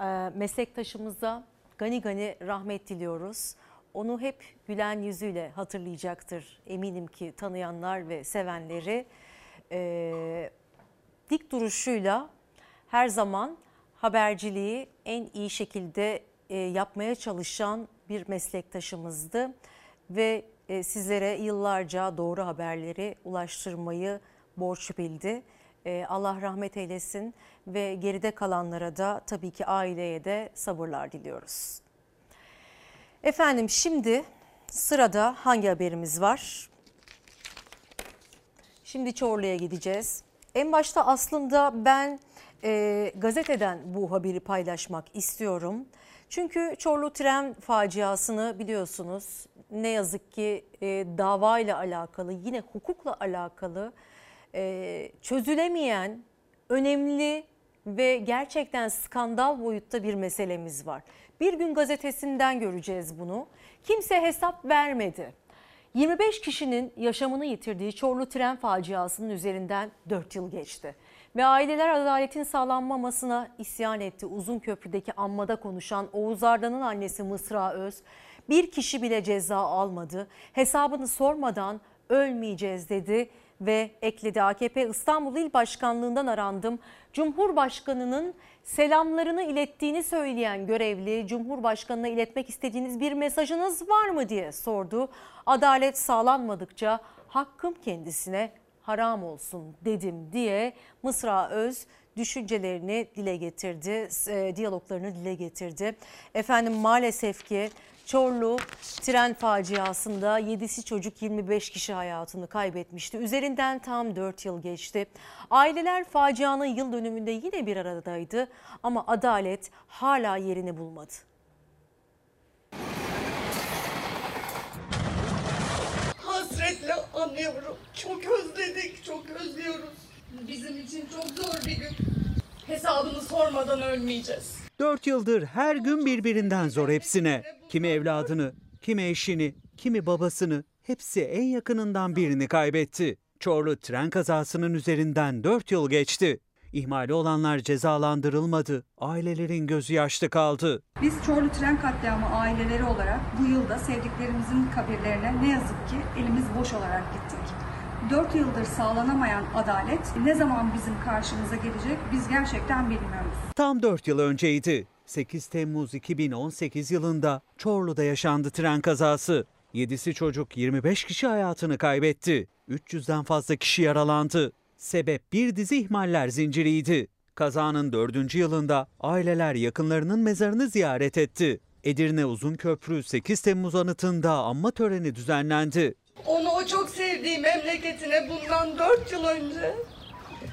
Ee, Meslektaşımıza gani gani rahmet diliyoruz. Onu hep gülen yüzüyle hatırlayacaktır eminim ki tanıyanlar ve sevenleri. Ee, dik duruşuyla her zaman haberciliği en iyi şekilde e, yapmaya çalışan bir meslektaşımızdı ve e, sizlere yıllarca doğru haberleri ulaştırmayı borç bildi. E, Allah rahmet eylesin ve geride kalanlara da tabii ki aileye de sabırlar diliyoruz. Efendim şimdi sırada hangi haberimiz var? Şimdi Çorlu'ya gideceğiz. En başta aslında ben e, gazeteden bu haberi paylaşmak istiyorum. Çünkü Çorlu tren faciasını biliyorsunuz ne yazık ki e, davayla alakalı yine hukukla alakalı e, çözülemeyen önemli ve gerçekten skandal boyutta bir meselemiz var. Bir gün gazetesinden göreceğiz bunu. Kimse hesap vermedi. 25 kişinin yaşamını yitirdiği Çorlu tren faciasının üzerinden 4 yıl geçti. Ve aileler adaletin sağlanmamasına isyan etti. Uzun Köprü'deki anmada konuşan Oğuz Arda'nın annesi Mısra Öz bir kişi bile ceza almadı. Hesabını sormadan ölmeyeceğiz dedi ve ekledi. AKP İstanbul İl Başkanlığından arandım. Cumhurbaşkanının selamlarını ilettiğini söyleyen görevli Cumhurbaşkanına iletmek istediğiniz bir mesajınız var mı diye sordu. Adalet sağlanmadıkça hakkım kendisine haram olsun dedim diye Mısra Öz düşüncelerini dile getirdi, e, diyaloglarını dile getirdi. Efendim maalesef ki Çorlu tren faciasında 7'si çocuk 25 kişi hayatını kaybetmişti. Üzerinden tam 4 yıl geçti. Aileler facianın yıl dönümünde yine bir aradaydı ama adalet hala yerini bulmadı. Hasretle anlıyorum. Çok özledik, çok özlüyoruz. Bizim için çok zor bir gün. Hesabını sormadan ölmeyeceğiz. Dört yıldır her gün birbirinden zor hepsine. Kimi evladını, kimi eşini, kimi babasını, hepsi en yakınından birini kaybetti. Çorlu tren kazasının üzerinden 4 yıl geçti. İhmali olanlar cezalandırılmadı. Ailelerin gözü yaşlı kaldı. Biz Çorlu Tren Katliamı aileleri olarak bu yılda sevdiklerimizin kabirlerine ne yazık ki elimiz boş olarak gittik. 4 yıldır sağlanamayan adalet ne zaman bizim karşımıza gelecek biz gerçekten bilmiyoruz. Tam 4 yıl önceydi. 8 Temmuz 2018 yılında Çorlu'da yaşandı tren kazası. 7'si çocuk 25 kişi hayatını kaybetti. 300'den fazla kişi yaralandı. Sebep bir dizi ihmaller zinciriydi. Kazanın 4. yılında aileler yakınlarının mezarını ziyaret etti. Edirne Uzunköprü 8 Temmuz anıtında anma töreni düzenlendi. Onu o çok sevdiği memleketine bundan 4 yıl önce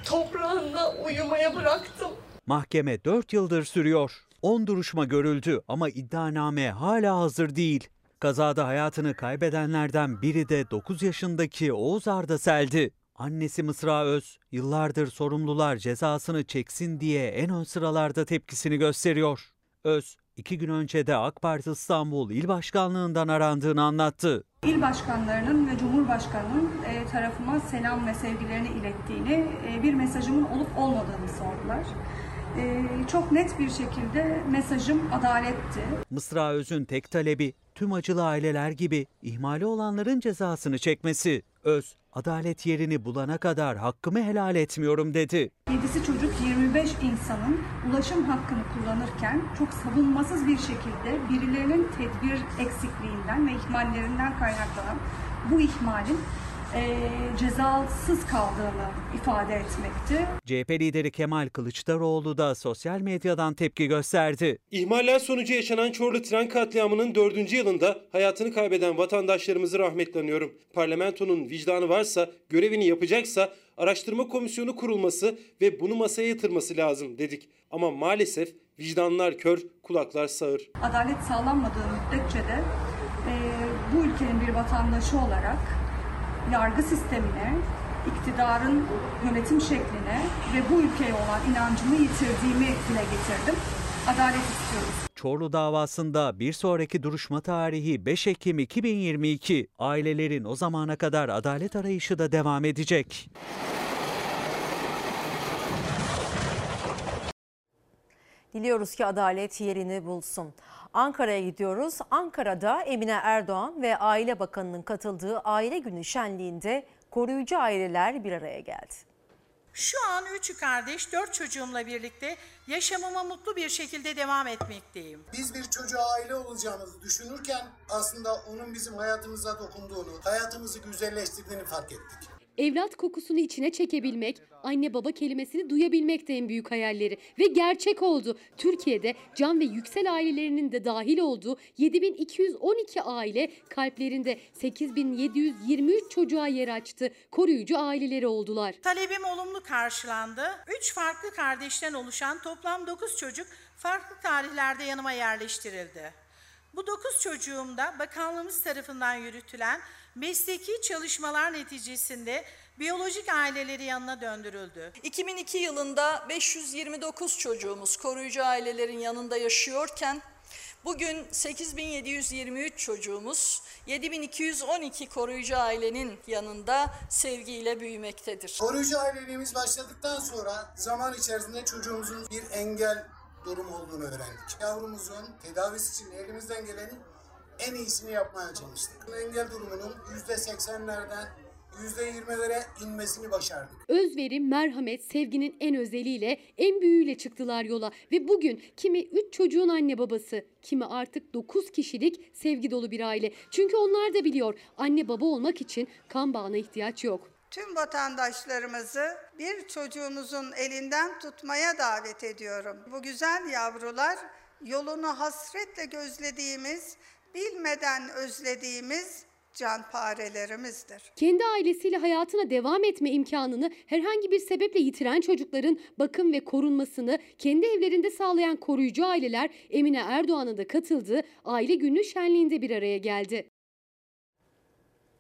toprağında uyumaya bıraktım. Mahkeme 4 yıldır sürüyor. 10 duruşma görüldü ama iddianame hala hazır değil. Kazada hayatını kaybedenlerden biri de 9 yaşındaki Oğuz Arda Sel'di. Annesi Mısra Öz, yıllardır sorumlular cezasını çeksin diye en ön sıralarda tepkisini gösteriyor. Öz, iki gün önce de AK Parti İstanbul İl Başkanlığından arandığını anlattı. İl başkanlarının ve Cumhurbaşkanı'nın e, tarafıma selam ve sevgilerini ilettiğini, e, bir mesajımın olup olmadığını sordular. E, çok net bir şekilde mesajım adaletti. Mısra Öz'ün tek talebi tüm acılı aileler gibi ihmali olanların cezasını çekmesi. Öz, adalet yerini bulana kadar hakkımı helal etmiyorum dedi. Yedisi çocuk 25 insanın ulaşım hakkını kullanırken çok savunmasız bir şekilde birilerinin tedbir eksikliğinden ve ihmallerinden kaynaklanan bu ihmalin e, cezasız kaldığını ifade etmekti. CHP lideri Kemal Kılıçdaroğlu da sosyal medyadan tepki gösterdi. İhmaller sonucu yaşanan Çorlu tren katliamının dördüncü yılında hayatını kaybeden vatandaşlarımızı rahmetle anıyorum. Parlamentonun vicdanı varsa, görevini yapacaksa araştırma komisyonu kurulması ve bunu masaya yatırması lazım dedik. Ama maalesef vicdanlar kör, kulaklar sağır. Adalet sağlanmadığı müddetçe de e, bu ülkenin bir vatandaşı olarak yargı sistemine, iktidarın yönetim şekline ve bu ülkeye olan inancımı yitirdiğimi dile getirdim. Adalet istiyoruz. Çorlu davasında bir sonraki duruşma tarihi 5 Ekim 2022. Ailelerin o zamana kadar adalet arayışı da devam edecek. Diliyoruz ki adalet yerini bulsun. Ankara'ya gidiyoruz. Ankara'da Emine Erdoğan ve Aile Bakanı'nın katıldığı Aile Günü şenliğinde koruyucu aileler bir araya geldi. Şu an üç kardeş, dört çocuğumla birlikte yaşamıma mutlu bir şekilde devam etmekteyim. Biz bir çocuğa aile olacağımızı düşünürken aslında onun bizim hayatımıza dokunduğunu, hayatımızı güzelleştirdiğini fark ettik. Evlat kokusunu içine çekebilmek, anne baba kelimesini duyabilmek de en büyük hayalleri ve gerçek oldu. Türkiye'de Can ve Yüksel ailelerinin de dahil olduğu 7212 aile kalplerinde 8723 çocuğa yer açtı. Koruyucu aileleri oldular. Talebim olumlu karşılandı. Üç farklı kardeşten oluşan toplam 9 çocuk farklı tarihlerde yanıma yerleştirildi. Bu 9 çocuğumda bakanlığımız tarafından yürütülen mesleki çalışmalar neticesinde biyolojik aileleri yanına döndürüldü. 2002 yılında 529 çocuğumuz koruyucu ailelerin yanında yaşıyorken bugün 8723 çocuğumuz 7212 koruyucu ailenin yanında sevgiyle büyümektedir. Koruyucu aileliğimiz başladıktan sonra zaman içerisinde çocuğumuzun bir engel durum olduğunu öğrendik. Yavrumuzun tedavisi için elimizden gelenin en iyisini yapmaya çalıştık. Engel durumunun %80'lerden %20'lere inmesini başardık. Özveri, merhamet, sevginin en özeliyle, en büyüğüyle çıktılar yola ve bugün kimi 3 çocuğun anne babası, kimi artık 9 kişilik sevgi dolu bir aile. Çünkü onlar da biliyor anne baba olmak için kan bağına ihtiyaç yok. tüm vatandaşlarımızı bir çocuğumuzun elinden tutmaya davet ediyorum. Bu güzel yavrular yolunu hasretle gözlediğimiz, bilmeden özlediğimiz canparelerimizdir. Kendi ailesiyle hayatına devam etme imkanını herhangi bir sebeple yitiren çocukların bakım ve korunmasını kendi evlerinde sağlayan koruyucu aileler Emine Erdoğan'ın da katıldığı aile günlüğü şenliğinde bir araya geldi.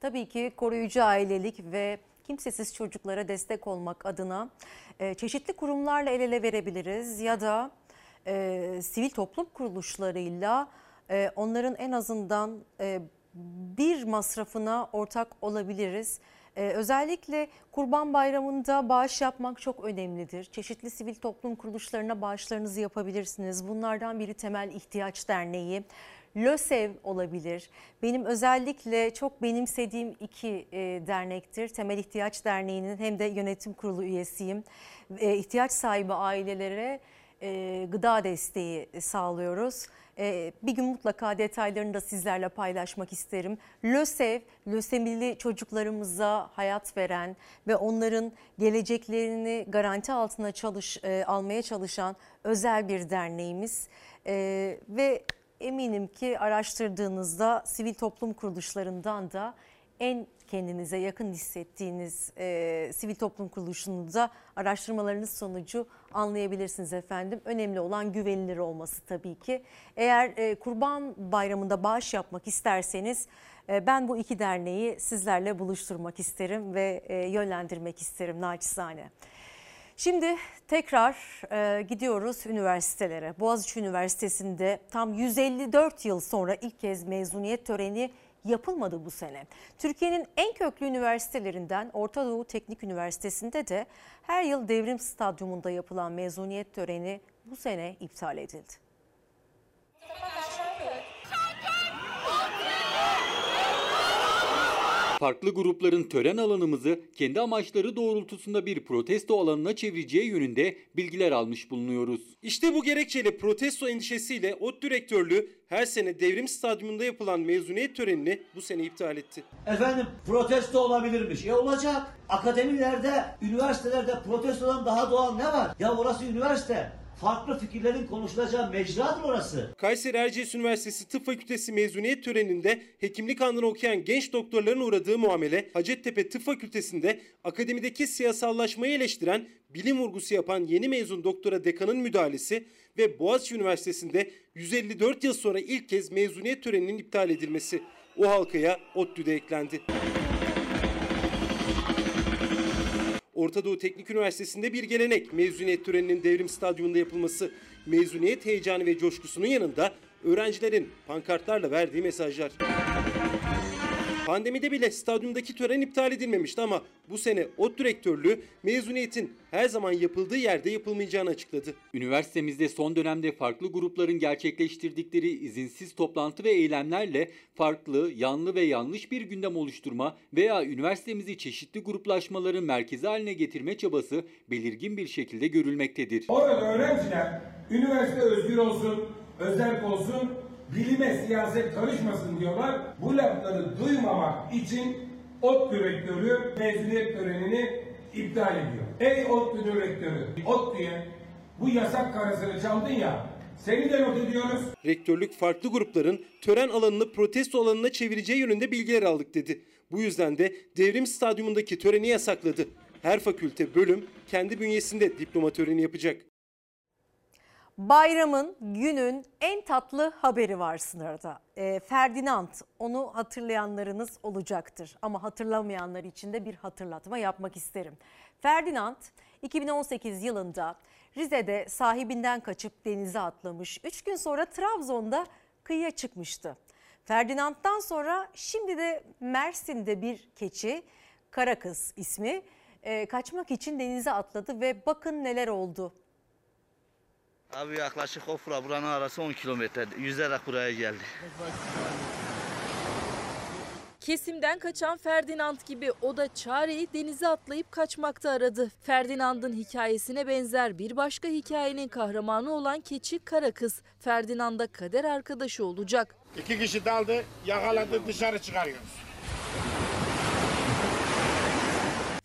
Tabii ki koruyucu ailelik ve kimsesiz çocuklara destek olmak adına e, çeşitli kurumlarla el ele verebiliriz ya da e, sivil toplum kuruluşlarıyla e, onların en azından e, bir masrafına ortak olabiliriz. Ee, özellikle Kurban Bayramı'nda bağış yapmak çok önemlidir. Çeşitli sivil toplum kuruluşlarına bağışlarınızı yapabilirsiniz. Bunlardan biri Temel İhtiyaç Derneği. LÖSEV olabilir. Benim özellikle çok benimsediğim iki e, dernektir. Temel İhtiyaç Derneği'nin hem de yönetim kurulu üyesiyim. E, ihtiyaç sahibi ailelere e, gıda desteği sağlıyoruz. E, bir gün mutlaka detaylarını da sizlerle paylaşmak isterim. LÖSEV, lösemili çocuklarımıza hayat veren ve onların geleceklerini garanti altına çalış, e, almaya çalışan özel bir derneğimiz. E, ve eminim ki araştırdığınızda sivil toplum kuruluşlarından da en kendinize yakın hissettiğiniz e, sivil toplum kuruluşunu da araştırmalarınız sonucu anlayabilirsiniz efendim. Önemli olan güvenilir olması tabii ki. Eğer e, Kurban Bayramı'nda bağış yapmak isterseniz e, ben bu iki derneği sizlerle buluşturmak isterim ve e, yönlendirmek isterim naçizane. Şimdi tekrar e, gidiyoruz üniversitelere. Boğaziçi Üniversitesi'nde tam 154 yıl sonra ilk kez mezuniyet töreni yapılmadı bu sene. Türkiye'nin en köklü üniversitelerinden Orta Doğu Teknik Üniversitesi'nde de her yıl devrim stadyumunda yapılan mezuniyet töreni bu sene iptal edildi. Farklı grupların tören alanımızı kendi amaçları doğrultusunda bir protesto alanına çevireceği yönünde bilgiler almış bulunuyoruz. İşte bu gerekçeyle protesto endişesiyle ODTÜ Rektörlüğü her sene devrim stadyumunda yapılan mezuniyet törenini bu sene iptal etti. Efendim protesto olabilirmiş. Ya olacak. Akademilerde, üniversitelerde protestodan daha doğal ne var? Ya orası üniversite. Farklı fikirlerin konuşulacağı mecradır orası. Kayseri Erciyes Üniversitesi Tıp Fakültesi mezuniyet töreninde hekimlik andını okuyan genç doktorların uğradığı muamele, Hacettepe Tıp Fakültesi'nde akademideki siyasallaşmayı eleştiren, bilim vurgusu yapan yeni mezun doktora dekanın müdahalesi ve Boğaziçi Üniversitesi'nde 154 yıl sonra ilk kez mezuniyet töreninin iptal edilmesi. O halkaya ODTÜ'de eklendi. Orta Doğu Teknik Üniversitesi'nde bir gelenek mezuniyet töreninin devrim stadyumunda yapılması. Mezuniyet heyecanı ve coşkusunun yanında öğrencilerin pankartlarla verdiği mesajlar. Pandemide bile stadyumdaki tören iptal edilmemişti ama bu sene ODTÜ Rektörlüğü mezuniyetin her zaman yapıldığı yerde yapılmayacağını açıkladı. Üniversitemizde son dönemde farklı grupların gerçekleştirdikleri izinsiz toplantı ve eylemlerle farklı, yanlı ve yanlış bir gündem oluşturma veya üniversitemizi çeşitli gruplaşmaların merkezi haline getirme çabası belirgin bir şekilde görülmektedir. Orada öğrenciler üniversite özgür olsun, özel olsun, bilime siyaset karışmasın diyorlar. Bu lafları duymamak için ODTÜ rektörü mezuniyet törenini iptal ediyor. Ey ODTÜ rektörü, ODTÜ'ye bu yasak karasını çaldın ya, seni de not ediyoruz. Rektörlük farklı grupların tören alanını protesto alanına çevireceği yönünde bilgiler aldık dedi. Bu yüzden de devrim stadyumundaki töreni yasakladı. Her fakülte bölüm kendi bünyesinde diploma töreni yapacak. Bayramın, günün en tatlı haberi var sınırda. E, Ferdinand, onu hatırlayanlarınız olacaktır. Ama hatırlamayanlar için de bir hatırlatma yapmak isterim. Ferdinand, 2018 yılında Rize'de sahibinden kaçıp denize atlamış. 3 gün sonra Trabzon'da kıyıya çıkmıştı. Ferdinand'dan sonra şimdi de Mersin'de bir keçi, Karakız ismi, e, kaçmak için denize atladı ve bakın neler oldu. Abi yaklaşık Ofra buranın arası 10 kilometre. Yüzerek buraya geldi. Kesimden kaçan Ferdinand gibi o da çareyi denize atlayıp kaçmakta aradı. Ferdinand'ın hikayesine benzer bir başka hikayenin kahramanı olan keçi Karakız. Ferdinand'a kader arkadaşı olacak. İki kişi daldı, yakaladı, dışarı çıkarıyoruz.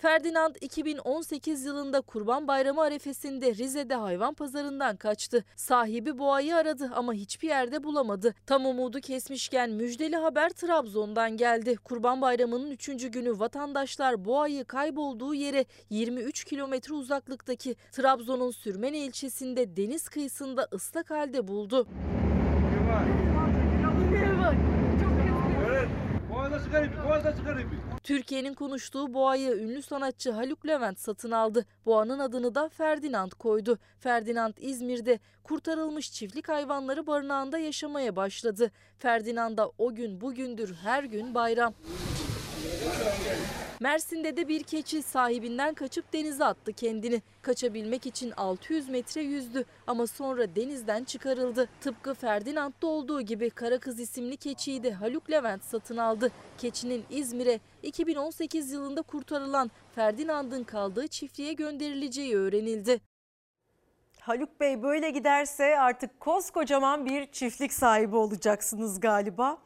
Ferdinand 2018 yılında Kurban Bayramı arefesinde Rize'de hayvan pazarından kaçtı. Sahibi boğayı aradı ama hiçbir yerde bulamadı. Tam umudu kesmişken müjdeli haber Trabzon'dan geldi. Kurban Bayramı'nın 3. günü vatandaşlar boğayı kaybolduğu yere 23 kilometre uzaklıktaki Trabzon'un Sürmene ilçesinde deniz kıyısında ıslak halde buldu. Türkiye'nin konuştuğu boğayı ünlü sanatçı Haluk Levent satın aldı. Boğanın adını da Ferdinand koydu. Ferdinand İzmir'de kurtarılmış çiftlik hayvanları barınağında yaşamaya başladı. Ferdinand'a o gün bugündür her gün bayram. Mersin'de de bir keçi sahibinden kaçıp denize attı kendini. Kaçabilmek için 600 metre yüzdü ama sonra denizden çıkarıldı. Tıpkı Ferdinand'da olduğu gibi Karakız isimli keçiyi de Haluk Levent satın aldı. Keçinin İzmir'e 2018 yılında kurtarılan Ferdinand'ın kaldığı çiftliğe gönderileceği öğrenildi. Haluk Bey böyle giderse artık koskocaman bir çiftlik sahibi olacaksınız galiba.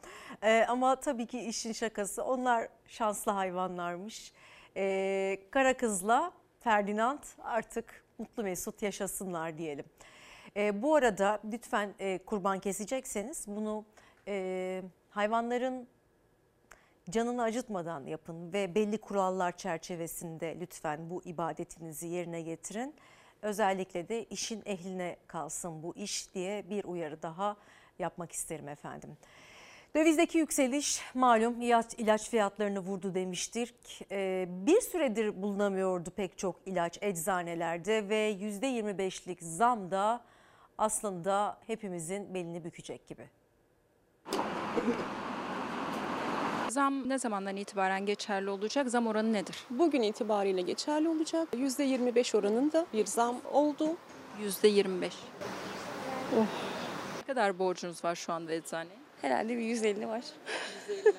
Ee, ama tabii ki işin şakası onlar şanslı hayvanlarmış. Ee, Kara kızla Ferdinand artık mutlu mesut yaşasınlar diyelim. Ee, bu arada lütfen e, kurban kesecekseniz bunu e, hayvanların canını acıtmadan yapın ve belli kurallar çerçevesinde lütfen bu ibadetinizi yerine getirin. Özellikle de işin ehline kalsın bu iş diye bir uyarı daha yapmak isterim efendim. Dövizdeki yükseliş malum ilaç, ilaç fiyatlarını vurdu demiştik. Ee, bir süredir bulunamıyordu pek çok ilaç eczanelerde ve %25'lik zam da aslında hepimizin belini bükecek gibi. Zam ne zamandan itibaren geçerli olacak? Zam oranı nedir? Bugün itibariyle geçerli olacak. %25 oranında bir zam oldu. %25. Oh. Ne kadar borcunuz var şu anda eczaneye? Herhalde bir 150 var.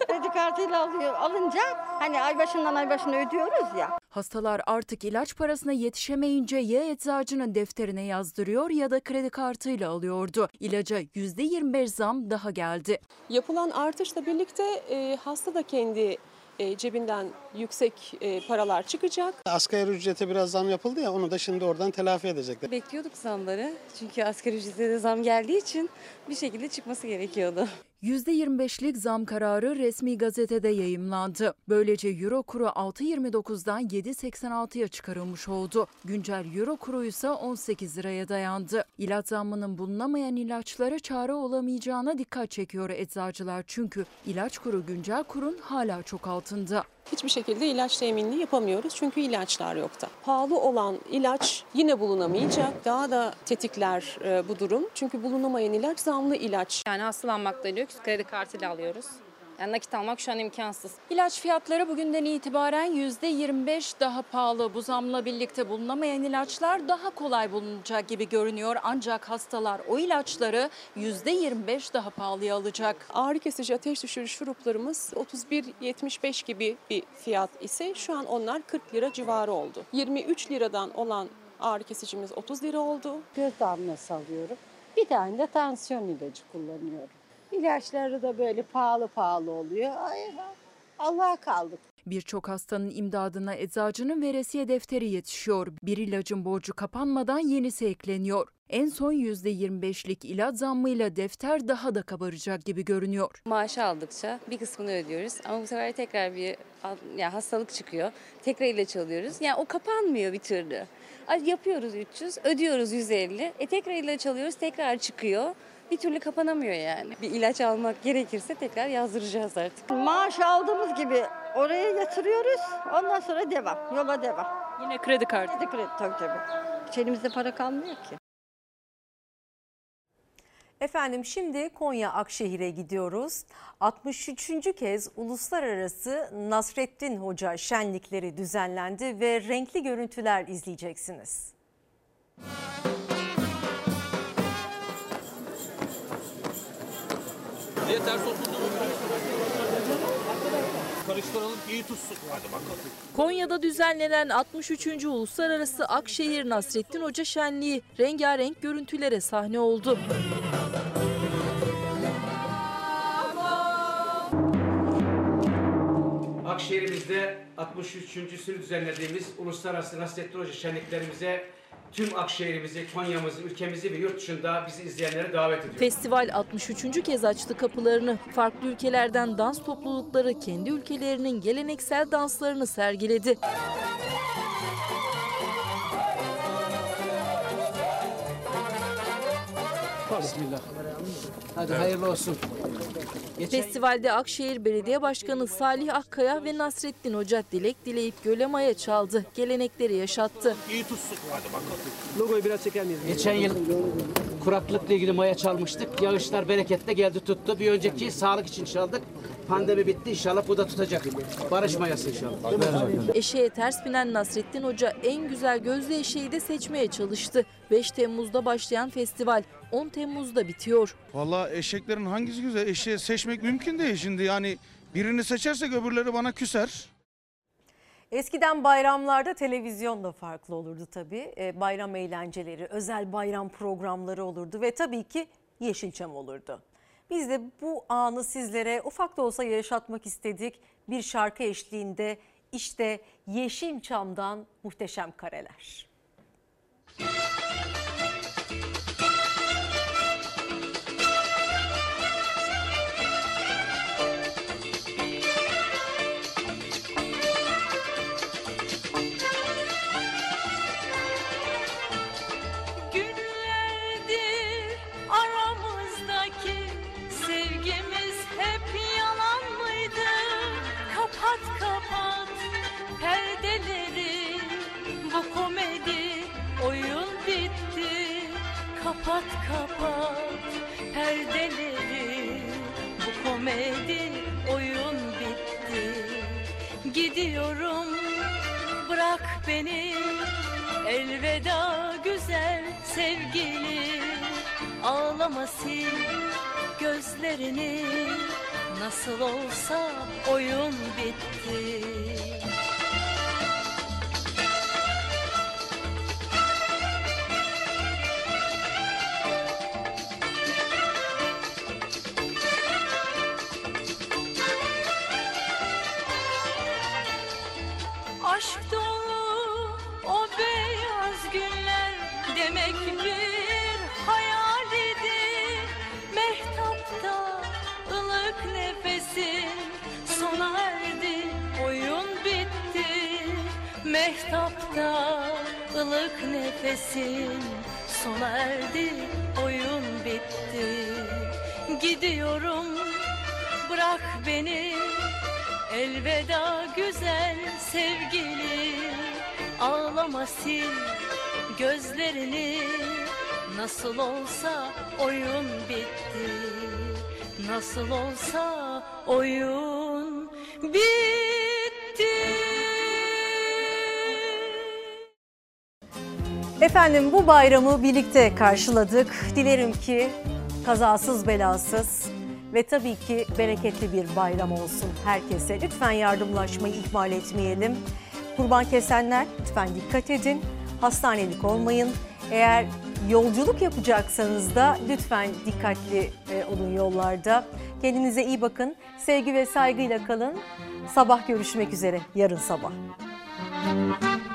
Kredi kartıyla alıyor. Alınca hani ay başından ay başına ödüyoruz ya. Hastalar artık ilaç parasına yetişemeyince ya eczacının defterine yazdırıyor ya da kredi kartıyla alıyordu. İlaca %25 zam daha geldi. Yapılan artışla birlikte e, hasta da kendi e, cebinden yüksek e, paralar çıkacak. Asgari ücrete biraz zam yapıldı ya onu da şimdi oradan telafi edecekler. Bekliyorduk zamları çünkü asgari ücrete de zam geldiği için bir şekilde çıkması gerekiyordu. %25'lik zam kararı resmi gazetede yayımlandı. Böylece euro kuru 6.29'dan 7.86'ya çıkarılmış oldu. Güncel euro kuru ise 18 liraya dayandı. İlaç zammının bulunamayan ilaçlara çare olamayacağına dikkat çekiyor eczacılar çünkü ilaç kuru güncel kurun hala çok altında. Hiçbir şekilde ilaç teminini yapamıyoruz çünkü ilaçlar yokta. Pahalı olan ilaç yine bulunamayacak. Daha da tetikler e, bu durum. Çünkü bulunamayan ilaç zamlı ilaç. Yani hastalanmakta lüks kredi kartıyla alıyoruz. Yani nakit almak şu an imkansız. İlaç fiyatları bugünden itibaren %25 daha pahalı. Bu zamla birlikte bulunamayan ilaçlar daha kolay bulunacak gibi görünüyor. Ancak hastalar o ilaçları %25 daha pahalıya alacak. Ağrı kesici ateş düşürücü şuruplarımız 31.75 gibi bir fiyat ise şu an onlar 40 lira civarı oldu. 23 liradan olan ağrı kesicimiz 30 lira oldu. Göz damlası alıyorum. Bir tane de tansiyon ilacı kullanıyorum. İlaçları da böyle pahalı pahalı oluyor. Ay, Allah'a kaldık. Birçok hastanın imdadına eczacının veresiye defteri yetişiyor. Bir ilacın borcu kapanmadan yenisi ekleniyor. En son %25'lik ilaç zammıyla defter daha da kabaracak gibi görünüyor. Maaşı aldıkça bir kısmını ödüyoruz ama bu sefer tekrar bir yani hastalık çıkıyor. Tekrar ilaç alıyoruz. Yani o kapanmıyor bir türlü. Yapıyoruz 300, ödüyoruz 150. E tekrar ilaç alıyoruz, tekrar çıkıyor bir türlü kapanamıyor yani. Bir ilaç almak gerekirse tekrar yazdıracağız artık. Maaş aldığımız gibi oraya yatırıyoruz. Ondan sonra devam. Yola devam. Yine kredi kartı. Kredi kredi tabii tabii. Hiç elimizde para kalmıyor ki. Efendim şimdi Konya Akşehir'e gidiyoruz. 63. kez uluslararası Nasrettin Hoca şenlikleri düzenlendi ve renkli görüntüler izleyeceksiniz. Niye ters oturdu? Karıştıralım iyi tutsun. Hadi bakalım. Konya'da düzenlenen 63. Uluslararası Akşehir Nasrettin Hoca Şenliği rengarenk görüntülere sahne oldu. Akşehir'imizde 63. sürü düzenlediğimiz Uluslararası Nasrettin Hoca şenliklerimize tüm Akşehir'imizi, Konya'mızı, ülkemizi ve yurt dışında bizi izleyenleri davet ediyoruz. Festival 63. kez açtı kapılarını. Farklı ülkelerden dans toplulukları kendi ülkelerinin geleneksel danslarını sergiledi. Bismillah. Hadi hayırlı olsun. Festivalde Akşehir Belediye Başkanı Salih Akkaya ve Nasrettin Hoca dilek dileyip göle maya çaldı. Gelenekleri yaşattı. İyi tutsun. Hadi bakalım. Logoyu biraz çeker miyiz? Geçen yıl kuraklıkla ilgili maya çalmıştık. Yağışlar bereketle geldi tuttu. Bir önceki sağlık için çaldık. Pandemi bitti inşallah bu da tutacak. Barış mayası inşallah. Eşeğe ters binen Nasrettin Hoca en güzel gözlü eşeği de seçmeye çalıştı. 5 Temmuz'da başlayan festival 10 Temmuz'da bitiyor. Vallahi eşeklerin hangisi güzel? Eşeği seçmek mümkün değil şimdi. Yani birini seçersek öbürleri bana küser. Eskiden bayramlarda televizyon da farklı olurdu tabii. E, bayram eğlenceleri, özel bayram programları olurdu ve tabii ki Yeşilçam olurdu. Biz de bu anı sizlere ufak da olsa yaşatmak istedik. Bir şarkı eşliğinde işte Yeşilçam'dan muhteşem kareler. Günlerdir Kapat kapat perdeleri bu komedi oyun bitti. Gidiyorum bırak beni. Elveda güzel sevgili. Ağlama sil gözlerini. Nasıl olsa oyun bitti nefesin sona erdi oyun bitti. Gidiyorum bırak beni. Elveda güzel sevgili. Ağlama sil gözlerini. Nasıl olsa oyun bitti. Nasıl olsa oyun bitti Efendim bu bayramı birlikte karşıladık. Dilerim ki kazasız belasız ve tabii ki bereketli bir bayram olsun herkese. Lütfen yardımlaşmayı ihmal etmeyelim. Kurban kesenler lütfen dikkat edin. Hastanelik olmayın. Eğer yolculuk yapacaksanız da lütfen dikkatli e, olun yollarda. Kendinize iyi bakın. Sevgi ve saygıyla kalın. Sabah görüşmek üzere. Yarın sabah.